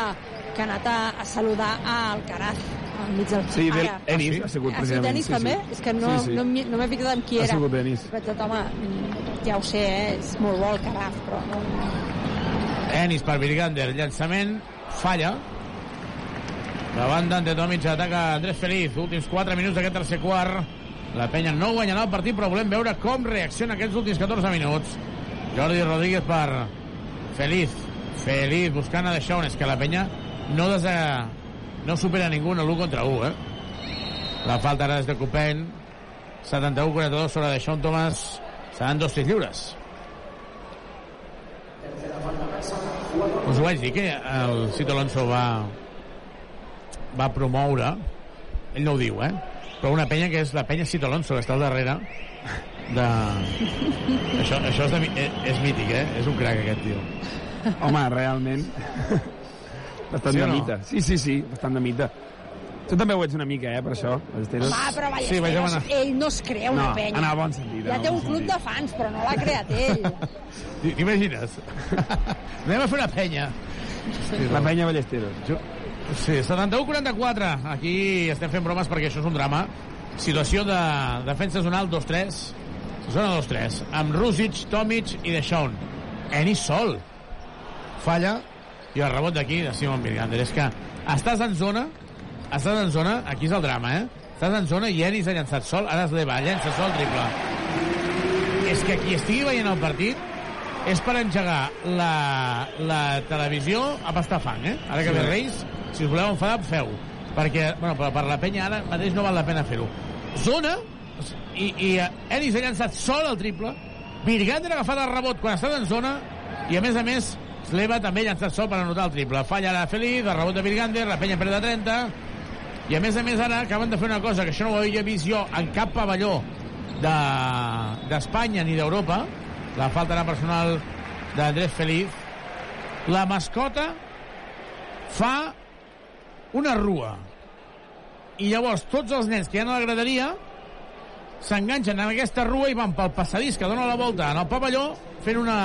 que ha anat a, a saludar a Alcaraz del Sí, Ara. Ennis ha sigut Ha sigut precisament. Ennis sí, també? sí. És que no, sí, sí. no, no m'he fixat en qui Ha era. sigut Ennis. He pensat, home, ja ho sé, eh? és molt bo Alcaraz, però no... Ennis per Virgander, llançament falla la banda ante Tomic ataca Andrés Feliz últims 4 minuts d'aquest tercer quart la penya no guanyarà el partit però volem veure com reacciona aquests últims 14 minuts. Jordi Rodríguez per Feliz. Feliz buscant a Deixón és que la penya no, des de, no supera ningú en l'1 contra 1 eh? la falta ara és de Copen 71-42 sobre Deixón Thomas. Seran dos tirs lliures. Us ho vaig dir que el Cito Alonso va va promoure. Ell no ho diu, eh? Però una penya que és la penya Cito Alonso que està al darrere de... això, això és, de, eh, és mític, eh? és un crac aquest tio Home, realment. bastant Sí de no? mita. Sí, sí, sí, bastant de mita. Tu també ho ets una mica, eh, per això. Ballesteros. Va, però Sí, Ballesteros, vaig demanar. ell no es crea una No, penya. en el bon sentit, en Ja té un club sentit. de fans, però no l'ha creat ell. T'imagines? Anem a fer una penya. La penya Ballesteros. Jo... Sí, 71-44. Aquí estem fent bromes perquè això és un drama. Situació de defensa zonal 2-3. Zona 2-3. Amb Rusic, Tomic i Deixón. Enis sol. Falla. I el rebot d'aquí de Simon Virgander. És que estàs en zona, estàs en zona, aquí és el drama, eh? Estàs en zona i Enis ha llançat sol, ara es leva, llença sol, triple. És que qui estigui veient el partit és per engegar la, la televisió a pastar fang, eh? Ara que Sí. ve Reis, si us voleu enfadar, feu. Perquè, bueno, però per la penya ara mateix no val la pena fer-ho. Zona, i, i eh, Ennis ha llançat sol el triple, Virgander ha agafat el rebot quan està en zona, i a més a més, Sleva també ha llançat sol per anotar el triple. Falla la Feliz, el rebot de Virgander, la penya perd de 30, i a més a més ara acaben de fer una cosa que això no ho havia vist jo en cap pavelló de- d'Espanya ni d'Europa la falta era personal d'Andrés Feliz la mascota fa una rua i llavors tots els nens que hi ha a la graderia s'enganxen en aquesta rua i van pel passadís que dona la volta en el pavelló fent una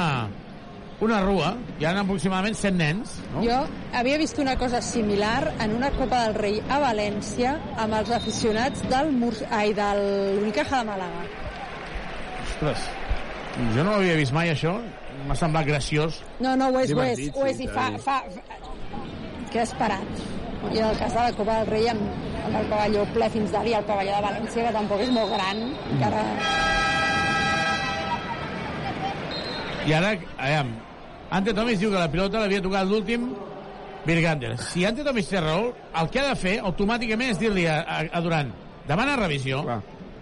una rua, hi ha aproximadament 100 nens, no? Jo havia vist una cosa similar en una Copa del Rei a València amb els aficionats del Mur... ai, de l'Unicaja de Màlaga. Ostres, jo no ho havia vist mai, això. M'ha semblat graciós. No, no, ho és, ho és, ho és, sí, i fa, fa, fa... Que has parat. I en el cas de la Copa del Rei amb, amb el pavelló ple fins dalt i el pavelló de València, que tampoc és molt gran, encara... I ara, aviam, Ante Tomis diu que la pilota l'havia tocat l'últim Virgander. Si Ante Tomis té raó, el que ha de fer automàticament és dir-li a, a, a Durant demana revisió. Clar.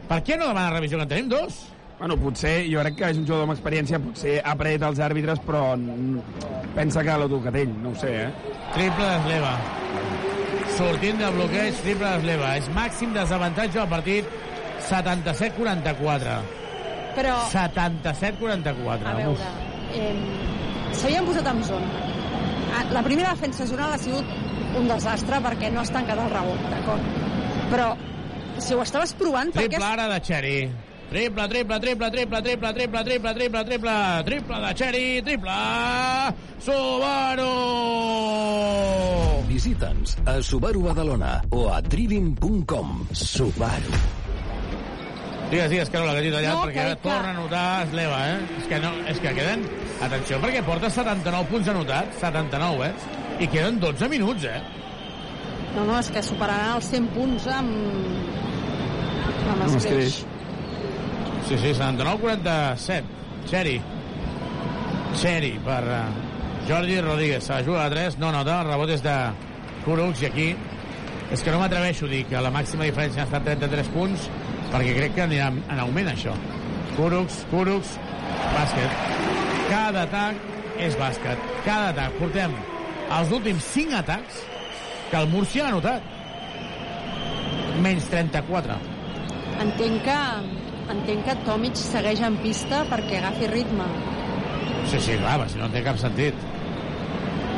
Per què no demana revisió, que en tenim dos? Bueno, potser, jo crec que és un jugador amb experiència, potser apreta els àrbitres, però mm, pensa que l'ha tocat ell, no ho sé, eh? Triple d'Esleva. Sortint de bloqueig, triple d'Esleva. És màxim desavantatge del partit, 77-44. Però, 77-44. a veure, eh, s'havien posat en zona. Ah, La primera defensa zonal ha sigut un desastre perquè no has tancat el rebot, d'acord? Però, si ho estaves provant... Triple ara de Xeri. Triple, triple, triple, triple, triple, triple, triple, triple, triple, triple de Xeri, triple, Subaru! Visita'ns a Subaru Badalona o a trivim.com. Subaru. Digues, digues, Carola, que t'he tallat, No, perquè ara que- torna a notar Esleva, eh? És que, no, és que queden... Atenció, perquè porta 79 punts anotats, 79, eh? I queden 12 minuts, eh? No, no, és que superaran els 100 punts amb... amb Amb escreix. Sí, sí, 79-47. Xeri. Xeri per uh, Jordi Rodríguez. Se la juga a 3, no nota, el rebot és de Kurucs i aquí és que no m'atreveixo a dir que la màxima diferència ha estat 33 punts perquè crec que anirà en augment això. Kurucs, Kurucs, bàsquet. Cada atac és bàsquet. Cada atac. Portem els últims 5 atacs que el Múrcia ha anotat. Menys 34. Entenc que, entenc que Tomic segueix en pista perquè agafi ritme. Sí, sí, clar, si no té cap sentit.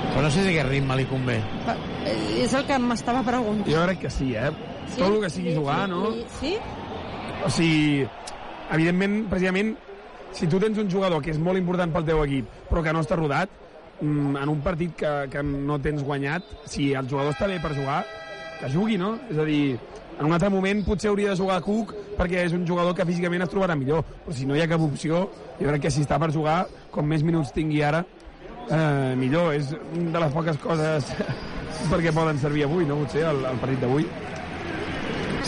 Però no sé si aquest ritme li convé. Pa- eh, És el que m'estava preguntant. Jo crec que sí, eh? Sí? Tot el que sigui jugar, Sí, no? Sí? O sigui, evidentment, precisament, si tu tens un jugador que és molt important pel teu equip, però que no està rodat, mm, en un partit que, que no tens guanyat, si el jugador està bé per jugar, que jugui, no? És a dir, en un altre moment potser hauria de jugar Cook perquè és un jugador que físicament es trobarà millor, però si no hi ha cap opció, jo crec que si està per jugar, com més minuts tingui ara, eh, millor. És una de les poques coses perquè poden servir avui, no? Potser el, el partit d'avui.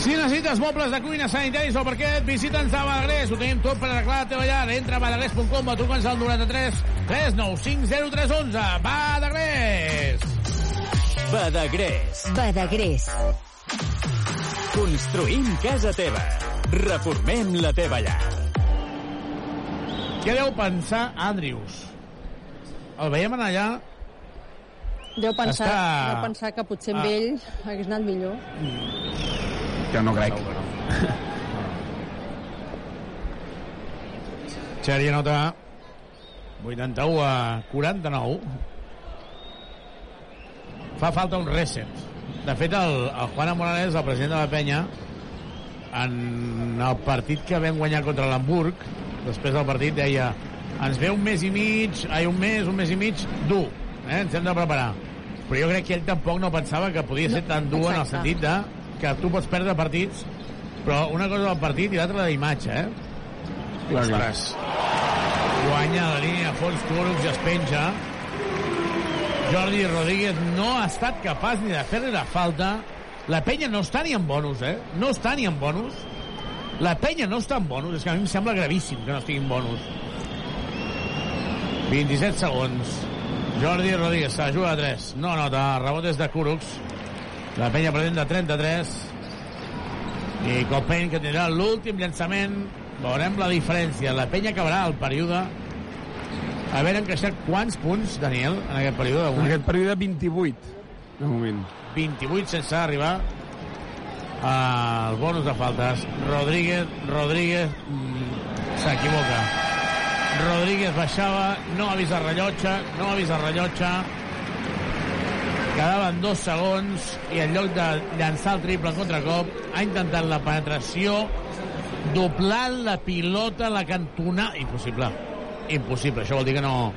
Si necessites mobles de cuina sanitaris o parquet, visita'ns a Badagrés. Ho tenim tot per arreglar la teva llar. Entra a badagrés.com o truca'ns al 93 395 0311. Badagrés! Badagrés. Badagrés. Construïm casa teva. Reformem la teva llar. Què deu pensar Andrius? El veiem anar allà... Deu pensar, Està- deu pensar que potser amb Ah. ell hagués anat millor. Jo no crec. Xeri anota 81 a 49. Fa falta un reset. De fet, el, el Juan Morales, el president de la penya, en el partit que vam guanyar contra l'Hamburg, després del partit deia ens ve un mes i mig, ai, un mes, un mes i mig dur, eh? ens hem de preparar. Però jo crec que ell tampoc no pensava que podia ser tan dur en el exacte. sentit de que tu pots perdre partits, però una cosa del partit i l'altra la d'imatge, eh? Clar, clar. Ostres. Guanya la línia de fons Kurucs i es penja. Jordi Rodríguez no ha estat capaç ni de fer-li la falta. La penya no està ni en bonus, eh? No està ni en bonus. La penya no està en bonus. És que a mi em sembla gravíssim que no estigui en bonus. 27 segons. Jordi Rodríguez se la juga a 3. No nota. El rebot és de Kurucs. La penya pretén de 33. I Copen, que tindrà l'últim llançament. Veurem la diferència. La penya acabarà el període haver encaixat quants punts, Daniel, en aquest període En aquest període 28, de moment. 28 sense arribar al bonus de faltes. Rodríguez, Rodríguez mm, s'equivoca. Rodríguez baixava, no ha vist el rellotge, no ha vist el rellotge. Quedaven dos segons i en lloc de llançar el triple en contracop ha intentat la penetració doblant la pilota a la cantonada. Impossible. Impossible. Això vol dir que no,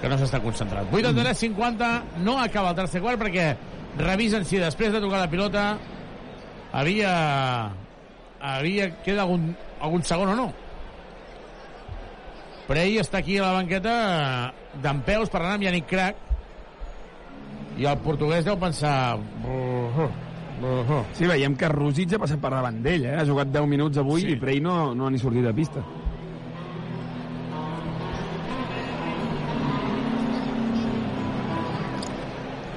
que no s'està concentrat. 83-50, no acaba el tercer quart perquè revisen si després de tocar la pilota havia havia queda algun, algun segon o no. Prey està aquí a la banqueta d'en peus parlant amb Yannick Crac i el portuguès deu pensar "Uh, Sí, veiem que Rúsic ha passat per davant d'ell, eh? ha jugat 10 minuts avui sí. i Prey no, no ha ni sortit de pista.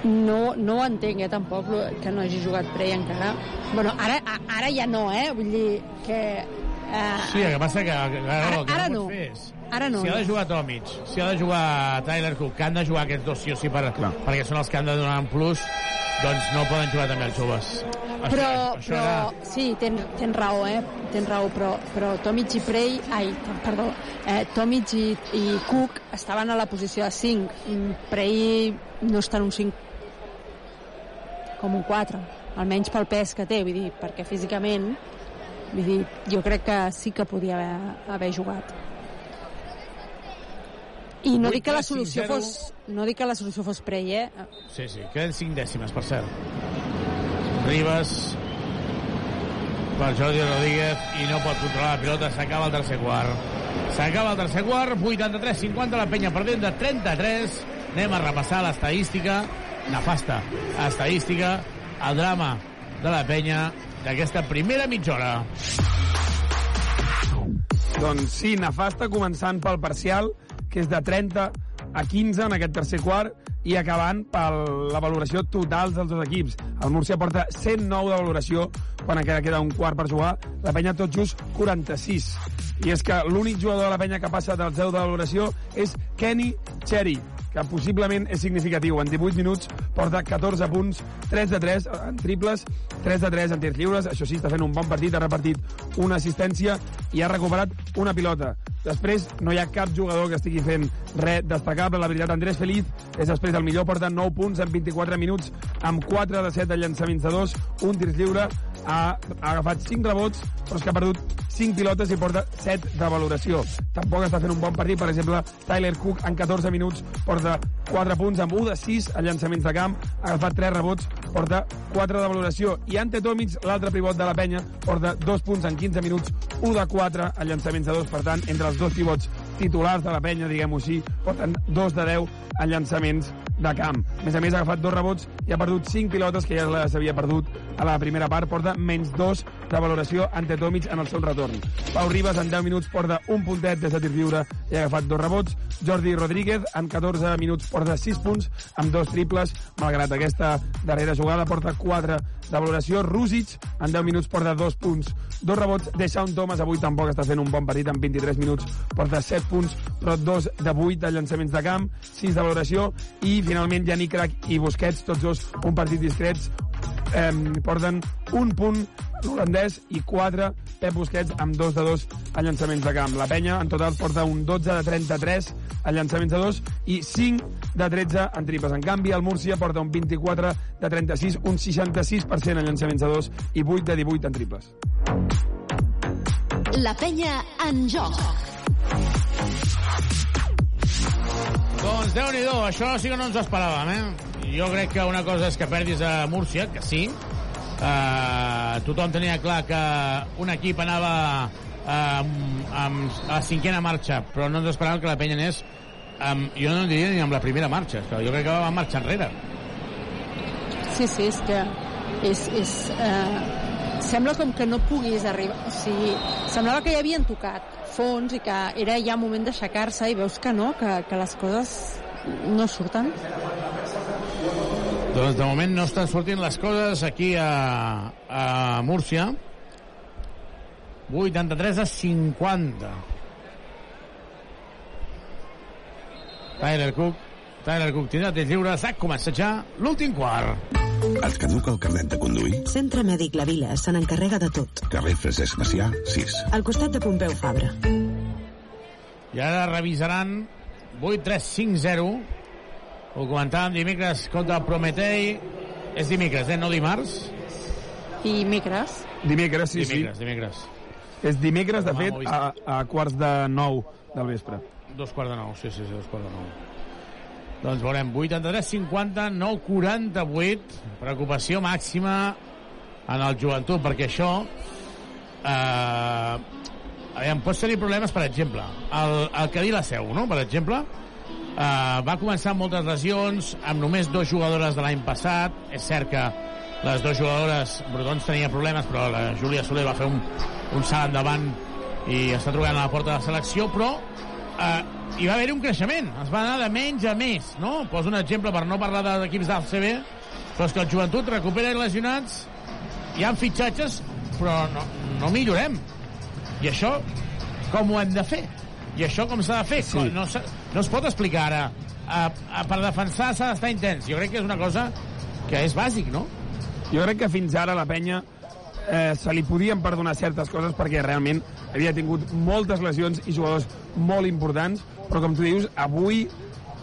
No, no ho entenc, eh, tampoc, que no hagi jugat Prey encara. Bueno, ara, ara ja no, eh? Vull dir que... Eh, Sí, el que passa que, que ara, Ara- que ara no, no. Ara no, Si ha de no. jugar Tomic, si ha de jugar Tyler Cook, que han de jugar aquests dos sí o sí per, perquè són els que han de donar un plus, doncs no poden jugar també els joves. Això- però, això però era- sí, tens, tens raó, eh? Tens raó, però, però Tomic i Prey, ai, perdó, eh, Tomic i, i Cook estaven a la posició de 5. Mm, Prey no està en un 5 com un 4, almenys pel pes que té, vull dir, perquè físicament, vull dir, jo crec que sí que podia haver, haver jugat. I no dic que la solució fos no dic que la solució fos Prey, eh? Sí, sí, queden 5 dècimes, per cert. Ribas per Jordi Rodríguez i no pot controlar la pilota, s'acaba el tercer quart. S'acaba el tercer quart, 83-50, la penya perdent de 33. Anem a repassar l'estadística, nefasta estadística, el drama de la penya d'aquesta primera mitja hora. Doncs sí, nefasta, començant pel parcial, que és de 30 a 15 en aquest tercer quart, i acabant per la valoració total dels dos equips. El Múrcia porta 109 de valoració quan encara queda un quart per jugar. La penya tot just 46. I és que l'únic jugador de la penya que passa dels 10 de valoració és Kenny Cherry, que possiblement és significatiu. En 18 minuts porta 14 punts, 3 de 3 en triples, 3 de 3 en tirs lliures. Això sí, està fent un bon partit, ha repartit una assistència i ha recuperat una pilota. Després no hi ha cap jugador que estigui fent res destacable. La veritat, Andrés Feliz és després el millor, porta 9 punts en 24 minuts, amb 4 de 7 de llançaments de 2, un tirs lliure, ha, ha agafat 5 rebots, però és que ha perdut 5 pilotes i porta 7 de valoració. Tampoc està fent un bon partit, per exemple, Tyler Cook en 14 minuts porta 4 punts amb 1 de 6 a llançaments de camp, ha agafat 3 rebots, porta 4 de valoració. I Ante Tomic, l'altre pivot de la penya, porta 2 punts en 15 minuts, 1 de 4 a llançaments de 2, per tant, entre els dos pivots titulars de la penya, diguem-ho així, porten 2 de 10 en llançaments de camp. A més a més, ha agafat dos rebots i ha perdut 5 pilotes que ja les havia perdut a la primera part. Porta menys 2 de valoració ante Tomic en el seu retorn. Pau Ribas en 10 minuts porta un puntet des de tir lliure i ha agafat dos rebots. Jordi Rodríguez en 14 minuts porta 6 punts amb dos triples, malgrat aquesta darrera jugada porta 4 de valoració. Rúsic en 10 minuts porta 2 punts, dos rebots. Deshaun Thomas avui tampoc està fent un bon partit en 23 minuts, porta 7 punts, però 2 de 8 de llançaments de camp, 6 de valoració i finalment Yannick Crac i Busquets, tots dos un partit discrets, eh, porten un punt l'holandès i 4 Pep Busquets amb 2 de 2 a llançaments de camp. La penya en total porta un 12 de 33 a llançaments de 2 i 5 de 13 en tripes. En canvi, el Múrcia porta un 24 de 36, un 66% en llançaments de 2 i 8 de 18 en triples. La penya en joc. Doncs déu nhi això sí que no ens ho esperàvem, eh? Jo crec que una cosa és que perdis a Múrcia, que sí. Uh, tothom tenia clar que un equip anava uh, amb, amb a cinquena marxa, però no ens esperàvem que la penya anés amb, jo no diria ni amb la primera marxa, que jo crec que va marxar enrere. Sí, sí, és que és, és, eh, sembla com que no puguis arribar o sigui, semblava que ja havien tocat fons i que era ja moment d'aixecar-se i veus que no, que, que les coses no surten Doncs de moment no estan sortint les coses aquí a, a Múrcia. 83 a 50. Tyler Cook. Tyler Cook tindrà temps lliure. S'ha començat ja l'últim quart. Et caduca el carnet de conduir? Centre Mèdic La Vila se n'encarrega de tot. Carrer Francesc Macià, 6. Al costat de Pompeu Fabra. I ara revisaran 8-3-5-0. Ho comentàvem dimecres contra el Prometei. És dimecres, eh? No dimarts? i dimecres Dimecres, sí, dimecres, sí. dimecres. És dimecres, de fet, a, a quarts de nou del vespre. Dos quarts de nou, sí, sí, sí, dos quarts de nou. Doncs veurem, 83-50, 9-48, preocupació màxima en el joventut, perquè això eh, aviam, pot tenir problemes, per exemple, el, el Cadí la Seu, no?, per exemple, eh, va començar amb moltes lesions, amb només dues jugadores de l'any passat, és cert que les dues jugadores, Brodons tenia problemes, però la Júlia Soler va fer un, un salt endavant i està trobant a la porta de la selecció, però eh, hi va haver un creixement, es va anar de menys a més, no? Poso un exemple per no parlar d'equips del CB, però és que el joventut recupera lesionats, hi ha fitxatges, però no, no millorem. I això, com ho hem de fer? I això com s'ha de fer? Sí. No, no es pot explicar ara. A, a, per defensar s'ha d'estar intens. Jo crec que és una cosa que és bàsic, no? Jo crec que fins ara la penya eh, se li podien perdonar certes coses perquè realment havia tingut moltes lesions i jugadors molt importants, però com tu dius, avui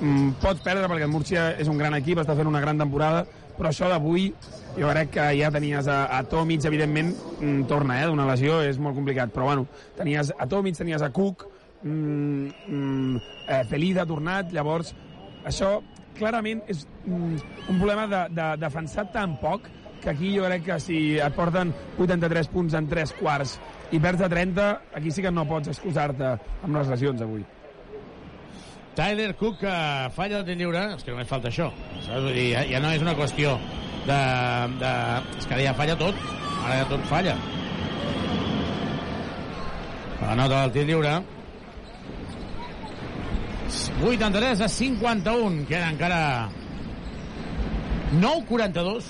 mm, pots perdre perquè el Múrcia és un gran equip, està fent una gran temporada, però això d'avui jo crec que ja tenies a, a Tomic, evidentment, mm, torna, eh, d'una lesió, és molt complicat, però bueno, tenies a Tomic, tenies a Cook, mm, mm, eh, Feliz ha tornat, llavors això clarament és mm, un problema de, de defensar tan poc que aquí jo crec que si et porten 83 punts en 3 quarts i perds a 30, aquí sí que no pots excusar-te amb les lesions avui. Tyler Cook que falla tir lliure, és que només falta això. Saps? Vull dir, ja, ja no és una qüestió de, de... És que ara ja falla tot. Ara ja tot falla. La nota del tir lliure. 83 a 51. Queda encara 9-42.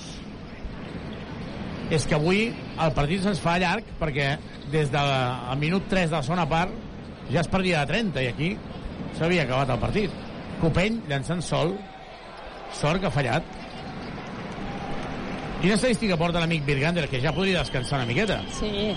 És que avui el partit se'ns fa llarg perquè des del el minut 3 de la segona part ja es perdia de 30 i aquí s'havia acabat el partit. Copeny llançant sol. Sort que ha fallat. Quina estadística porta l'amic Virgander, que ja podria descansar una miqueta? Sí.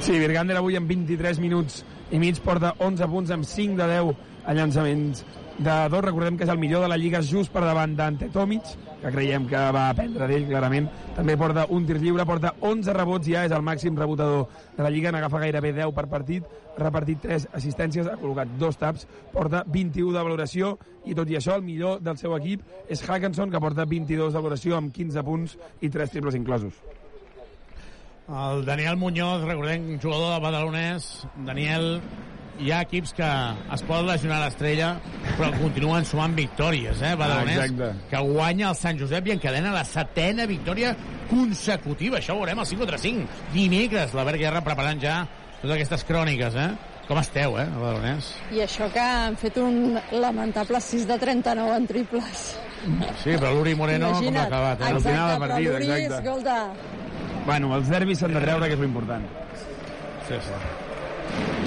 Sí, Virgander avui en 23 minuts i mig porta 11 punts amb 5 de 10 a llançaments de dos. Recordem que és el millor de la Lliga just per davant d'Ante Tomic, que creiem que va aprendre d'ell, clarament. També porta un tir lliure, porta 11 rebots ja, és el màxim rebotador de la Lliga, n'agafa gairebé 10 per partit, ha repartit 3 assistències, ha col·locat dos taps, porta 21 de valoració, i tot i això, el millor del seu equip és Hackenson, que porta 22 de valoració amb 15 punts i 3 triples inclosos. El Daniel Muñoz, recordem, jugador del Badalonès. Daniel, hi ha equips que es poden lesionar l'estrella, però continuen sumant victòries, eh, Badalonès, Ah, exacte. que guanya el Sant Josep i encadena la setena victòria consecutiva. Això ho veurem al 5 contra 5. Dimecres, la Berga Guerra preparant ja totes aquestes cròniques, eh? Com esteu, eh, el Badalonès? I això que han fet un lamentable 6 de 39 en triples. Sí, però l'Uri Moreno com l'ha Imagina't. acabat, eh? Al Exacte, final del però partit, l'Uri, exacte. escolta, Bueno, els derbis s'han de treure, que és l'important. Sí, sí.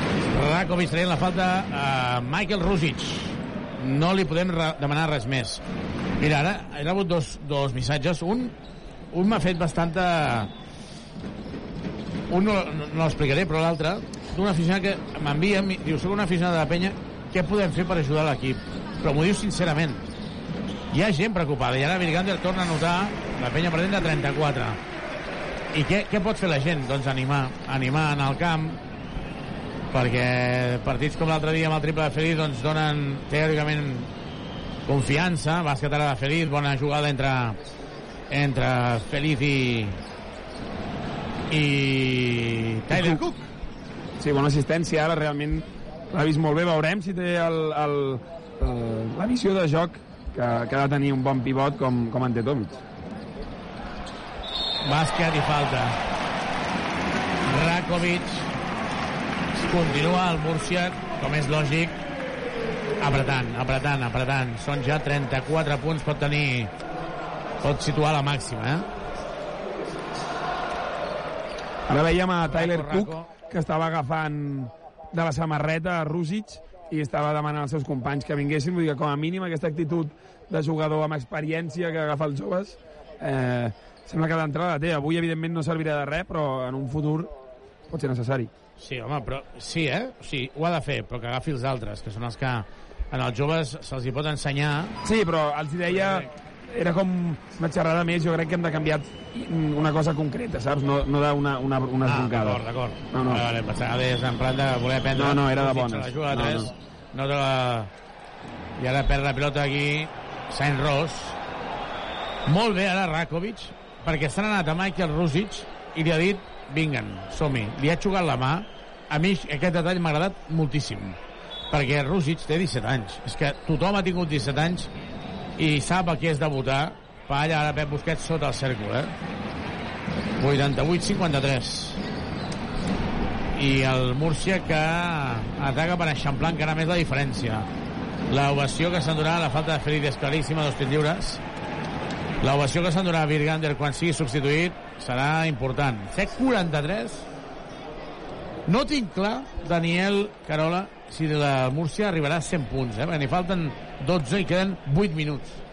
Rakovic traient la falta a Michael Rusic. No li podem demanar res més. Mira, ara he rebut dos, dos missatges. Un, un m'ha fet bastanta... Un no, no, l'explicaré, però l'altre, d'un aficionat que m'envia, diu, soc un aficionat de la penya, què podem fer per ajudar l'equip? Però m'ho diu sincerament. Hi ha gent preocupada, i ara Virgander torna a notar la penya perdent de 34. I què, què pot fer la gent? Doncs animar, animar en el camp, perquè partits com l'altre dia amb el triple de Feliz doncs donen teòricament confiança, bàsquet ara de Feliz, bona jugada entre, entre Feliz i i Tyler Cook. Sí, bona assistència, ara realment l'ha vist molt bé, veurem si té el, el, el, la visió de joc que, que ha de tenir un bon pivot com, com Ante Tomic. Bàsquet i falta. Rakovic continua el Múrcia, com és lògic, apretant, apretant, apretant. Són ja 34 punts, pot tenir... pot situar la màxima, eh? Ara veiem a Tyler Raco, Cook, que estava agafant de la samarreta a Rússic i estava demanant als seus companys que vinguessin. Vull dir que com a mínim aquesta actitud de jugador amb experiència que agafa els joves eh, sembla que d'entrada té. Avui, evidentment, no servirà de res, però en un futur pot ser necessari. Sí, home, però sí, eh? Sí, ho ha de fer, però que agafi els altres, que són els que en els joves se'ls hi pot ensenyar. Sí, però els hi deia era com una xerrada més, jo crec que hem de canviar una cosa concreta, saps? No, no d'una una, una Ah, esboncada. d'acord, d'acord. No, no. Vale, vale, pensava deies en plan de voler aprendre... No, no, era de bones. La juga No, de 3, no, no. te la, I ara perd la pilota aquí Saint Ross. Molt bé ara Rakovic, perquè s'ha anat a Michael Rusic i li ha dit, vinguen, som-hi. Li ha xugat la mà. A mi aquest detall m'ha agradat moltíssim, perquè Rusic té 17 anys. És que tothom ha tingut 17 anys i sap el que és debutar. Falla ara Pep Busquets sota el cèrcol, eh? 88-53 i el Múrcia que ataca per eixamplar encara més la diferència l'ovació que s'endurà la falta de Félix és claríssima dos tirs lliures l'ovació que s'endurà a Virgander quan sigui substituït serà important fet 43 no tinc clar Daniel Carola si la Múrcia arribarà a 100 punts eh? perquè n'hi falten 12 i queden 8 minuts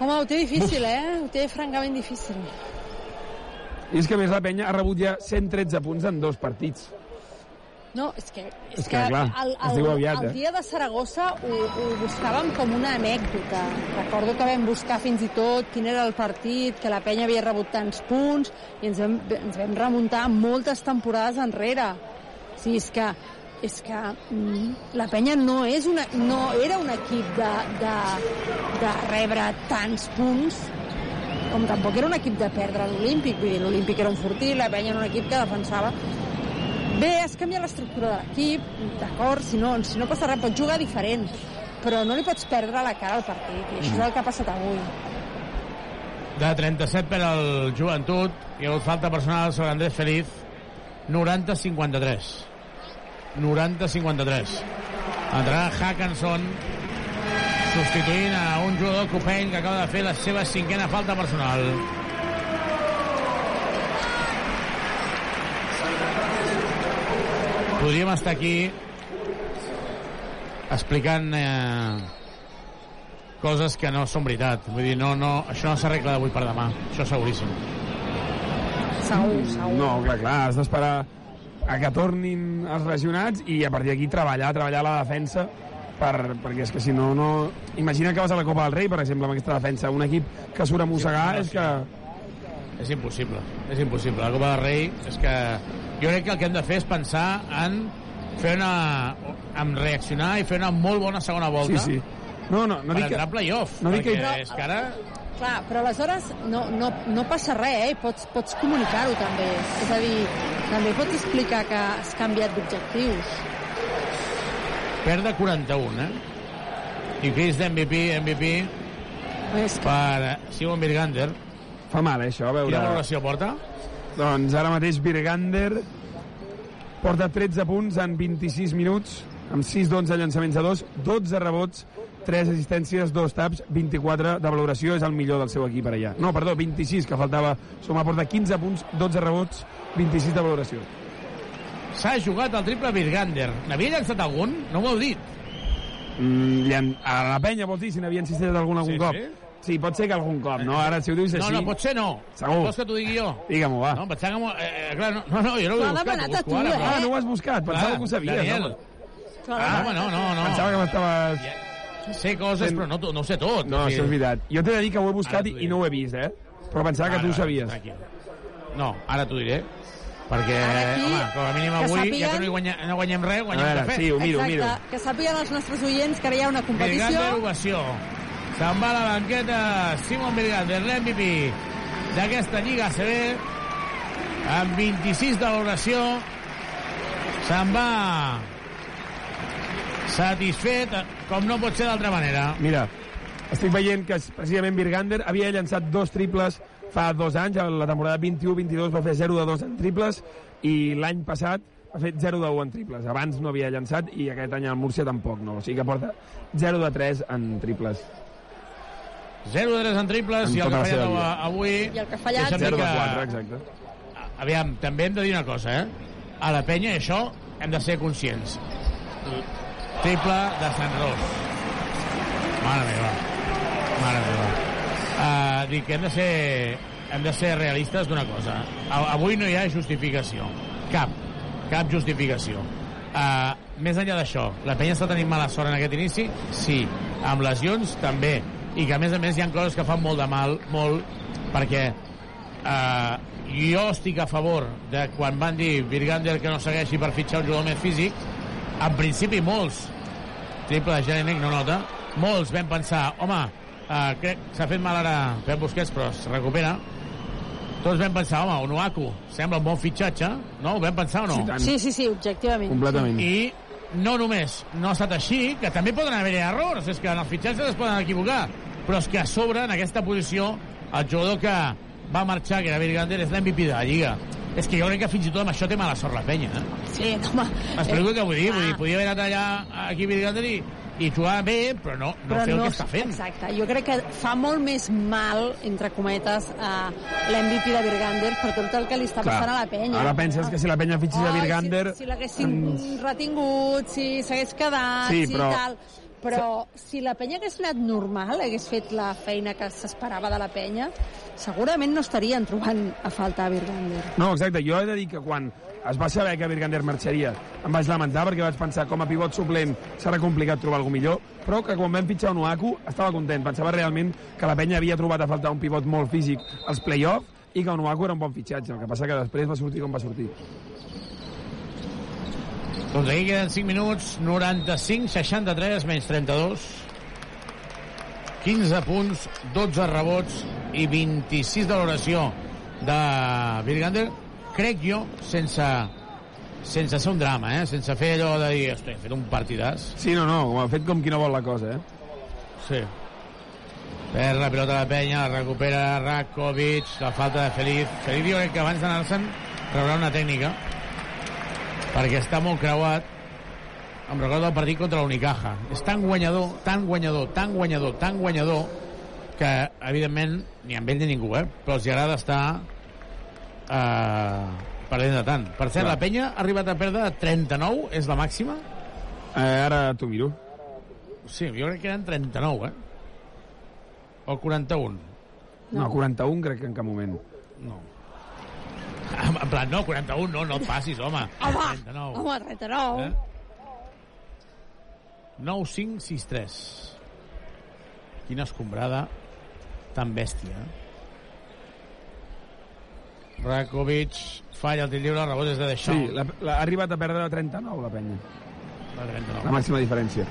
Home, ho té difícil, eh? Ho té francament difícil. I és que més la penya ha rebut ja 113 punts en dos partits. No, és que, és, És que, clar, el, es el, diu aviat, el eh? dia de Saragossa ho, ho buscàvem com una anècdota. Recordo que vam buscar fins i tot quin era el partit, que la penya havia rebut tants punts, i ens vam, ens vam remuntar moltes temporades enrere. O sigui, és que és que mm, la penya no, és una, no era un equip de, de, de rebre tants punts com tampoc era un equip de perdre l'Olímpic, vull dir, l'Olímpic era un fortí, la penya era un equip que defensava Bé, has canviat l'estructura de l'equip, d'acord, si no, si no passa res, pots jugar diferent, però no li pots perdre la cara al partit, i això és el que ha passat avui. de 37 per al Joventut i hagut falta personal sobre Andrés Feliz 90-53 90-53 entrarà Hackenson substituint a un jugador copeny que acaba de fer la seva cinquena falta personal podríem estar aquí explicant eh, coses que no són veritat. Vull dir, no, no, això no s'arregla d'avui per demà. Això seguríssim. Segur, segur. No, clar, clar, has d'esperar a que tornin els lesionats i a partir d'aquí treballar, treballar la defensa per, perquè és que si no, no... Imagina que vas a la Copa del Rei, per exemple, amb aquesta defensa. Un equip que surt a mossegar és que... És impossible, és impossible. La Copa del Rei és que jo crec que el que hem de fer és pensar en fer una... en reaccionar i fer una molt bona segona volta Sí, sí. No, no, no per dic que... entrar a playoff. no dic que- perquè és que ara... Clar, però aleshores no, no, no passa res, eh? Pots, pots comunicar-ho també. És a dir, també pots explicar que has canviat d'objectius. Perd de 41, eh? I Chris d'MVP, MVP És que... per Simon Birgander. Fa mal, eh, això, a veure... Quina valoració porta? Doncs ara mateix Birgander porta 13 punts en 26 minuts, amb 6 d'11 llançaments a 2, 12 rebots, 3 assistències, 2 taps, 24 de valoració, és el millor del seu equip per allà. No, perdó, 26, que faltava. Soma porta 15 punts, 12 rebots, 26 de valoració. S'ha jugat el triple Birgander. N'havia llançat algun? No m'ho heu dit. Mm. A la penya, vols dir, si n'havia insistit algun algun Sí, cop? sí. Sí, pot ser que algun cop, no? Ara, si ho dius No, així... no, potser no. Segur. Vols que t'ho digui jo? Digue-m'ho, va. No, pensava que... m'ho- Eh, clar, no, no, no, jo no ho he buscat, ho busco tu, ara. eh? Ah, no ho has buscat, pensava Clar, que ho sabies, Daniel. home. Ah, home, no, no, no. Pensava que m'estaves... Sé coses, però no, no ho sé tot. No, això és veritat. Jo t'he de dir que ho he buscat Ara i, i no ho he vist, eh? Però pensava que Ara, tu ho sabies. tranquil. No, ara t'ho diré. Perquè, aquí, home, com a mínim que avui, ja sàpiguen- que no, hi guanya, no guanyem res, guanyem veure, cafè. sí, ho miro, ho miro. Exacte, que sàpiguen els nostres oients que ara hi ha una competició. Birgander, ovació. Se'n va a la banqueta Simon Birgander, l'MVP d'aquesta Lliga ACB, amb 26 de valoració. Se'n va satisfet, com no pot ser d'altra manera. Mira, estic veient que precisament Birgander havia llançat dos triples fa dos anys, a la temporada 21-22 va fer 0 de 2 en triples i l'any passat ha fet 0 de 1 en triples. Abans no havia llançat i aquest any al Múrcia tampoc no. O sigui que porta 0 de 3 en triples. 0 de 3 en triples En i el que seva fallat avui... I el que ha fallat... deixa'm dir 0 de que- 4, exacte. Aviam, també hem de dir una cosa, eh? A la penya, això, hem de ser conscients. Triple de Sant Ros. Mare meva. Mare meva. Uh, dic que hem de ser, hem de ser realistes d'una cosa. A, avui no hi ha justificació. Cap. Cap justificació. Uh, més enllà d'això, la penya està tenint mala sort en aquest inici? Sí. Amb lesions, també. I que, a més a més, hi ha coses que fan molt de mal, molt, perquè uh, jo estic a favor de quan van dir Virgander que no segueixi per fitxar un jugador més físic, en principi molts triple de Jelinek, no nota. Molts vam pensar, home, uh, crec s'ha fet mal ara Pep Busquets, però es recupera. Tots vam pensar, home, Onuaku, sembla un bon fitxatge, no? Ho vam pensar o no? Sí, sí, sí, objectivament. Completament. I no només no ha estat així, que també poden haver-hi errors, és que en els fitxatges es poden equivocar, però és que a sobre, en aquesta posició, el jugador que va marxar, que era Virgander, és l'MVP de la Lliga. És que jo crec que fins i tot amb això té mala sort la penya, eh? Sí, home... M'explico què vull dir? Vull dir, ah. podia haver anat allà aquí Virgander i, i jugar bé, però no, no però fer el no, que està fent. Exacte, jo crec que fa molt més mal, entre cometes, a l'MVP de Virgander per tot el que li està Clar. passant a la penya. Ara penses que si la penya fitxés a Virgander... Si, si l'haguessin ens- retingut, si s'hagués quedat, Sí, si però- tal... Però si la penya hagués anat normal, hagués fet la feina que s'esperava de la penya, segurament no estarien trobant a falta a Virgander. No, exacte. Jo he de dir que quan es va saber que Virgander marxaria em vaig lamentar perquè vaig pensar com a pivot suplent serà complicat trobar algú millor, però que quan vam fitxar Onuaku estava content. Pensava realment que la penya havia trobat a faltar un pivot molt físic als play-off i que Onuaku era un bon fitxatge. El que passa que després va sortir com va sortir. Doncs aquí queden 5 minuts, 95, 63, menys 32. 15 punts, 12 rebots i 26 de valoració de Virgander. Crec jo, sense, sense ser un drama, eh? sense fer allò de dir, hosti, he fet un partidàs. Sí, no, no, ho ha fet com qui no vol la cosa, eh? Sí. Perd la pilota de penya, la recupera Rakovic, la falta de Feliz. Feliz jo crec que abans d'anar-se'n rebrà una tècnica, perquè està molt creuat. Em recordo el partit contra l'Unicaja. És tan guanyador, tan guanyador, tan guanyador, tan guanyador, que, evidentment, ni amb ell ni ningú, eh? però els agrada estar eh, perdent de tant. Per cert, Clar. la penya ha arribat a perdre 39, és la màxima? eh ara t'ho miro. Sí, jo crec que eren 39, eh? O 41. No, 41 crec que en cap moment. En plan, no, 41, no, no et passis, home. Home, 39. home, 39. Eh? 9, 5, 6, 3. Quina escombrada tan bèstia. Rakovic falla el tir lliure, rebot és de Sí, Deschamps. la, la, ha arribat a perdre 39, la penya. La 39. La màxima diferència.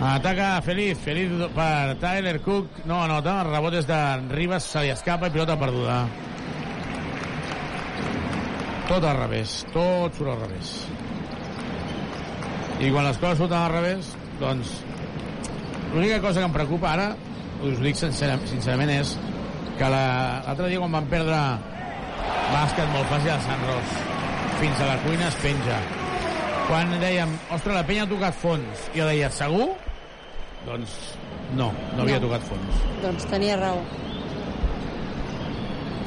Ataca Feliz, Feliz per Tyler Cook, no anota, el rebot és de Ribas, se li escapa i pilota perduda. Tot al revés, tot surt al revés. I quan les coses surten al revés, doncs, l'única cosa que em preocupa ara, us ho dic sincerament, sincerament és que la- l'altre dia quan van perdre bàsquet molt fàcil a Sant Ros, fins a la cuina es penja. Quan dèiem, ostres, la penya ha tocat fons, i jo deia, segur? Doncs no, no havia No. tocat fons. Doncs tenia raó.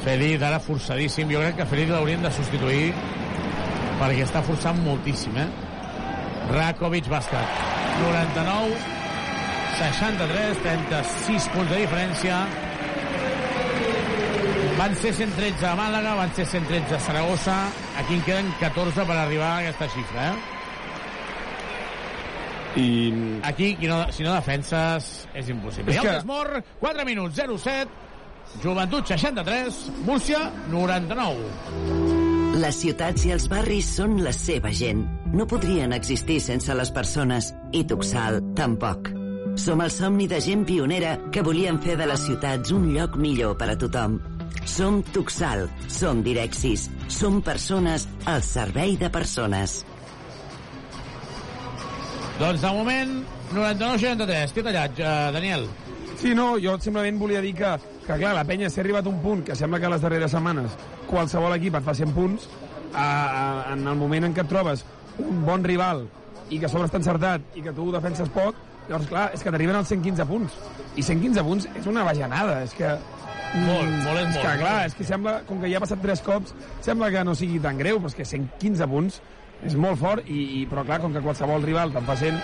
Feliz, ara forçadíssim. Jo crec que Feliz l'haurien de substituir perquè està forçant moltíssim, eh? Rakovic, bàsquet. 99, 63, 36 punts de diferència. Van ser 113 a Màlaga, van ser 113 a Saragossa. Aquí en queden 14 per arribar a aquesta xifra, eh? I... Aquí, qui no, si no defenses, és impossible. És I el que- Desmor, 4 minuts, 0-7. Joventut 63, Múrcia 99. Les ciutats i els barris són la seva gent. No podrien existir sense les persones, i Tuxal tampoc. Som el somni de gent pionera que volien fer de les ciutats un lloc millor per a tothom. Som Tuxal, som Direxis, som persones al servei de persones. Doncs de moment, 99-63. Què he tallat, uh, Daniel? Sí, no, jo simplement volia dir que, que clar, la penya s'ha arribat a un punt que sembla que les darreres setmanes qualsevol equip et fa 100 punts a, a, en el moment en què et trobes un bon rival i que a sobre està encertat i que tu ho defenses poc, llavors, clar, és que t'arriben els 115 punts. I 115 punts és una bajanada, és que... Molt, mm, molt és és molt. que, clar, és que sembla, com que ja ha passat tres cops, sembla que no sigui tan greu, però és que 115 punts és molt fort, i, i, però clar, com que qualsevol rival te'n fa 100,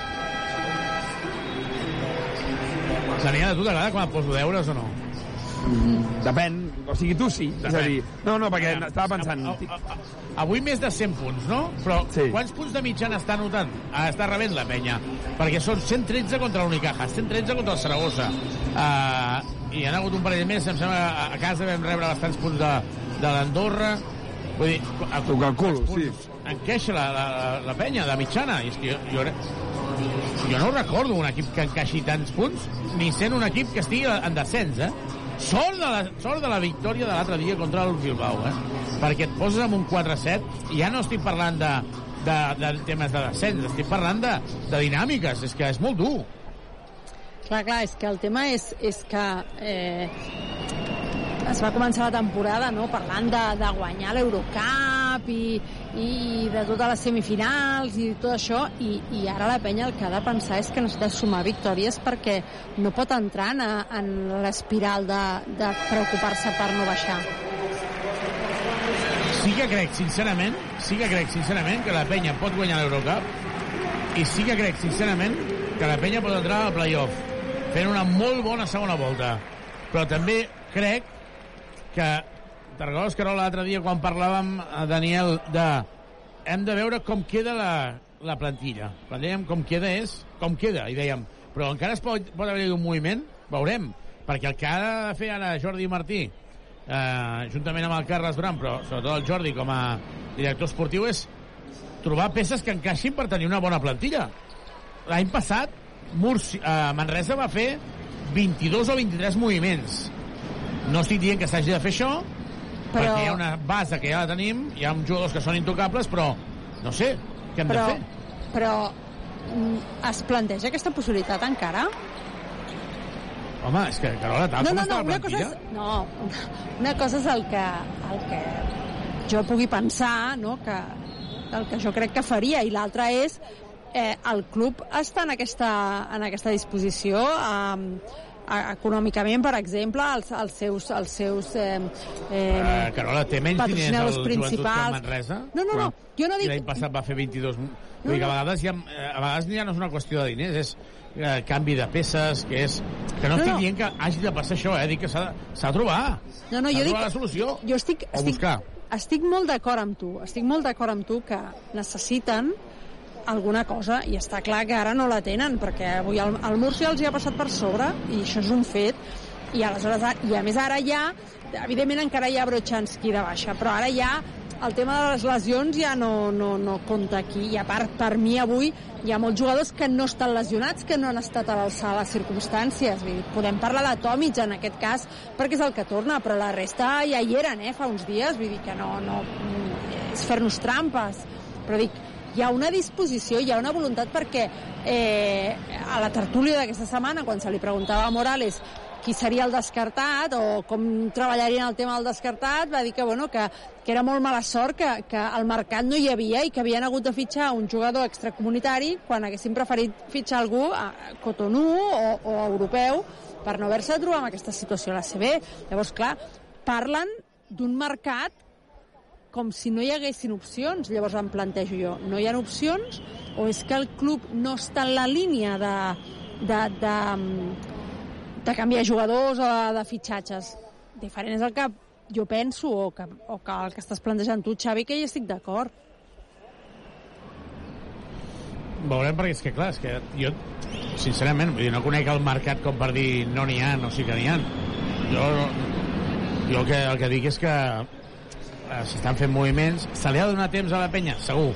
Daniel, a tu t'agrada quan et poso deures o no? depèn, o sigui, tu sí, és a dir, no, no, perquè estava pensant... Avui més de 100 punts, no? Però sí. quants punts de mitjana està notant? Ah, està rebent la penya. Perquè són 113 contra l'Unicaja, 113 contra el Saragossa. Uh, I hi ha hagut un parell més, em sembla que a casa vam rebre bastants punts de, de l'Andorra. Vull dir, a, Ho calculo, sí. Encaixa la, la, la, la penya de mitjana. I és que jo, jo, jo no recordo un equip que encaixi tants punts, ni sent un equip que estigui en descens, eh? Sort de la, sort de la victòria de l'altre dia contra el Bilbao, eh? Perquè et poses amb un 4-7 i ja no estic parlant de, de, de temes de descens, estic parlant de, de dinàmiques, és que és molt dur. Clar, clar, és que el tema és, és que eh, es va començar la temporada no, parlant de, de guanyar l'Eurocup i, i de totes les semifinals i tot això, i, i ara la penya el que ha de pensar és que necessita sumar victòries perquè no pot entrar en, en l'espiral de, de preocupar-se per no baixar. Sí que crec, sincerament, sí que crec, sincerament, que la penya pot guanyar l'Eurocup i sí que crec, sincerament, que la penya pot entrar al playoff fent una molt bona segona volta. Però també crec que te'n recordes, Carol, l'altre dia quan parlàvem, a Daniel, de hem de veure com queda la, la plantilla. Quan dèiem com queda és com queda, i dèiem, però encara es pot, pot haver un moviment? Veurem, perquè el que ha de fer ara Jordi Martí, eh, juntament amb el Carles Duran, però sobretot el Jordi com a director esportiu, és trobar peces que encaixin per tenir una bona plantilla. L'any passat, Murci, eh, Manresa va fer 22 o 23 moviments. No estic dient que s'hagi de fer això, però... perquè hi ha una base que ja la tenim, hi ha uns jugadors que són intocables, però no sé, què hem però, de fer? Però mm, es planteja aquesta possibilitat encara? Home, és que, Carola, tal no, com no, està no, la una cosa plantilla... és, no, una cosa és el que, el que jo pugui pensar, no? que, el que jo crec que faria, i l'altra és eh, el club està en aquesta, en aquesta disposició eh, econòmicament, per exemple, els, els seus, els seus eh, eh, Uh, Carola, té menys diners el principals. Manresa? No, no, no, jo no dic... l'any passat va fer 22... No, Vull dir que a vegades, ja, eh, a vegades ja no és una qüestió de diners, és eh, canvi de peces, que és... Que no, No, estic no. dient que hagi de passar això, eh? Dic que s'ha de, trobar. No, no, jo dic... la solució. Jo estic, O estic, buscar. estic molt d'acord amb tu. Estic molt d'acord amb tu que necessiten alguna cosa i està clar que ara no la tenen perquè avui el, el Múrcia els hi ha passat per sobre i això és un fet i aleshores, i a més ara ja evidentment encara hi ha Brochanski de baixa però ara ja el tema de les lesions ja no, no, no compta aquí i a part per mi avui hi ha molts jugadors que no estan lesionats que no han estat a l'alçada de les circumstàncies Vull dir, podem parlar de Tomic en aquest cas perquè és el que torna però la resta ja hi eren eh, fa uns dies vull dir que no, no és fer-nos trampes però dic, hi ha una disposició, hi ha una voluntat perquè eh, a la tertúlia d'aquesta setmana, quan se li preguntava a Morales qui seria el descartat o com treballarien el tema del descartat, va dir que, bueno, que, que era molt mala sort que, que al mercat no hi havia i que havien hagut de fitxar un jugador extracomunitari quan haguessin preferit fitxar algú a Cotonou o, o europeu per no haver-se de trobar en aquesta situació a la CB. Llavors, clar, parlen d'un mercat com si no hi haguessin opcions. Llavors em plantejo jo, no hi ha opcions o és que el club no està en la línia de, de, de, de canviar jugadors o de fitxatges? Diferent és el que jo penso o que, o que el que estàs plantejant tu, Xavi, que hi estic d'acord. Veurem perquè és que, clar, és que jo, sincerament, vull dir, no conec el mercat com per dir no n'hi ha, no sí que n'hi ha. Jo, jo el, que, el que dic és que s'estan fent moviments, se li ha de donar temps a la penya, segur,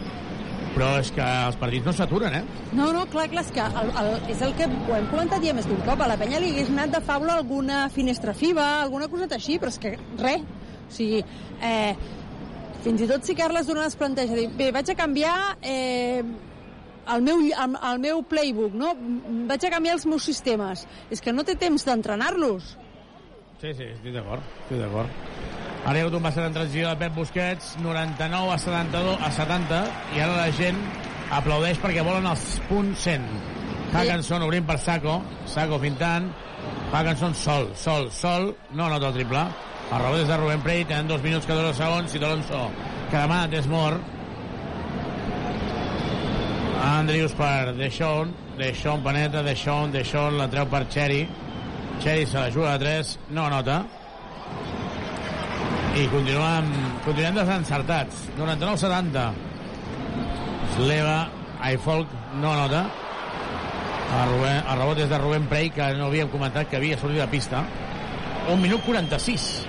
però és que els partits no s'aturen, eh? No, no, clar, clar, és que el, el, és el que ho hem comentat ja més d'un cop. A la penya li hagués anat de faula alguna finestra FIBA, alguna coseta així, però és que res. O sigui, eh, fins i tot si Carles Duran es planteja dir, bé, vaig a canviar eh, el, meu, el, el meu playbook, no? Vaig a canviar els meus sistemes. És que no té temps d'entrenar-los. Sí, sí, estic d'acord, estic d'acord. Ara hi ha hagut un basat en transició de Pep Busquets, 99 a 72 a 70, i ara la gent aplaudeix perquè volen els punts 100. Hackenson obrint per Saco, Saco pintant, Hackenson sol, sol, sol, no nota el triple. El rebot és de Rubén Prey, tenen 2 minuts 14 segons, i Alonso, que demana Desmor. Andrius per Deixón, Deixón peneta, Deixón, Deixón, la treu per Cherry. Cherry se la juga a 3, no nota i continuem, continuem desencertats. 99-70 Sleva Aifolk no nota. El, Rubén, el rebot és de Rubén Prey que no havíem comentat que havia sortit de pista. 1 minut 46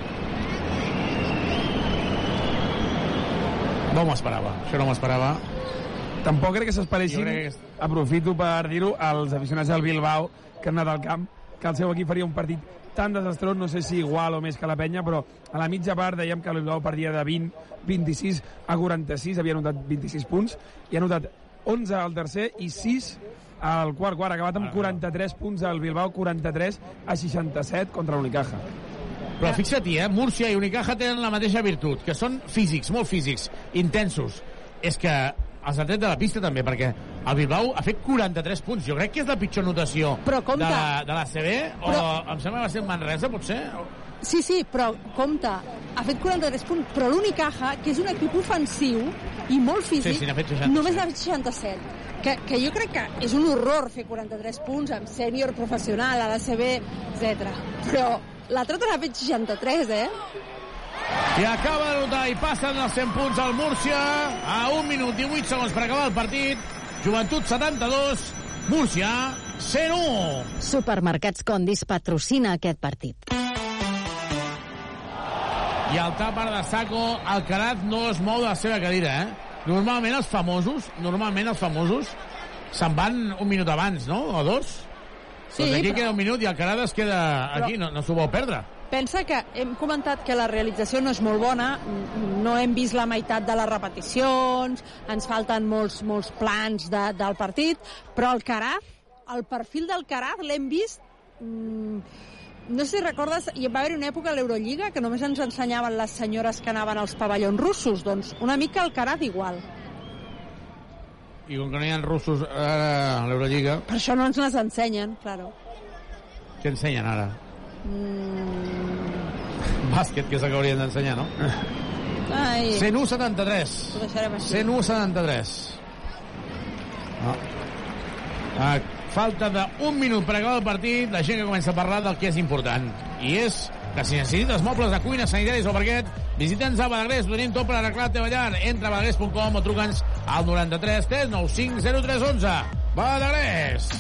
No m'ho esperava, això no m'ho esperava. Tampoc crec que s'esperessin, crec que- aprofito per dir-ho, als aficionats del Bilbao que han anat al camp, que el seu equip faria un partit tan desastrós, no sé si igual o més que la penya, però a la mitja part dèiem que Bilbao perdia de 20, 26 a 46, havia anotat 26 punts, i ha anotat 11 al tercer i 6 al quart quart, ha acabat amb 43 punts al Bilbao, 43 a 67 contra l'Unicaja. Però fixa't-hi, eh? Múrcia i Unicaja tenen la mateixa virtut, que són físics, molt físics, intensos. És que els ha tret de la pista també, perquè el Bilbao ha fet 43 punts. Jo crec que és la pitjor notació Però compte. de, la, de la CB, Però- o em sembla que va ser Manresa, potser? Sí, sí, però compte, ha fet 43 punts, però l'Unicaja, que és un equip ofensiu i molt físic, Sí, sí, fet 67. només n'ha fet 67. Que, que jo crec que és un horror fer 43 punts amb sènior professional, a la CB, etc. Però l'altre n'ha fet 63, eh? I acaba de notar i passen els 100 punts al Múrcia a 1 minut 18 segons per acabar el partit. Joventut 72, Múrcia 101. Supermercats Condis patrocina aquest partit. I el tàper de Saco, Alcaraz no es mou de la seva cadira, eh? Normalment els famosos, normalment els famosos se'n van un minut abans, no? O dos? Sí, doncs aquí però- queda un minut i Alcaraz es queda aquí, no, no s'ho vol perdre. Pensa que hem comentat que la realització no és molt bona, no hem vist la meitat de les repeticions, ens falten molts, molts plans de, del partit, però el Caraz, el perfil del Caraz l'hem vist... Mm, no sé si recordes, hi va haver una època a l'Eurolliga que només ens ensenyaven les senyores que anaven als pavellons russos, doncs una mica el Caraz igual. I com que no hi ha russos ara a l'Eurolliga, Per això no ens les ensenyen, claro. què ensenyen ara? Mm, Bàsquet, que és el que haurien d'ensenyar, no? ai, 101-73. ho deixarem així. 101-73. No. A falta d'un minut per acabar el partit, la gent que comença a parlar del que és important. I és que si necessites mobles de cuina, sanitaris o parquet, visita'ns a Badagrés, ho tenim tot per arreglar la teva llar. Entra a badagrés.com o truca'ns al 93 395 0311. Badagrés!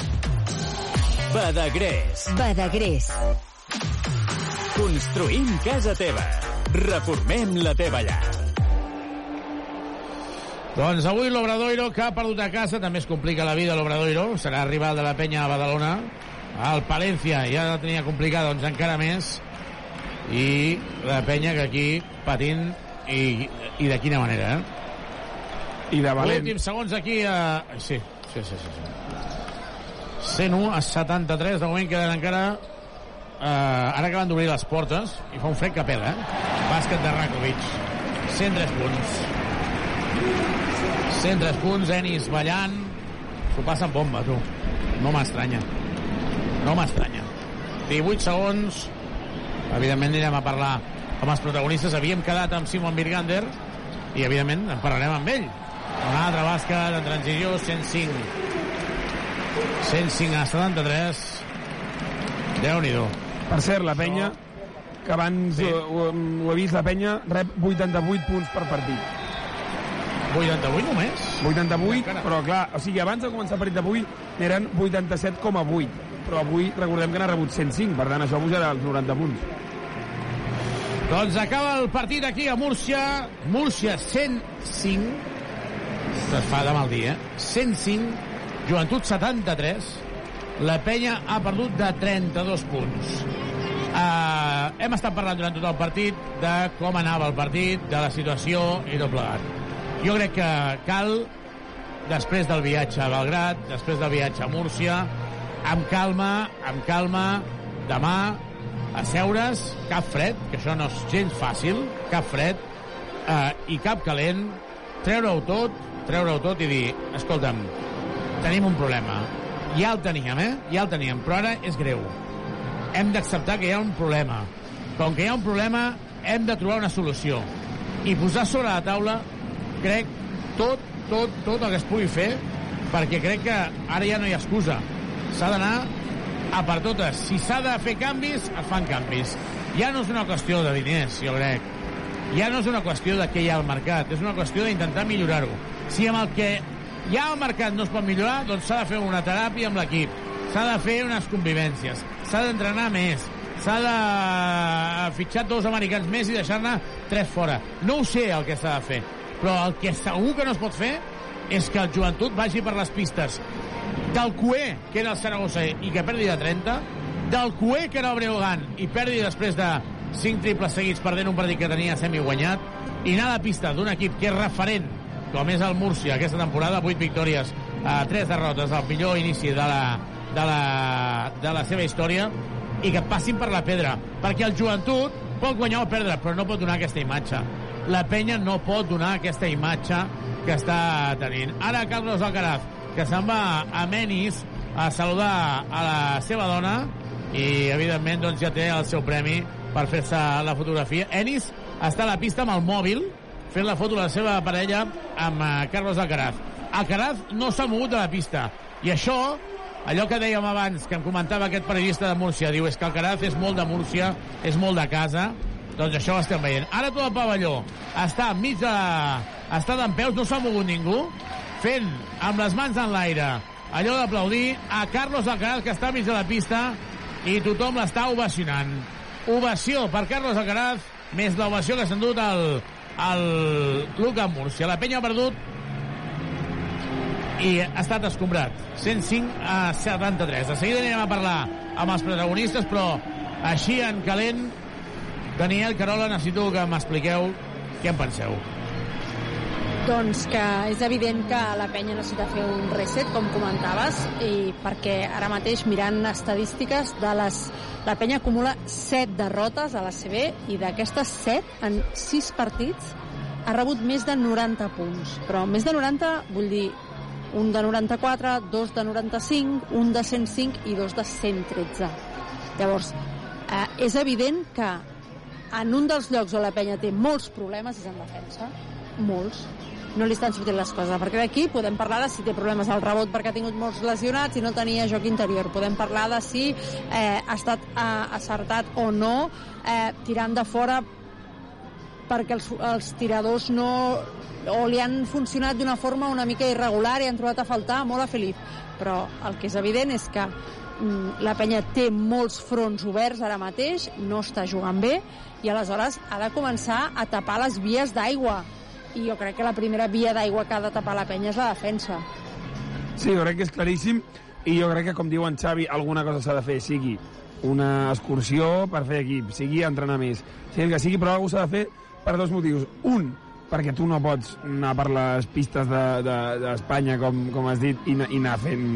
Badagrés. Badagrés. Construïm casa teva. Reformem la teva llar. Doncs avui l'Obradoiro, que ha perdut a casa, també es complica la vida l'Obradoiro, serà rival de la penya a Badalona. El Palencia ja la tenia complicada, doncs encara més. I la penya que aquí patint i, i de quina manera, eh? I de valent. Últims segons aquí a... Sí, sí, sí, sí. sí. 101 a 73, de moment queden encara... Uh, ara acaben d'obrir les portes i fa un fred que pela, eh? Bàsquet de Rakovic. 103 punts. 103 punts, Enis ballant. S'ho passa en bomba, tu. No m'estranya. No m'estranya. 18 segons. Evidentment anirem a parlar amb els protagonistes. Havíem quedat amb Simon Birgander i, evidentment, en parlarem amb ell. Un altre bàsquet en transició, 105. 105 a 73. Déu-n'hi-do. Per cert, la penya, que abans Sí. sí. ho, ho, ho he vist, la penya rep 88 punts per partit. 88 només? 88, Encara. però clar, o sigui, abans de començar el partit d'avui eren 87,8, però avui recordem que n'ha rebut 105, per tant això pujarà als 90 punts. Doncs acaba el partit aquí a Múrcia. Múrcia 105. Es fa de mal dia. 105. Joventut 73. La penya ha perdut de 32 punts. Uh, hem estat parlant durant tot el partit de com anava el partit, de la situació i tot plegat. Jo crec que cal, després del viatge a Belgrat, després del viatge a Múrcia, amb calma, amb calma, demà, asseure's, cap fred, que això no és gens fàcil, cap fred, eh, i cap calent, treure-ho tot, treure-ho tot i dir, escolta'm, tenim un problema. Ja el teníem, eh? Ja el teníem, però ara és greu. Hem d'acceptar que hi ha un problema. Com que hi ha un problema, hem de trobar una solució. I posar sobre la taula, crec, tot, tot, tot el que es pugui fer, perquè crec que ara ja no hi ha excusa. S'ha d'anar a per totes. Si s'ha de fer canvis, es fan canvis. Ja no és una qüestió de diners, jo crec. Ja no és una qüestió de què hi ha al mercat, és una qüestió d'intentar millorar-ho. Si amb el que ha al mercat no es pot millorar, doncs s'ha de fer una teràpia amb l'equip, s'ha de fer unes convivències, s'ha d'entrenar més, s'ha de fitxar dos americans més i deixar-ne tres fora. No ho sé el que s'ha de fer, però el que segur que no es pot fer és que el joventut vagi per les pistes. Del Cué, que era el Saragossa i que perdi de 30, del Cué, que era el Breogán, i perdi després de 5 triples seguits perdent un partit que tenia semi guanyat, i anar a la pista d'un equip que és referent, com és el Múrcia aquesta temporada, 8 victòries, a 3 derrotes, el millor inici de la, de la, de la seva història, i que passin per la pedra, perquè el joventut pot guanyar o perdre, però no pot donar aquesta imatge. La penya no pot donar aquesta imatge que està tenint. Ara Carlos Alcaraz, que se'n va a Menis a saludar a la seva dona i evidentment doncs, ja té el seu premi per fer-se la fotografia. Enis està a la pista amb el mòbil fent la foto de la seva parella amb uh, Carlos Alcaraz. Alcaraz no s'ha mogut de la pista i això, allò que dèiem abans que em comentava aquest periodista de Múrcia diu és que Alcaraz és molt de Múrcia és molt de casa doncs això ho estem veient. Ara tot el pavelló està enmig de... està d'en peus, no s'ha mogut ningú fent amb les mans en l'aire allò d'aplaudir a Carlos Alcaraz que està enmig de la pista i tothom l'està ovacionant ovació per Carlos Alcaraz més l'ovació que s'ha endut el, el Luca Múrcia. La penya ha perdut i ha estat escombrat. 105 a 73 de seguida anirem a parlar amb els protagonistes però així en calent Daniel Carola necessito que m'expliqueu què en penseu doncs que és evident que la penya necessita fer un reset, com comentaves, i perquè ara mateix, mirant estadístiques, de les, la penya acumula 7 derrotes a la CB i d'aquestes 7, en 6 partits, ha rebut més de 90 punts. Però més de 90 vull dir un de 94, dos de 95, un de 105 i dos de 113. Llavors, eh, és evident que en un dels llocs on la penya té molts problemes és en defensa, molts, no li estan sortint les coses. A partir d'aquí podem parlar de si té problemes al rebot perquè ha tingut molts lesionats i no tenia joc interior. Podem parlar de si eh, ha estat eh, acertat o no eh, tirant de fora perquè els, els tiradors no o li han funcionat d'una forma una mica irregular i han trobat a faltar molt a Felip. Però el que és evident és que mm, la penya té molts fronts oberts ara mateix, no està jugant bé i aleshores ha de començar a tapar les vies d'aigua i jo crec que la primera via d'aigua que ha de tapar la penya és la defensa. Sí, jo crec que és claríssim i jo crec que, com diu en Xavi, alguna cosa s'ha de fer, sigui una excursió per fer equip, sigui entrenar més, sigui que sigui, però alguna s'ha de fer per dos motius. Un, perquè tu no pots anar per les pistes d'Espanya, de, de, com, com has dit, i, i anar fent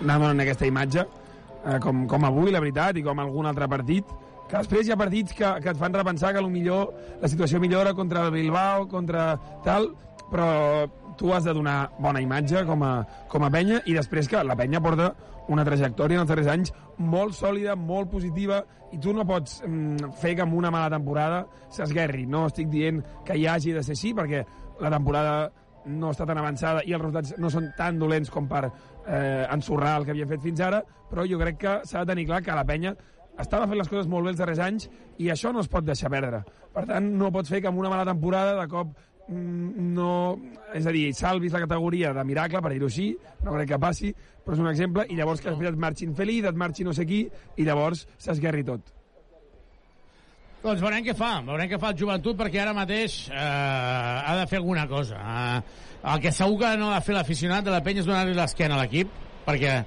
anar donant aquesta imatge, eh, com, com avui, la veritat, i com algun altre partit, que després hi ha partits que, que et fan repensar que millor la situació millora contra el Bilbao, contra tal, però tu has de donar bona imatge com a, com a penya i després que la penya porta una trajectòria en els darrers anys molt sòlida, molt positiva i tu no pots mm, fer que amb una mala temporada s'esguerri. No estic dient que hi hagi de ser així perquè la temporada no està tan avançada i els resultats no són tan dolents com per eh, ensorrar el que havia fet fins ara, però jo crec que s'ha de tenir clar que la penya estava fent les coses molt bé els darrers anys i això no es pot deixar perdre. Per tant, no pots fer que amb una mala temporada de cop mm, no... És a dir, salvis la categoria de miracle, per dir-ho així, no crec que passi, però és un exemple, i llavors que després et marxin feliç, et marxi no sé qui, i llavors s'esguerri tot. Doncs veurem què fa, veurem què fa el joventut perquè ara mateix eh, ha de fer alguna cosa. Eh, el que segur que no ha de fer l'aficionat de la penya és donar-li l'esquena a l'equip perquè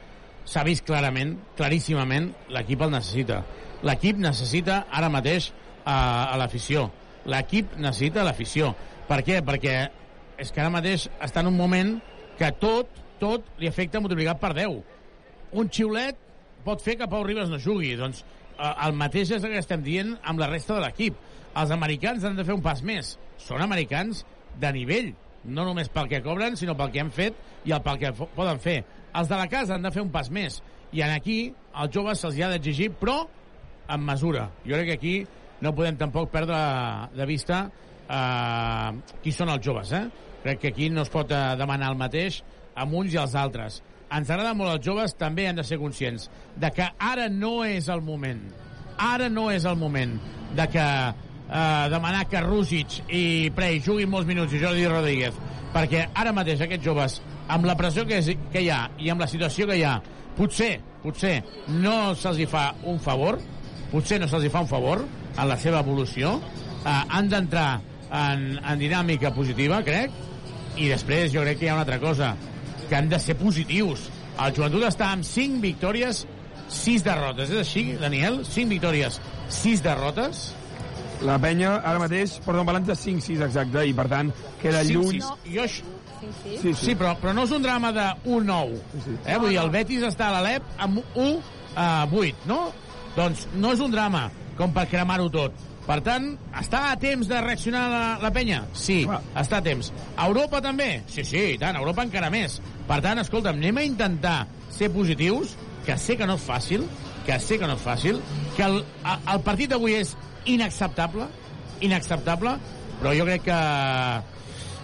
s'ha vist clarament, claríssimament, l'equip el necessita. L'equip necessita ara mateix a, a l'afició. L'equip necessita l'afició. Per què? Perquè és que ara mateix està en un moment que tot, tot li afecta multiplicat per 10. Un xiulet pot fer que Pau Ribas no jugui. Doncs eh, el mateix és el que estem dient amb la resta de l'equip. Els americans han de fer un pas més. Són americans de nivell, no només pel que cobren, sinó pel que han fet i el pel que poden fer. Els de la casa han de fer un pas més. I en aquí, als joves se'ls ha d'exigir, però amb mesura. Jo crec que aquí no podem tampoc perdre de vista eh, qui són els joves. Eh? Crec que aquí no es pot eh, demanar el mateix amb uns i els altres. Ens agrada molt els joves, també han de ser conscients de que ara no és el moment. Ara no és el moment de que eh, demanar que Rússic i Prey juguin molts minuts i Jordi Rodríguez perquè ara mateix aquests joves amb la pressió que, és, que hi ha i amb la situació que hi ha potser, potser no se'ls fa un favor potser no se'ls fa un favor en la seva evolució eh, han d'entrar en, en dinàmica positiva, crec, i després jo crec que hi ha una altra cosa, que han de ser positius. El joventut està amb 5 victòries, 6 derrotes. És així, Daniel? 5 victòries, 6 derrotes? La penya ara mateix porta un balanç de 5-6 exacte i per tant queda Sí, lluny sí, jo, això- Sí, Sí, sí. sí però, però no és un drama de 1-9. Eh? Vull dir, el Betis està a l'Alep amb 1 a 8, no? Doncs no és un drama com per cremar-ho tot. Per tant, està a temps de reaccionar la, la penya? Sí, està a temps. A Europa també? Sí, sí, i tant, Europa encara més. Per tant, escolta'm, anem a intentar ser positius, que sé que no és fàcil, que sé que no és fàcil, que el, el partit d'avui és inacceptable, inacceptable, però jo crec que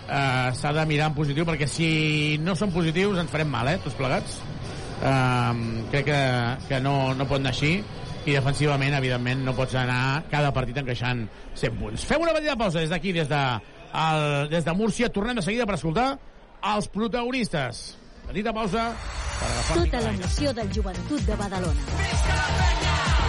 eh, s'ha de mirar en positiu perquè si no són positius ens farem mal, eh, tots plegats um, crec que, que no, no pot anar així i defensivament, evidentment, no pots anar cada partit encaixant 100 punts. Fem una petita pausa des d'aquí, des, de, el, des de Múrcia. Tornem de seguida per escoltar els protagonistes. Petita pausa per agafar... Tota l'emoció del joventut de Badalona.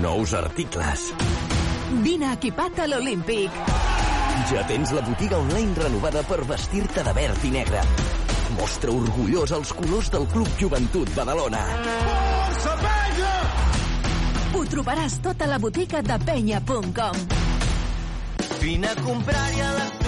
Nous articles. Vine equipat a l'Olímpic. Ja tens la botiga online renovada per vestir-te de verd i negre. Mostra orgullós els colors del Club Joventut Badalona. Força Penya! Ho trobaràs tot a la botiga de penya.com. Vine a comprar-hi electrodomèstic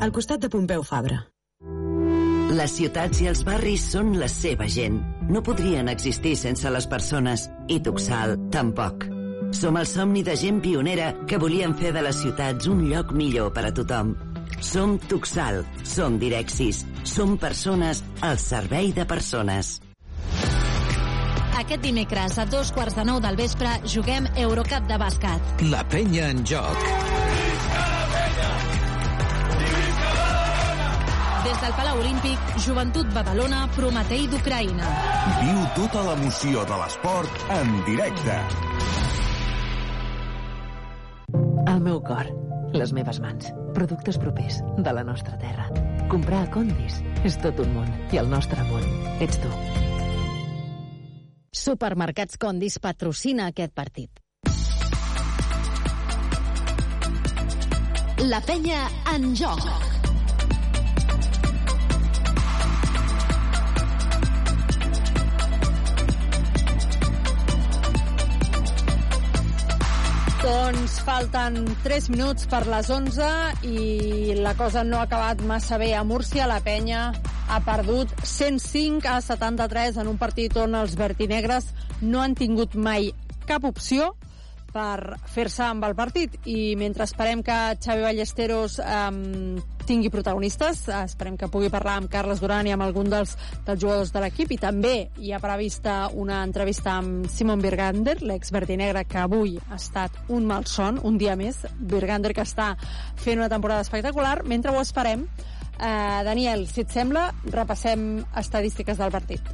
Al costat de Pompeu Fabra. Les ciutats i els barris són la seva gent. No podrien existir sense les persones. I Tuxal, tampoc. Som el somni de gent pionera que volien fer de les ciutats un lloc millor per a tothom. Som Tuxal, som Direxis, som persones al servei de persones. Aquest dimecres a dos quarts de nou del vespre juguem Eurocup de bàsquet. La penya en joc. Del Palau Olímpic, Joventut Badalona, Prometei d'Ucraïna. Viu tota l'emoció de l'esport en directe. El meu cor, les meves mans, productes propers de la nostra terra. Comprar a Condis és tot un món i el nostre món ets tu. Supermercats Condis patrocina aquest partit. La penya en joc. Doncs falten 3 minuts per les 11 i la cosa no ha acabat massa bé a Múrcia. La penya ha perdut 105 a 73 en un partit on els vertinegres no han tingut mai cap opció per fer-se amb el partit. I mentre esperem que Xavi Ballesteros um, tingui protagonistes eh, esperem que pugui parlar amb Carles Duran i amb algun dels, dels jugadors de l'equip. I també hi ha prevista una entrevista amb Simon Birgander, l'ex vertinegre que avui ha estat un malson, un dia més. Birgander que està fent una temporada espectacular. Mentre ho esperem eh, Daniel, si et sembla repassem estadístiques del partit.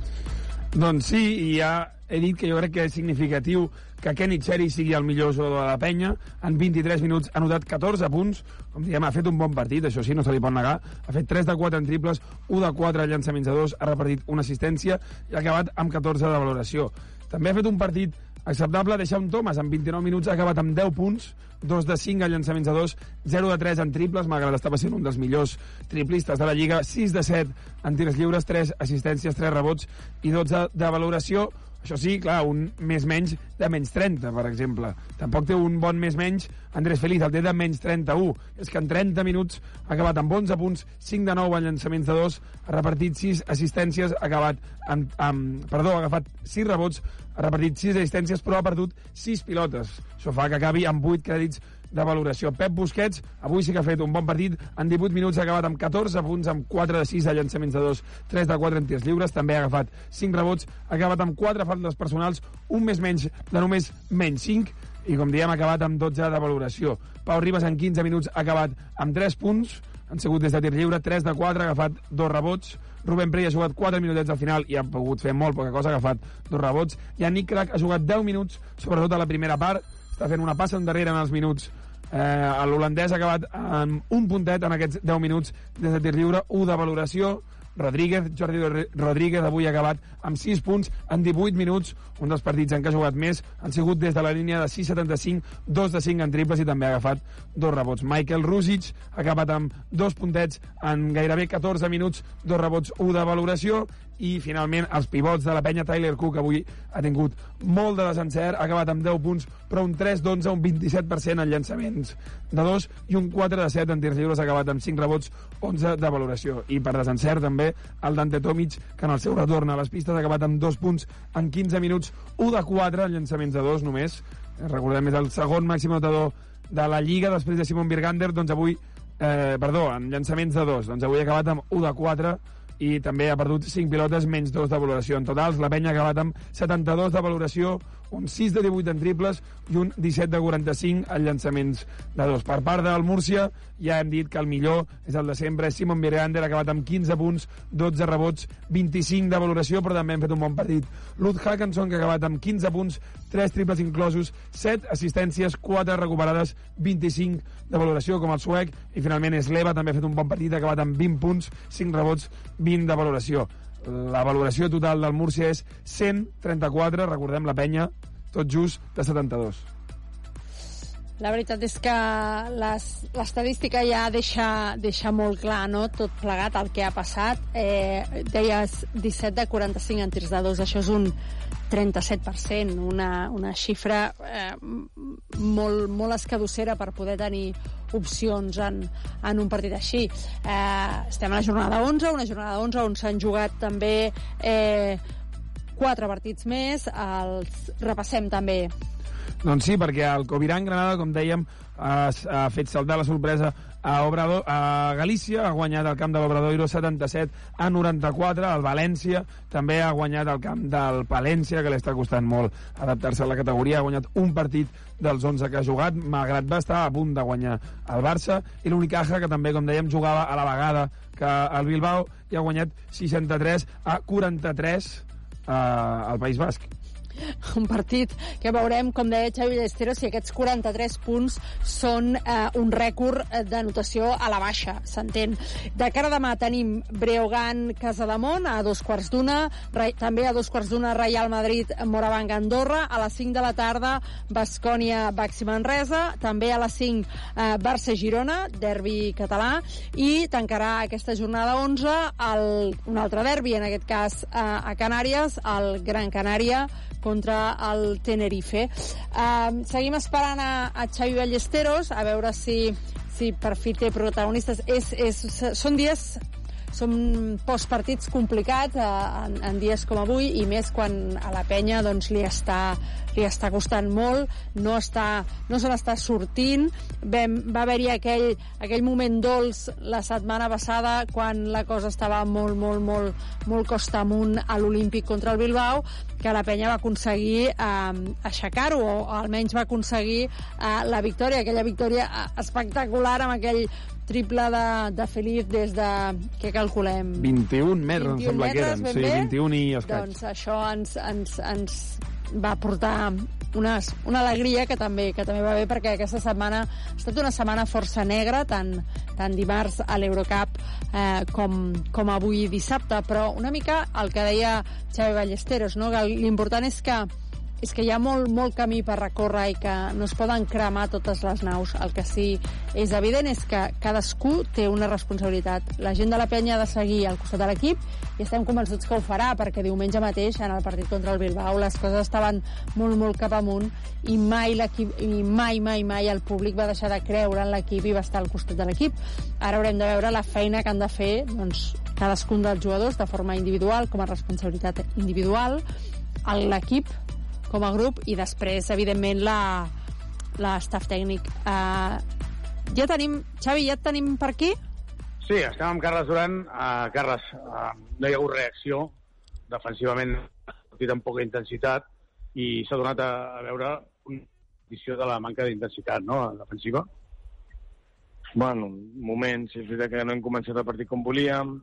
Doncs sí, i ja he dit que jo crec que és significatiu que Kenny Cherry sigui el millor jugador de la penya. En 23 minuts ha notat 14 punts. Com diem, ha fet un bon partit, això sí, no se li pot negar. Ha fet 3 de 4 en triples, 1 de 4 llançaments de 2, ha repartit una assistència i ha acabat amb 14 de valoració. També ha fet un partit acceptable. Deixa un Thomas amb 29 minuts, ha acabat amb 10 punts, 2 de 5 a llançaments de 2, 0 de 3 en triples, malgrat estava sent un dels millors triplistes de la Lliga, 6 de 7 en tirs lliures, 3 assistències, 3 rebots i 12 de valoració. Això sí, clar, un més menys de menys 30, per exemple. Tampoc té un bon més menys Andrés Feliz, el té de menys 31. És que en 30 minuts ha acabat amb 11 punts, 5 de 9 en llançaments de 2, ha repartit 6 assistències, ha acabat amb, amb perdó, ha agafat 6 rebots, ha repartit 6 assistències, però ha perdut 6 pilotes. Això fa que acabi amb 8 crèdits de valoració. Pep Busquets avui sí que ha fet un bon partit. En 18 minuts ha acabat amb 14 punts, amb 4 de 6 a llançaments de 2, 3 de 4 en tirs lliures. També ha agafat 5 rebots, ha acabat amb 4 faltes personals, un més menys de només menys 5 i com diem ha acabat amb 12 de valoració. Pau Ribas en 15 minuts ha acabat amb 3 punts, han sigut des de tir lliure, 3 de 4, ha agafat dos rebots. Rubén Prey ha jugat 4 minutets al final i ha pogut fer molt poca cosa, ha agafat dos rebots. I en Nick Crack ha jugat 10 minuts, sobretot a la primera part, està fent una passa endarrere en els minuts Eh, L'holandès ha acabat amb un puntet en aquests 10 minuts des de tir lliure, 1 de valoració. Rodríguez, Jordi Rodríguez avui ha acabat amb 6 punts en 18 minuts, un dels partits en què ha jugat més, han sigut des de la línia de 6,75, 2 de 5 en triples i també ha agafat dos rebots. Michael Rusic ha acabat amb dos puntets en gairebé 14 minuts, dos rebots, 1 de valoració, i finalment els pivots de la penya Tyler Cook avui ha tingut molt de desencert, ha acabat amb 10 punts però un 3 d'11, un 27% en llançaments. De 2 i un 4 de 7 en tirs lliures ha acabat amb 5 rebots 11 de valoració. I per desencert també el Dante Tomic que en el seu retorn a les pistes ha acabat amb 2 punts en 15 minuts 1 de 4 en llançaments de 2 només. Recordem és el segon màxim notador de la Lliga després de Simon Birgander doncs avui eh, perdó, en llançaments de 2 doncs avui ha acabat amb 1 de 4 i també ha perdut 5 pilotes menys 2 de valoració. En totals, la penya ha acabat amb 72 de valoració, un 6 de 18 en triples i un 17 de 45 en llançaments de dos. Per part del Múrcia, ja hem dit que el millor és el de sempre, Simon Birgander, ha acabat amb 15 punts, 12 rebots, 25 de valoració, però també hem fet un bon partit. Lud Hackenson, que ha acabat amb 15 punts, 3 triples inclosos, 7 assistències, 4 recuperades, 25 de valoració, com el suec, i finalment Esleva també ha fet un bon partit, ha acabat amb 20 punts, 5 rebots, 20 de valoració. La valoració total del Múrcia és 134, recordem la penya, tot just de 72. La veritat és que les- l'estadística ja deixa, deixa molt clar no? tot plegat el que ha passat. Eh, deies 17 de 45 en tirs de dos, això és un 37%, una, una xifra eh, molt, molt escadossera per poder tenir opcions en, en un partit així. Eh, estem a la jornada 11, una jornada 11 on s'han jugat també eh, quatre partits més. Els repassem també Doncs sí, perquè el Coviran Granada, com dèiem, ha, ha fet saltar la sorpresa a, Obrador, a Galícia, ha guanyat el camp de l'Obradoiro 77 a 94, el València també ha guanyat el camp del Palència, que li està costant molt adaptar-se a la categoria, ha guanyat un partit dels 11 que ha jugat, malgrat va estar a punt de guanyar el Barça, i l'Unicaja, que també, com dèiem, jugava a la vegada que el Bilbao, i ha guanyat 63 a 43 eh, al País Basc. un partit que veurem, com deia Xavi Llestero, si aquests 43 punts són eh, un rècord eh, de notació a la baixa, s'entén. De cara demà tenim Breogán Casademont a dos quarts d'una, també a dos quarts d'una Real Madrid Morabanc Andorra, a les 5 de la tarda Bascònia Baxi Manresa, també a les 5 eh, Barça Girona, derbi català, i tancarà aquesta jornada 11 el, un altre derbi, en aquest cas eh, a Canàries, el Gran Canària contra el Tenerife. Uh, seguim esperant a, a Xavi Ballesteros a veure si, si per fi té protagonistes. És, és, són dies són postpartits complicats eh, en, en dies com avui i més quan a la penya doncs, li, està, li està costant molt, no, està, no se n'està sortint. Vam, va haver-hi aquell, aquell moment dolç la setmana passada quan la cosa estava molt, molt, molt, molt costa amunt a l'Olímpic contra el Bilbao, que la penya va aconseguir eh, aixecar-ho, o almenys va aconseguir eh, la victòria, aquella victòria eh, espectacular amb aquell triple de, de Felip des de... què calculem? 21 metres, em 21 sembla que eren. metres, Sí, bé? 21 i escaig. Doncs això ens, ens, ens va portar una, una alegria que també, que també va bé perquè aquesta setmana ha estat una setmana força negra, tant, tant dimarts a l'Eurocup eh, com, com avui dissabte, però una mica el que deia Xavi Ballesteros, no? l'important és que és que hi ha molt, molt camí per recórrer i que no es poden cremar totes les naus. El que sí és evident és que cadascú té una responsabilitat. La gent de la penya ha de seguir al costat de l'equip i estem convençuts que ho farà, perquè diumenge mateix, en el partit contra el Bilbao, les coses estaven molt, molt cap amunt i mai i mai, mai, mai el públic va deixar de creure en l'equip i va estar al costat de l'equip. Ara haurem de veure la feina que han de fer doncs, cadascun dels jugadors de forma individual, com a responsabilitat individual, l'equip com a grup i després, evidentment, la, la staff tècnic. Uh, ja tenim... Xavi, ja et tenim per aquí? Sí, estem amb Carles Duran. Uh, Carles, uh, no hi ha hagut reacció defensivament, partit amb poca intensitat, i s'ha donat a, a veure una visió de la manca d'intensitat no? defensiva. Bueno, moments, és veritat que no hem començat el partit com volíem,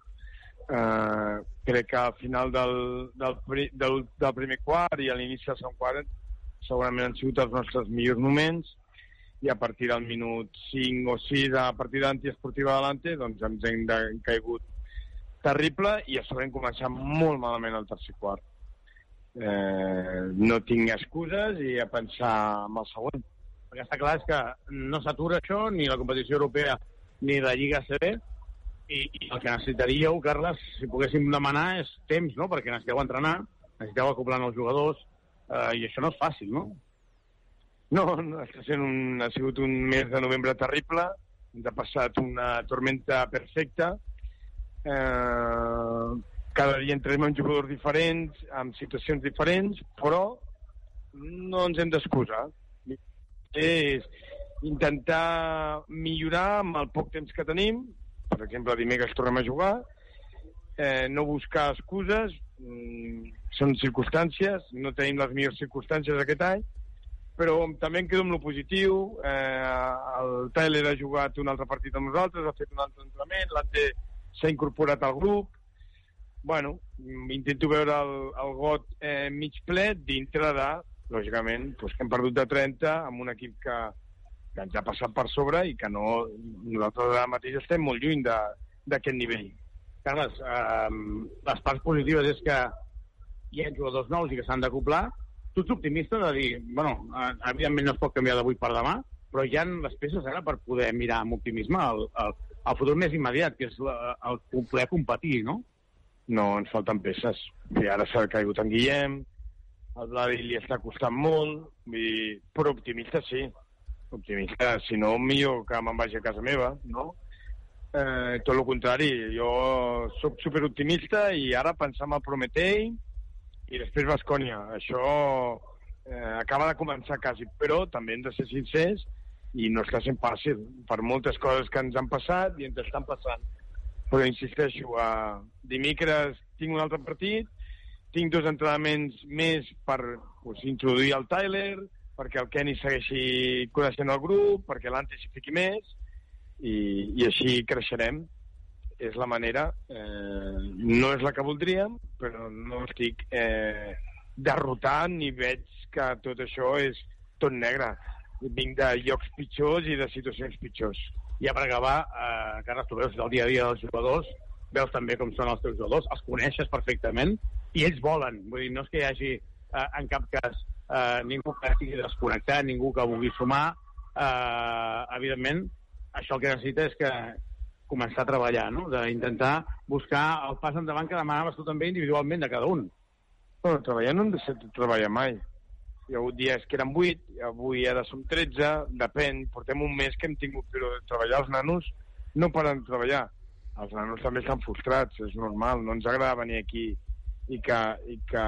eh, crec que al final del, del, del, del primer quart i a l'inici del segon quart segurament han sigut els nostres millors moments i a partir del minut 5 o 6 a partir d'antiesportiva adelante doncs ens hem de, caigut terrible i a sobre hem començat molt malament el tercer quart. Eh, no tinc excuses i a pensar en el següent. Perquè està clar és que no s'atura això, ni la competició europea ni la Lliga CB, i, i el que necessitaríeu, Carles, si poguéssim demanar, és temps, no?, perquè necessiteu entrenar, necessiteu acoplar els jugadors, eh, i això no és fàcil, no? No, no està sent un, ha sigut un mes de novembre terrible, ens ha passat una tormenta perfecta, eh, cada dia entrem amb jugadors diferents, amb situacions diferents, però no ens hem d'excusar. És intentar millorar amb el poc temps que tenim, per exemple, dimecres tornem a jugar, eh, no buscar excuses, mm, són circumstàncies, no tenim les millors circumstàncies aquest any, però també em quedo amb el positiu, eh, el Tyler ha jugat un altre partit amb nosaltres, ha fet un altre entrenament, l'Ante s'ha incorporat al grup, bueno, intento veure el, el got eh, mig ple dintre de, lògicament, doncs que hem perdut de 30 amb un equip que, que ens ha passat per sobre i que no, nosaltres ara mateix estem molt lluny d'aquest nivell. Carles, eh, les parts positives és que hi ha jugadors nous i que s'han d'acoplar. Tu ets optimista de dir, bueno, eh, evidentment no es pot canviar d'avui per demà, però hi ha les peces ara per poder mirar amb optimisme el, el, el futur més immediat, que és la, el poder competir, no? No, ens falten peces. I ara s'ha caigut en Guillem, el Vladi li està costant molt, dir, però optimista sí optimista, si no, millor que me'n vagi a casa meva, no? Eh, tot el contrari, jo sóc superoptimista i ara pensar en el Prometei i després Bascònia. Això eh, acaba de començar quasi, però també hem de ser sincers i no està sent fàcil per moltes coses que ens han passat i ens estan passant. Però insisteixo, eh, dimecres tinc un altre partit, tinc dos entrenaments més per pues, introduir el Tyler, perquè el Kenny segueixi coneixent el grup, perquè l'Ante s'hi fiqui més, i, i així creixerem. És la manera, eh, no és la que voldríem, però no estic eh, derrotant ni veig que tot això és tot negre. Vinc de llocs pitjors i de situacions pitjors. Ja per acabar, eh, Carles, tu veus el dia a dia dels jugadors, veus també com són els teus jugadors, els coneixes perfectament, i ells volen. Vull dir, no és que hi hagi eh, en cap cas eh, ningú que estigui desconnectat, ningú que vulgui sumar, eh, evidentment, això el que necessita és que començar a treballar, no? d'intentar buscar el pas endavant que demanaves tu també individualment de cada un. Bueno, treballar no hem de ser treballar mai. Hi ha hagut dies que eren 8, avui ara som 13, depèn, portem un mes que hem tingut, però treballar els nanos no paren de treballar. Els nanos també estan frustrats, és normal, no ens agrada venir aquí i que, i que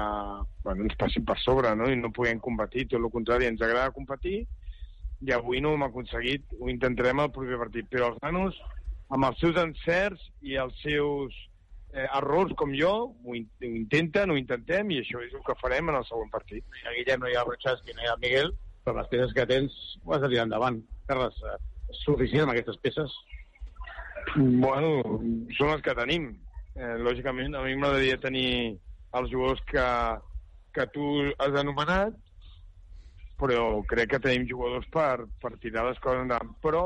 bueno, ens passin per sobre no? i no puguem competir, tot el contrari, ens agrada competir i avui no ho hem aconseguit, ho intentarem al proper partit, però els nanos amb els seus encerts i els seus eh, errors com jo, ho, in ho intenten, ho intentem i això és el que farem en el següent partit. No hi ha Guillem, no hi ha Brotxasqui, no hi ha Miguel, però les peces que tens ho has de tirar endavant. Carles, és suficient amb aquestes peces? Bueno, són les que tenim. Eh, lògicament, a mi m'agradaria tenir els jugadors que, que tu has anomenat, però crec que tenim jugadors per, per tirar les coses endavant. Però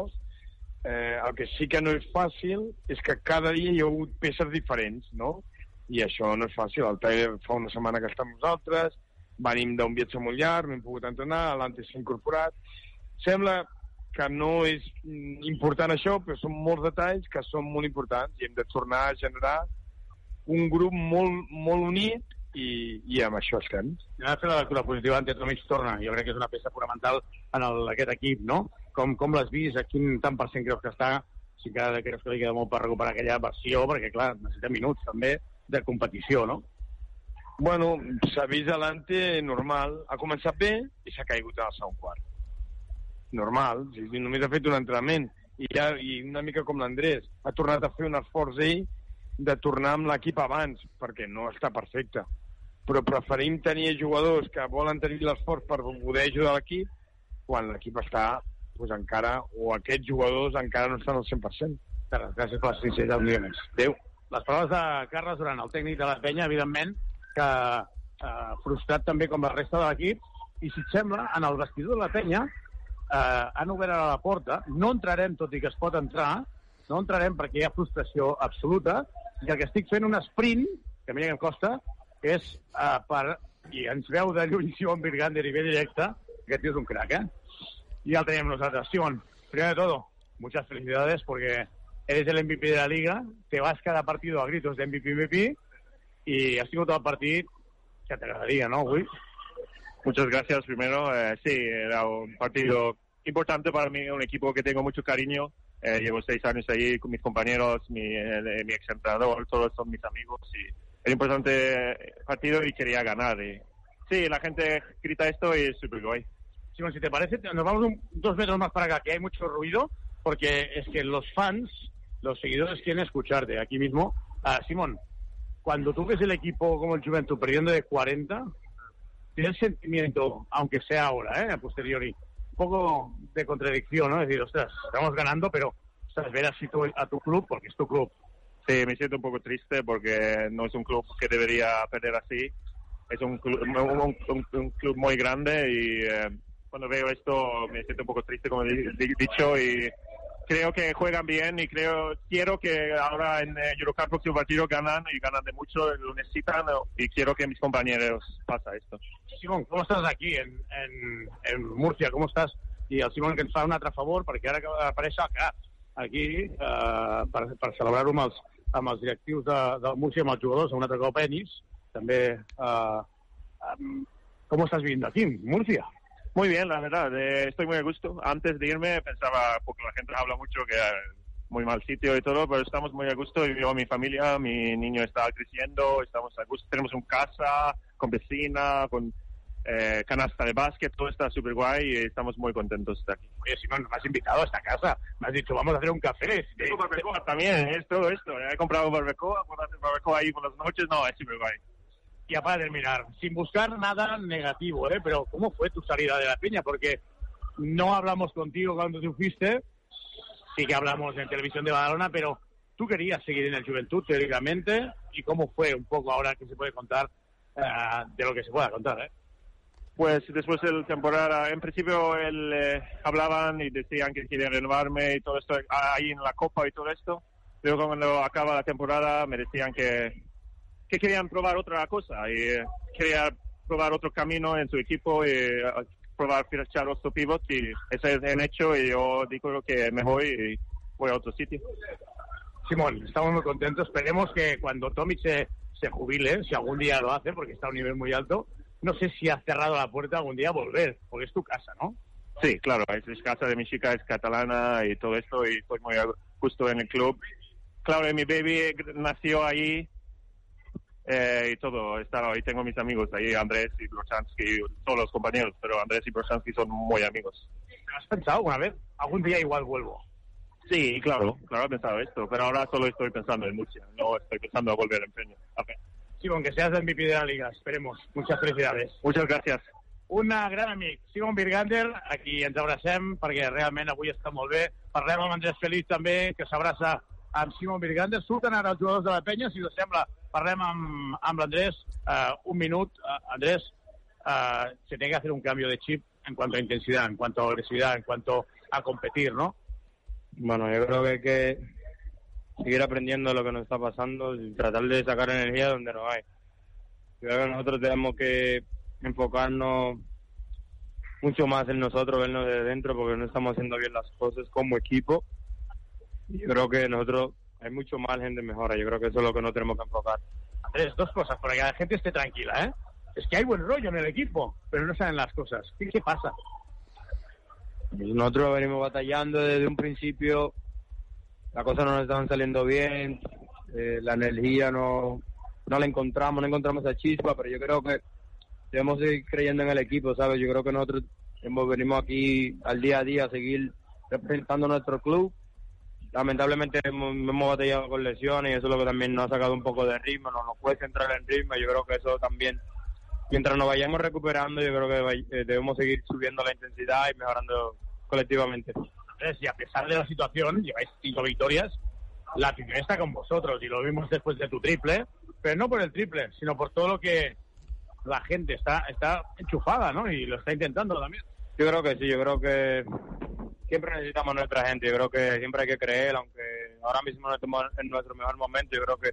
eh, el que sí que no és fàcil és que cada dia hi ha hagut peces diferents, no? I això no és fàcil. El Tyler fa una setmana que està amb nosaltres, venim d'un viatge molt llarg, no hem pogut entrenar, l'Ante s'ha incorporat. Sembla que no és important això, però són molts detalls que són molt importants i hem de tornar a generar un grup molt, molt unit i, i amb això estem. Anem a fer la lectura positiva d'Ante Tomic torna. Jo crec que és una peça fonamental en el, aquest equip, no? Com, com l'has vist? A quin tant per cent creus que està? Si encara creus que li queda molt per recuperar aquella versió, perquè, clar, necessita minuts, també, de competició, no? Bueno, s'ha vist l'Ante normal. Ha començat bé i s'ha caigut el segon quart. Normal. Només ha fet un entrenament. I, ja, I una mica com l'Andrés. Ha tornat a fer un esforç ell de tornar amb l'equip abans, perquè no està perfecte. Però preferim tenir jugadors que volen tenir l'esforç per poder ajudar l'equip quan l'equip està pues, encara, o aquests jugadors encara no estan al 100%. Gràcies per la sinceritat, Dionés. Adéu. Les paraules de Carles Duran, el tècnic de la penya, evidentment, que eh, frustrat també com la resta de l'equip, i si et sembla, en el vestidor de la penya eh, han obert ara la porta, no entrarem, tot i que es pot entrar, no entrarem perquè hi ha frustració absoluta, i el que estic fent un sprint, que mira que em costa, és uh, per... I ens veu de lluny Simon Virgander i ve directe, aquest tio és un crack, eh? Y ya tenemos nosotros. Simón, primero de todo, muchas felicidades porque eres el MVP de la liga, te vas cada partido a gritos de MVP, MVP, y has sido todo el partido que te agradaría, ¿no, Will? Muchas gracias primero. Eh, sí, era un partido importante para mí, un equipo que tengo mucho cariño. Eh, llevo seis años ahí con mis compañeros, mi, eh, mi ex entrenador, todos son mis amigos y un importante partido y quería ganar. Y, sí, la gente grita esto y es súper guay. Simón, si te parece, nos vamos un- dos metros más para acá, que hay mucho ruido, porque es que los fans, los seguidores quieren escucharte aquí mismo. Ah, Simón, cuando tú ves el equipo como el Juventud perdiendo de 40, tienes sentimiento, aunque sea ahora, ¿eh? a posteriori, poco de contradicción, ¿no? Es decir, ostras, estamos ganando, pero, ostras, ver así tu- a tu club, porque es tu club. Sí, me siento un poco triste porque no es un club que debería perder así. Es un club, un, un- un club muy grande y eh, cuando veo esto me siento un poco triste, como he di- dicho, y creo que juegan bien y creo quiero que ahora en eh, Eurocup próximo partido ganan y ganan de mucho, lo necesitan y quiero que mis compañeros pasa esto. Simón, com estàs aquí, en, en, en Múrcia? Com estàs? I el Simón que ens fa un altre favor, perquè ara acaba d'aparèixer que aquí eh, per, per celebrar-ho amb, els, amb els directius de, del Múrcia, amb els jugadors, un altre cop Ennis, també... Eh, em, com estàs vivint aquí, en Múrcia? Muy bien, la verdad, eh, estoy muy a gusto. Antes de irme pensaba, porque la gente habla mucho que muy mal sitio y todo, pero estamos muy a gusto. Yo, mi familia, mi niño está creciendo, estamos a gusto. Tenemos una casa con piscina, con eh, canasta de básquet, todo está súper guay y estamos muy contentos de estar aquí. Oye, Simón, me has invitado a esta casa. Me has dicho, vamos a hacer un café. Tengo barbacoa también, es todo esto. He comprado barbacoa, puedo hacer barbacoa ahí por las noches, no, es súper guay. Ya para terminar, sin buscar nada negativo, ¿eh? pero ¿cómo fue tu salida de la piña? Porque no hablamos contigo cuando tú fuiste, sí que hablamos en televisión de Badalona, pero tú querías seguir en el Juventud teóricamente, y cómo fue un poco ahora que se puede contar eh, de lo que se pueda contar. ¿eh? Pues después de la temporada, en principio él, eh, hablaban y decían que querían renovarme y todo esto ahí en la Copa y todo esto. Luego cuando acaba la temporada me decían que, que querían probar otra cosa y eh, quería probar otro camino en su equipo y eh, probar fichar otro pivot y eso es han hecho y yo digo que me voy y voy a otro sitio. Simón, estamos muy contentos. Esperemos que cuando Tomic se, se jubile, si algún día lo hace, porque está a un nivel muy alto, no sé si ha cerrado la puerta algún día a volver, porque es tu casa, ¿no? Sí, claro, es, es casa de mi chica, es catalana y todo esto y estoy muy a gusto en el club. Claro, mi baby nació ahí eh, y todo, está, ahí tengo mis amigos ahí, Andrés y Brochanski, todos los compañeros, pero Andrés y Brochanski son muy amigos. ¿Has pensado alguna vez? Algún día igual vuelvo. Sí, claro, claro he pensado esto, pero ahora solo estoy pensando en Murcia, no estoy pensando a volver en Peña. Okay. Simón, que seas el MVP de la liga, esperemos. Muchas felicidades. Muchas gracias. Un gran amic, Simon Birgander, a qui ens abracem, perquè realment avui està molt bé. Parlem amb Andrés Feliz també, que s'abraça amb Simon Birgander. Surten ara els jugadors de la penya, si us sembla, parlem amb, amb l'Andrés uh, un minut. Uh, Andrés, uh, se tiene que hacer un cambio de chip en cuanto a intensidad, en cuanto a agresividad, en cuanto a competir, ¿no? Bueno, yo creo que hay que seguir aprendiendo lo que nos está pasando y tratar de sacar energía donde no hay. Yo creo que nosotros tenemos que enfocarnos mucho más en nosotros, vernos de dentro, porque no estamos haciendo bien las cosas como equipo. Yo creo que nosotros hay mucho margen de mejora. Yo creo que eso es lo que no tenemos que enfocar. Andrés, dos cosas, para que la gente esté tranquila, ¿eh? Es que hay buen rollo en el equipo, pero no saben las cosas. ¿Qué, qué pasa? Nosotros venimos batallando desde un principio, las cosas no nos estaban saliendo bien, eh, la energía no, no la encontramos, no encontramos esa chispa, pero yo creo que debemos seguir creyendo en el equipo, ¿sabes? Yo creo que nosotros hemos, venimos aquí al día a día a seguir representando nuestro club. Lamentablemente hemos, hemos batallado con lesiones y eso es lo que también nos ha sacado un poco de ritmo, no nos puede entrar en ritmo yo creo que eso también mientras nos vayamos recuperando, yo creo que eh, debemos seguir subiendo la intensidad y mejorando colectivamente. Andrés, y a pesar de la situación, lleváis cinco victorias, la afición está con vosotros y lo vimos después de tu triple, pero no por el triple, sino por todo lo que la gente está, está enchufada, ¿no? Y lo está intentando también. Yo creo que sí, yo creo que siempre necesitamos nuestra gente, yo creo que siempre hay que creer, aunque ahora mismo no estemos en nuestro mejor momento, yo creo que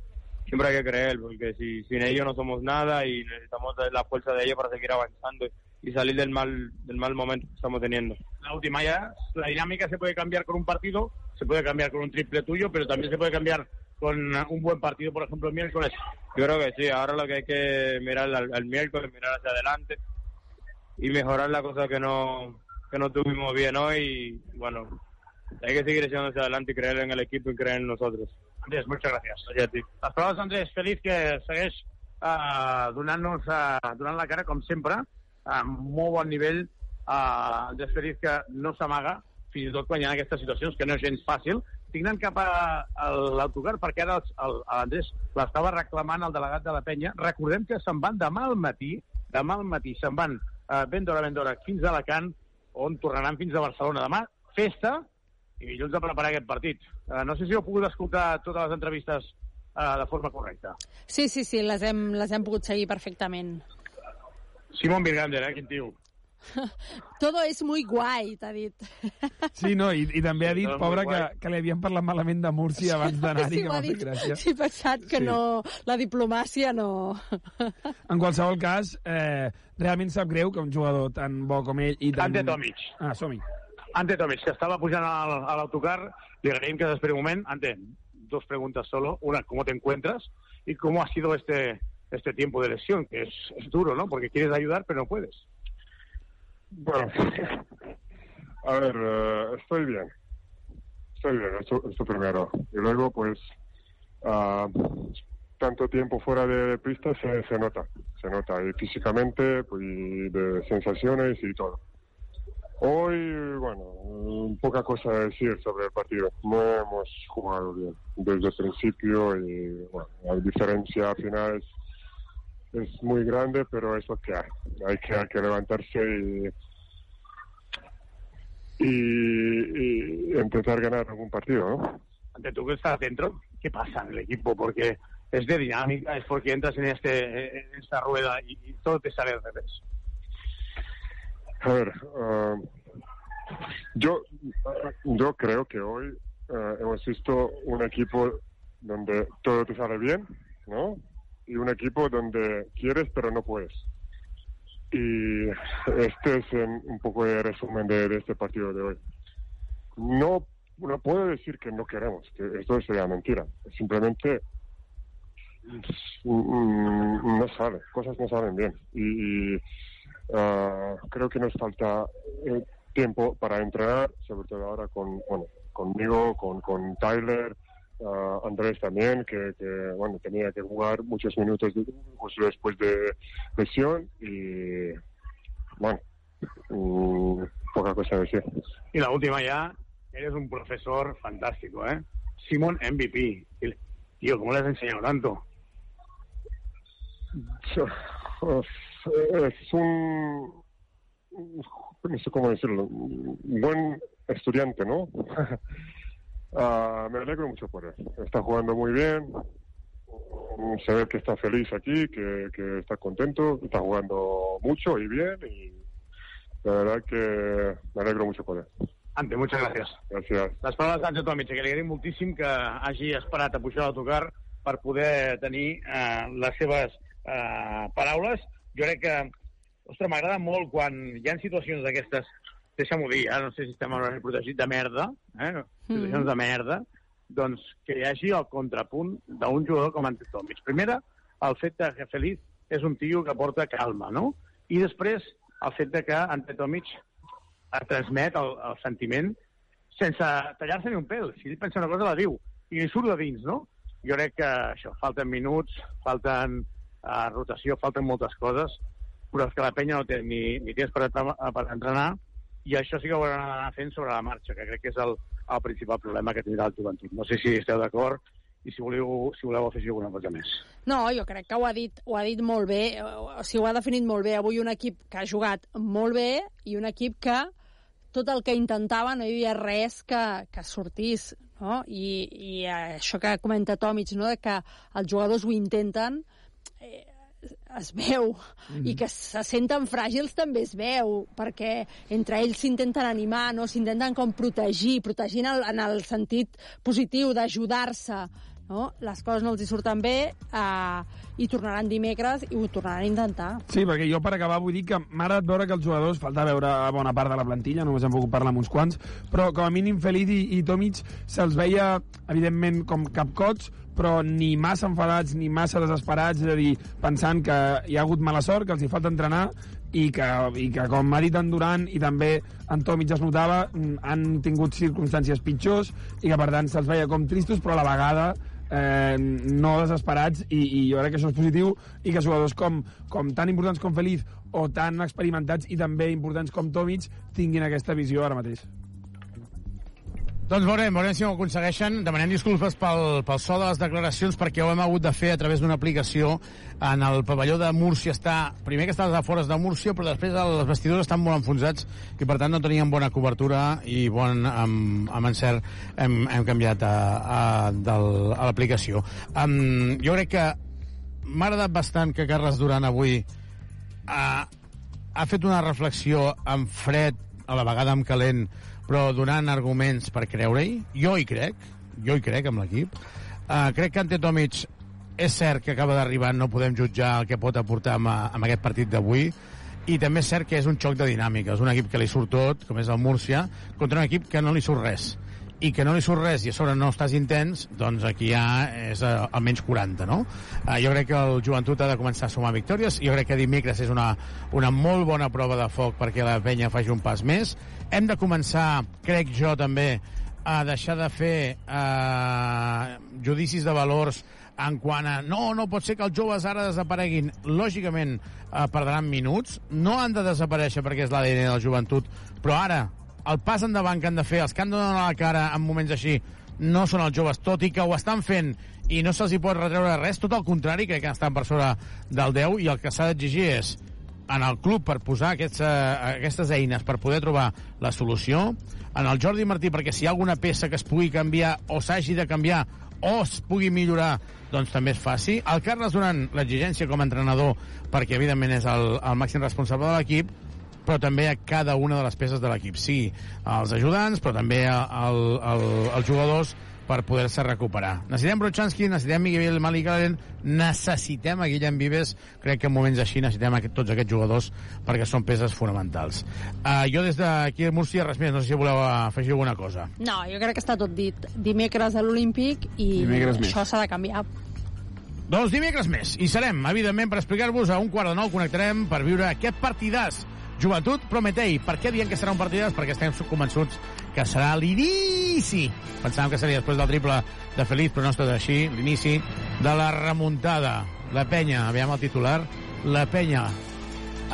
siempre hay que creer, porque si sin ellos no somos nada y necesitamos la fuerza de ellos para seguir avanzando y salir del mal del mal momento que estamos teniendo. La última ya, la dinámica se puede cambiar con un partido, se puede cambiar con un triple tuyo, pero también se puede cambiar con un buen partido, por ejemplo, el miércoles. Yo creo que sí, ahora lo que hay que mirar al, al miércoles, mirar hacia adelante y mejorar la cosa que no que no tuvimos bien hoy y bueno, hay que seguir echando hacia adelante y creer en el equipo y creer en nosotros. Andrés, muchas gràcies. Gràcies a ti. Les paraules d'Andrés Feliz, que segueix uh, donant-nos, uh, donant la cara, com sempre, amb molt bon nivell. Uh, Andrés Feliz, que no s'amaga, fins i tot quan hi ha aquestes situacions, que no és gens fàcil. Estic anant cap a, a l'autocar, perquè ara l'Andrés l'estava reclamant el delegat de la penya. Recordem que se'n van demà al matí, demà al matí, se'n van uh, ben d'hora, ben d'hora, fins a Alacant, on tornaran fins a Barcelona. Demà, festa, i dilluns a preparar aquest partit. Uh, no sé si heu pogut escoltar totes les entrevistes uh, de forma correcta. Sí, sí, sí, les hem, les hem pogut seguir perfectament. Simon Virgander, eh, quin tio. Todo es muy guai, t'ha dit. Sí, no, i, i també ha dit, Tot pobre, que, que li havien parlat malament de Múrcia abans d'anar-hi, sí, que m'ha fet gràcia. Sí, he pensat que Sí. no... La diplomàcia no... En qualsevol cas, eh, realment sap greu que un jugador tan bo com ell i tan... Ante Tomic. Ah, som-hi. Ante Tomic, que estaba pujant al, a l'autocar, le agraïm que s'esperi un moment. Ante, dos preguntas solo. Una, ¿cómo te encuentras? Y cómo ha sido este, este tiempo de lesión, que es, es duro, ¿no? Porque quieres ayudar, pero no puedes. Bueno, a ver, eh, estoy bien. Estoy bien, esto, esto primero. Y luego, pues, ah, tanto tiempo fuera de pista se, nota. Se nota, y físicamente, pues, de sensaciones y todo. Hoy, bueno, mm, poca cosa a decir sobre el partido. No hemos jugado bien desde el principio y, bueno, la diferencia final es, es muy grande, pero es lo que hay. Hay que, hay que levantarse y, y, y intentar ganar algún partido, ¿no? Ante tú que estás dentro, ¿qué pasa en el equipo? Porque es de dinámica, es porque entras en, este, en esta rueda y, y todo te sale al revés. A ver, ah, yo, yo creo que hoy ah, hemos visto un equipo donde todo te sale bien, ¿no? Y un equipo donde quieres pero no puedes. Y este es en- un poco el resumen de, este partido de hoy. No, no puedo decir que no queremos, que esto sería mentira. Simplemente mm, no sale, cosas no salen bien. Y, ah, creo que nos falta eh, tiempo para entrenar, sobre todo ahora con, conmigo, con, con Tyler, ah, Andrés también, que, que, bueno, tenía que jugar muchos minutos de- justo después de lesión y bueno, mm, poca cosa a decir. Y la última ya, eres un profesor fantástico, ¿eh? Simon MVP. Tío, ¿cómo le has enseñado tanto? Es un, no sé cómo decirlo, un buen estudiante, ¿no? Ah, me alegro mucho por él. Está jugando muy bien. Se ve que está feliz aquí, que, que está contento, está jugando mucho y bien. Y la verdad que me alegro mucho por él. Ante, muchas gracias. Gracias. Les paraules d'Àngel Tomic, que li agraïm moltíssim que hagi esperat a pujar a l'autocar per poder tenir eh, les seves eh, paraules. Jo crec que ostres, m'agrada molt quan hi ha situacions d'aquestes, deixa'm-ho dir, ara no sé si estem en horari protegit de merda, eh? situacions Mhm. de merda, doncs que hi hagi el contrapunt d'un jugador com Antetomic. Primera, el fet de que Feliz és un tio que porta calma, no? I després, el fet de que Antetomic transmet el, el sentiment sense tallar-se ni un pèl. Si ell pensa una cosa, la diu. I li surt de dins, no? Jo crec que això, falten minuts, falten uh, rotació, falten moltes coses, però és que la penya no té ni, ni temps per, per entrenar i això sí que ho hauran d'anar fent sobre la marxa, que crec que és el, el principal problema que tindrà el joventut. No sé si esteu d'acord i si voleu, si voleu afegir alguna cosa més. No, jo crec que ho ha dit, ho ha dit molt bé, o sigui, ho ha definit molt bé. Avui un equip que ha jugat molt bé i un equip que tot el que intentava no hi havia res que, que sortís, no? I, I això que comenta Tomic, no?, de que els jugadors ho intenten, eh, es veu, Mhm. i que se senten fràgils també es veu, perquè entre ells s'intenten animar, no? s'intenten com protegir, protegint el, en el sentit positiu d'ajudar-se, no? les coses no els hi surten bé eh, i tornaran dimecres i ho tornaran a intentar. Sí, perquè jo per acabar vull dir que m'ha agradat veure que els jugadors, falta veure bona part de la plantilla, només hem pogut parlar amb uns quants, però com a mínim Feliz i, i Tomic se'ls veia, evidentment, com capcots, però ni massa enfadats ni massa desesperats, és a dir, pensant que hi ha hagut mala sort, que els hi falta entrenar i que, i que com ha dit en Duran i també en Tomic es notava, mm, han tingut circumstàncies pitjors i que per tant se'ls veia com tristos, però a la vegada eh, no desesperats i, i jo crec que això és positiu i que jugadors com, com tan importants com Feliz o tan experimentats i també importants com Tomic tinguin aquesta visió ara mateix. Doncs veurem, veurem si ho aconsegueixen. Demanem disculpes pel, pel so de les declaracions perquè ho hem hagut de fer a través d'una aplicació. En el pavelló de Múrcia està... Primer que està als afores de Múrcia, però després els vestidors estan molt enfonsats i per tant no teníem bona cobertura i bon amb, amb encert hem, hem canviat a, a, del, a l'aplicació. Um, jo crec que m'ha agradat bastant que Carles Duran avui ha, ha fet una reflexió amb fred, a la vegada amb calent, però donant arguments per creure-hi. Jo hi crec, jo hi crec amb l'equip. Uh, crec que Ante Tomic és cert que acaba d'arribar, no podem jutjar el que pot aportar amb, amb aquest partit d'avui, i també és cert que és un xoc de dinàmiques, un equip que li surt tot, com és el Múrcia, contra un equip que no li surt res i que no li surt res i a sobre no estàs intens, doncs aquí ja és eh, almenys 40, no? Eh, jo crec que el joventut ha de començar a sumar victòries, jo crec que dimecres és una, una molt bona prova de foc perquè la penya faci un pas més. Hem de començar, crec jo també, a deixar de fer eh, judicis de valors en quant a no, no pot ser que els joves ara desapareguin. Lògicament eh, perdran minuts, no han de desaparèixer perquè és l'ADN de la joventut, però ara el pas endavant que han de fer, els que han de donar la cara en moments així, no són els joves, tot i que ho estan fent i no se'ls hi pot retreure res, tot el contrari, crec que estan per sobre del 10 i el que s'ha d'exigir és en el club per posar aquests, uh, aquestes eines per poder trobar la solució, en el Jordi Martí perquè si hi ha alguna peça que es pugui canviar o s'hagi de canviar o es pugui millorar, doncs també es faci. El Carles Duran, l'exigència com a entrenador, perquè evidentment és el, el màxim responsable de l'equip, però també a cada una de les peces de l'equip. Sí, als ajudants, però també al, al, als jugadors per poder-se recuperar. Necessitem Brochanski, necessitem Miguel Malicalen, necessitem a Guillem Vives, crec que en moments així necessitem aquest, tots aquests jugadors perquè són peces fonamentals. Uh, jo des d'aquí a Múrcia, res més, no sé si voleu afegir alguna cosa. No, jo crec que està tot dit. Dimecres a l'Olímpic i Dimecres això s'ha de canviar. Doncs dimecres més. I serem, evidentment, per explicar-vos a un quart de nou connectarem per viure aquest partidàs. Joventut Prometei. Per què diem que serà un partidàs? Perquè estem convençuts que serà l'inici. Pensàvem que seria després del triple de Feliz, però no ha estat així. L'inici de la remuntada. La penya, aviam el titular. La penya,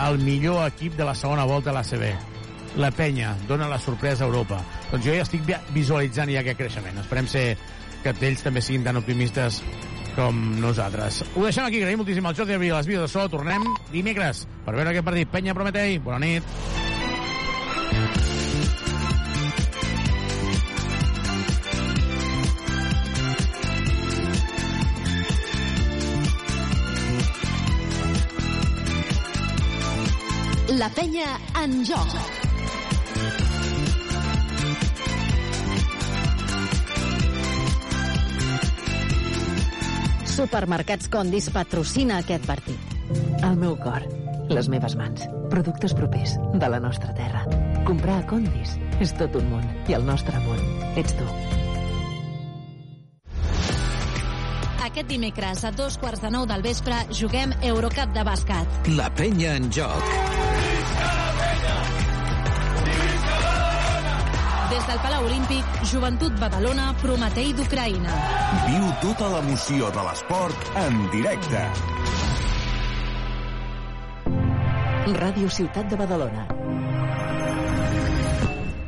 el millor equip de la segona volta a l'ACB. La penya dona la sorpresa a Europa. Doncs jo ja estic vi- visualitzant ja aquest creixement. Esperem ser que ells també siguin tan optimistes com nosaltres. Ho deixem aquí, agraïm moltíssim al Jordi Abril, les vides de so. Tornem dimecres per veure aquest partit. Penya Prometei, bona nit. La penya en joc. Supermercats Condis patrocina aquest partit. El meu cor, les meves mans. Productes propers de la nostra terra. Comprar a Condis és tot un món. I el nostre món ets tu. Aquest dimecres a dos quarts de nou del vespre juguem Eurocup de bàsquet. La penya en joc. Des del Palau Olímpic, Joventut Badalona, Prometei d'Ucraïna. Viu tota l'emoció de l'esport en directe. Ràdio Ciutat de Badalona.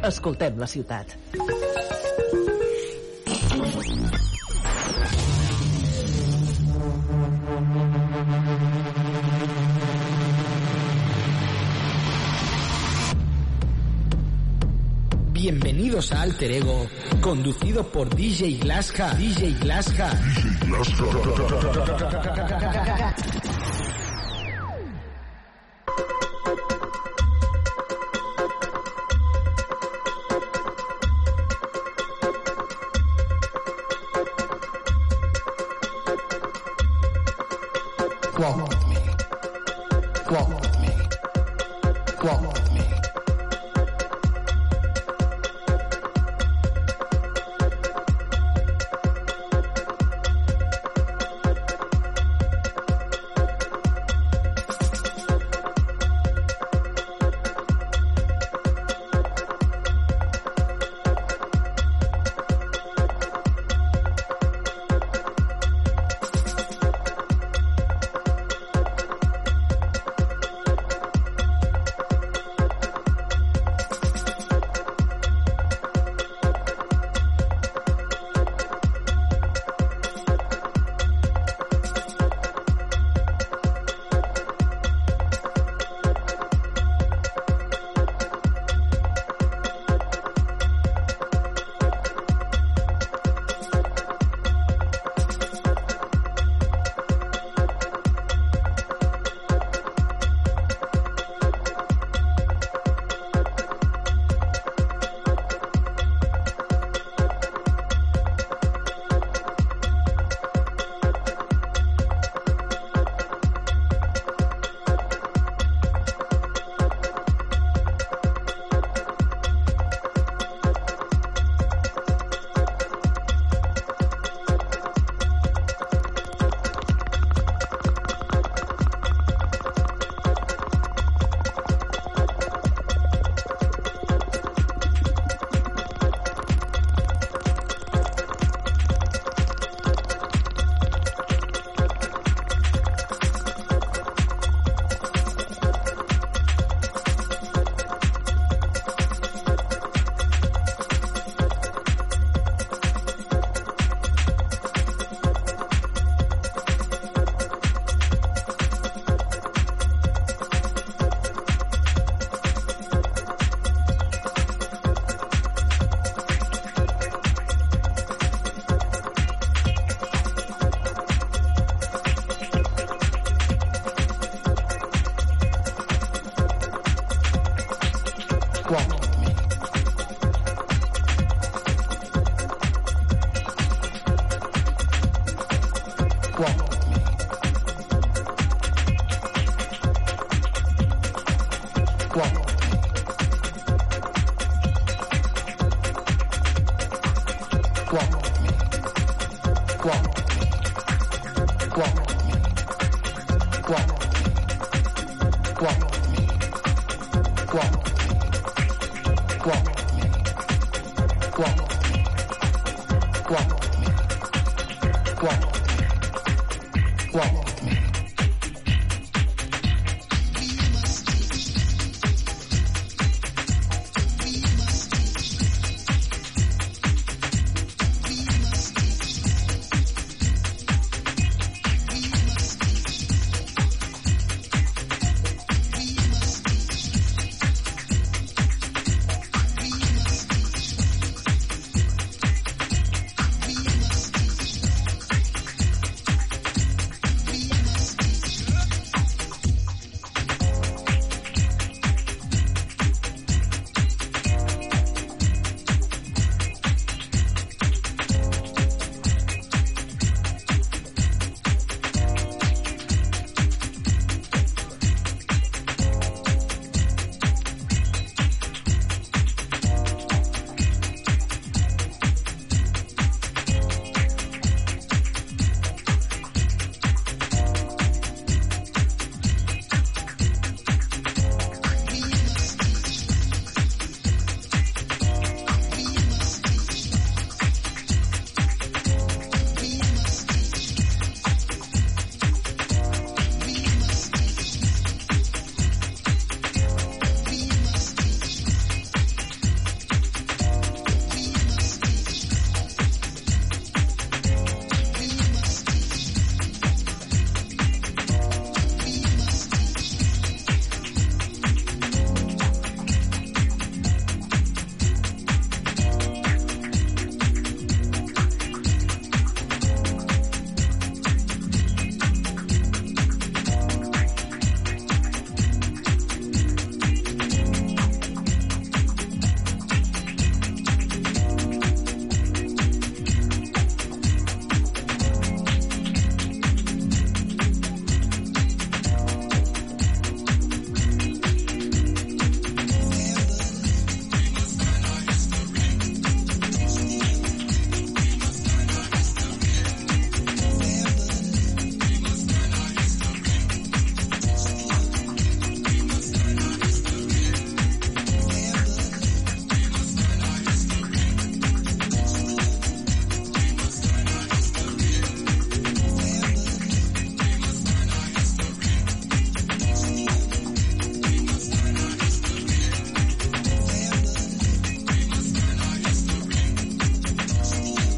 Escoltem la ciutat. Bienvenidos a Alter Ego, conducido por DJ Glaska. DJ Glaska. Walk with me. Walk me. Walk with me.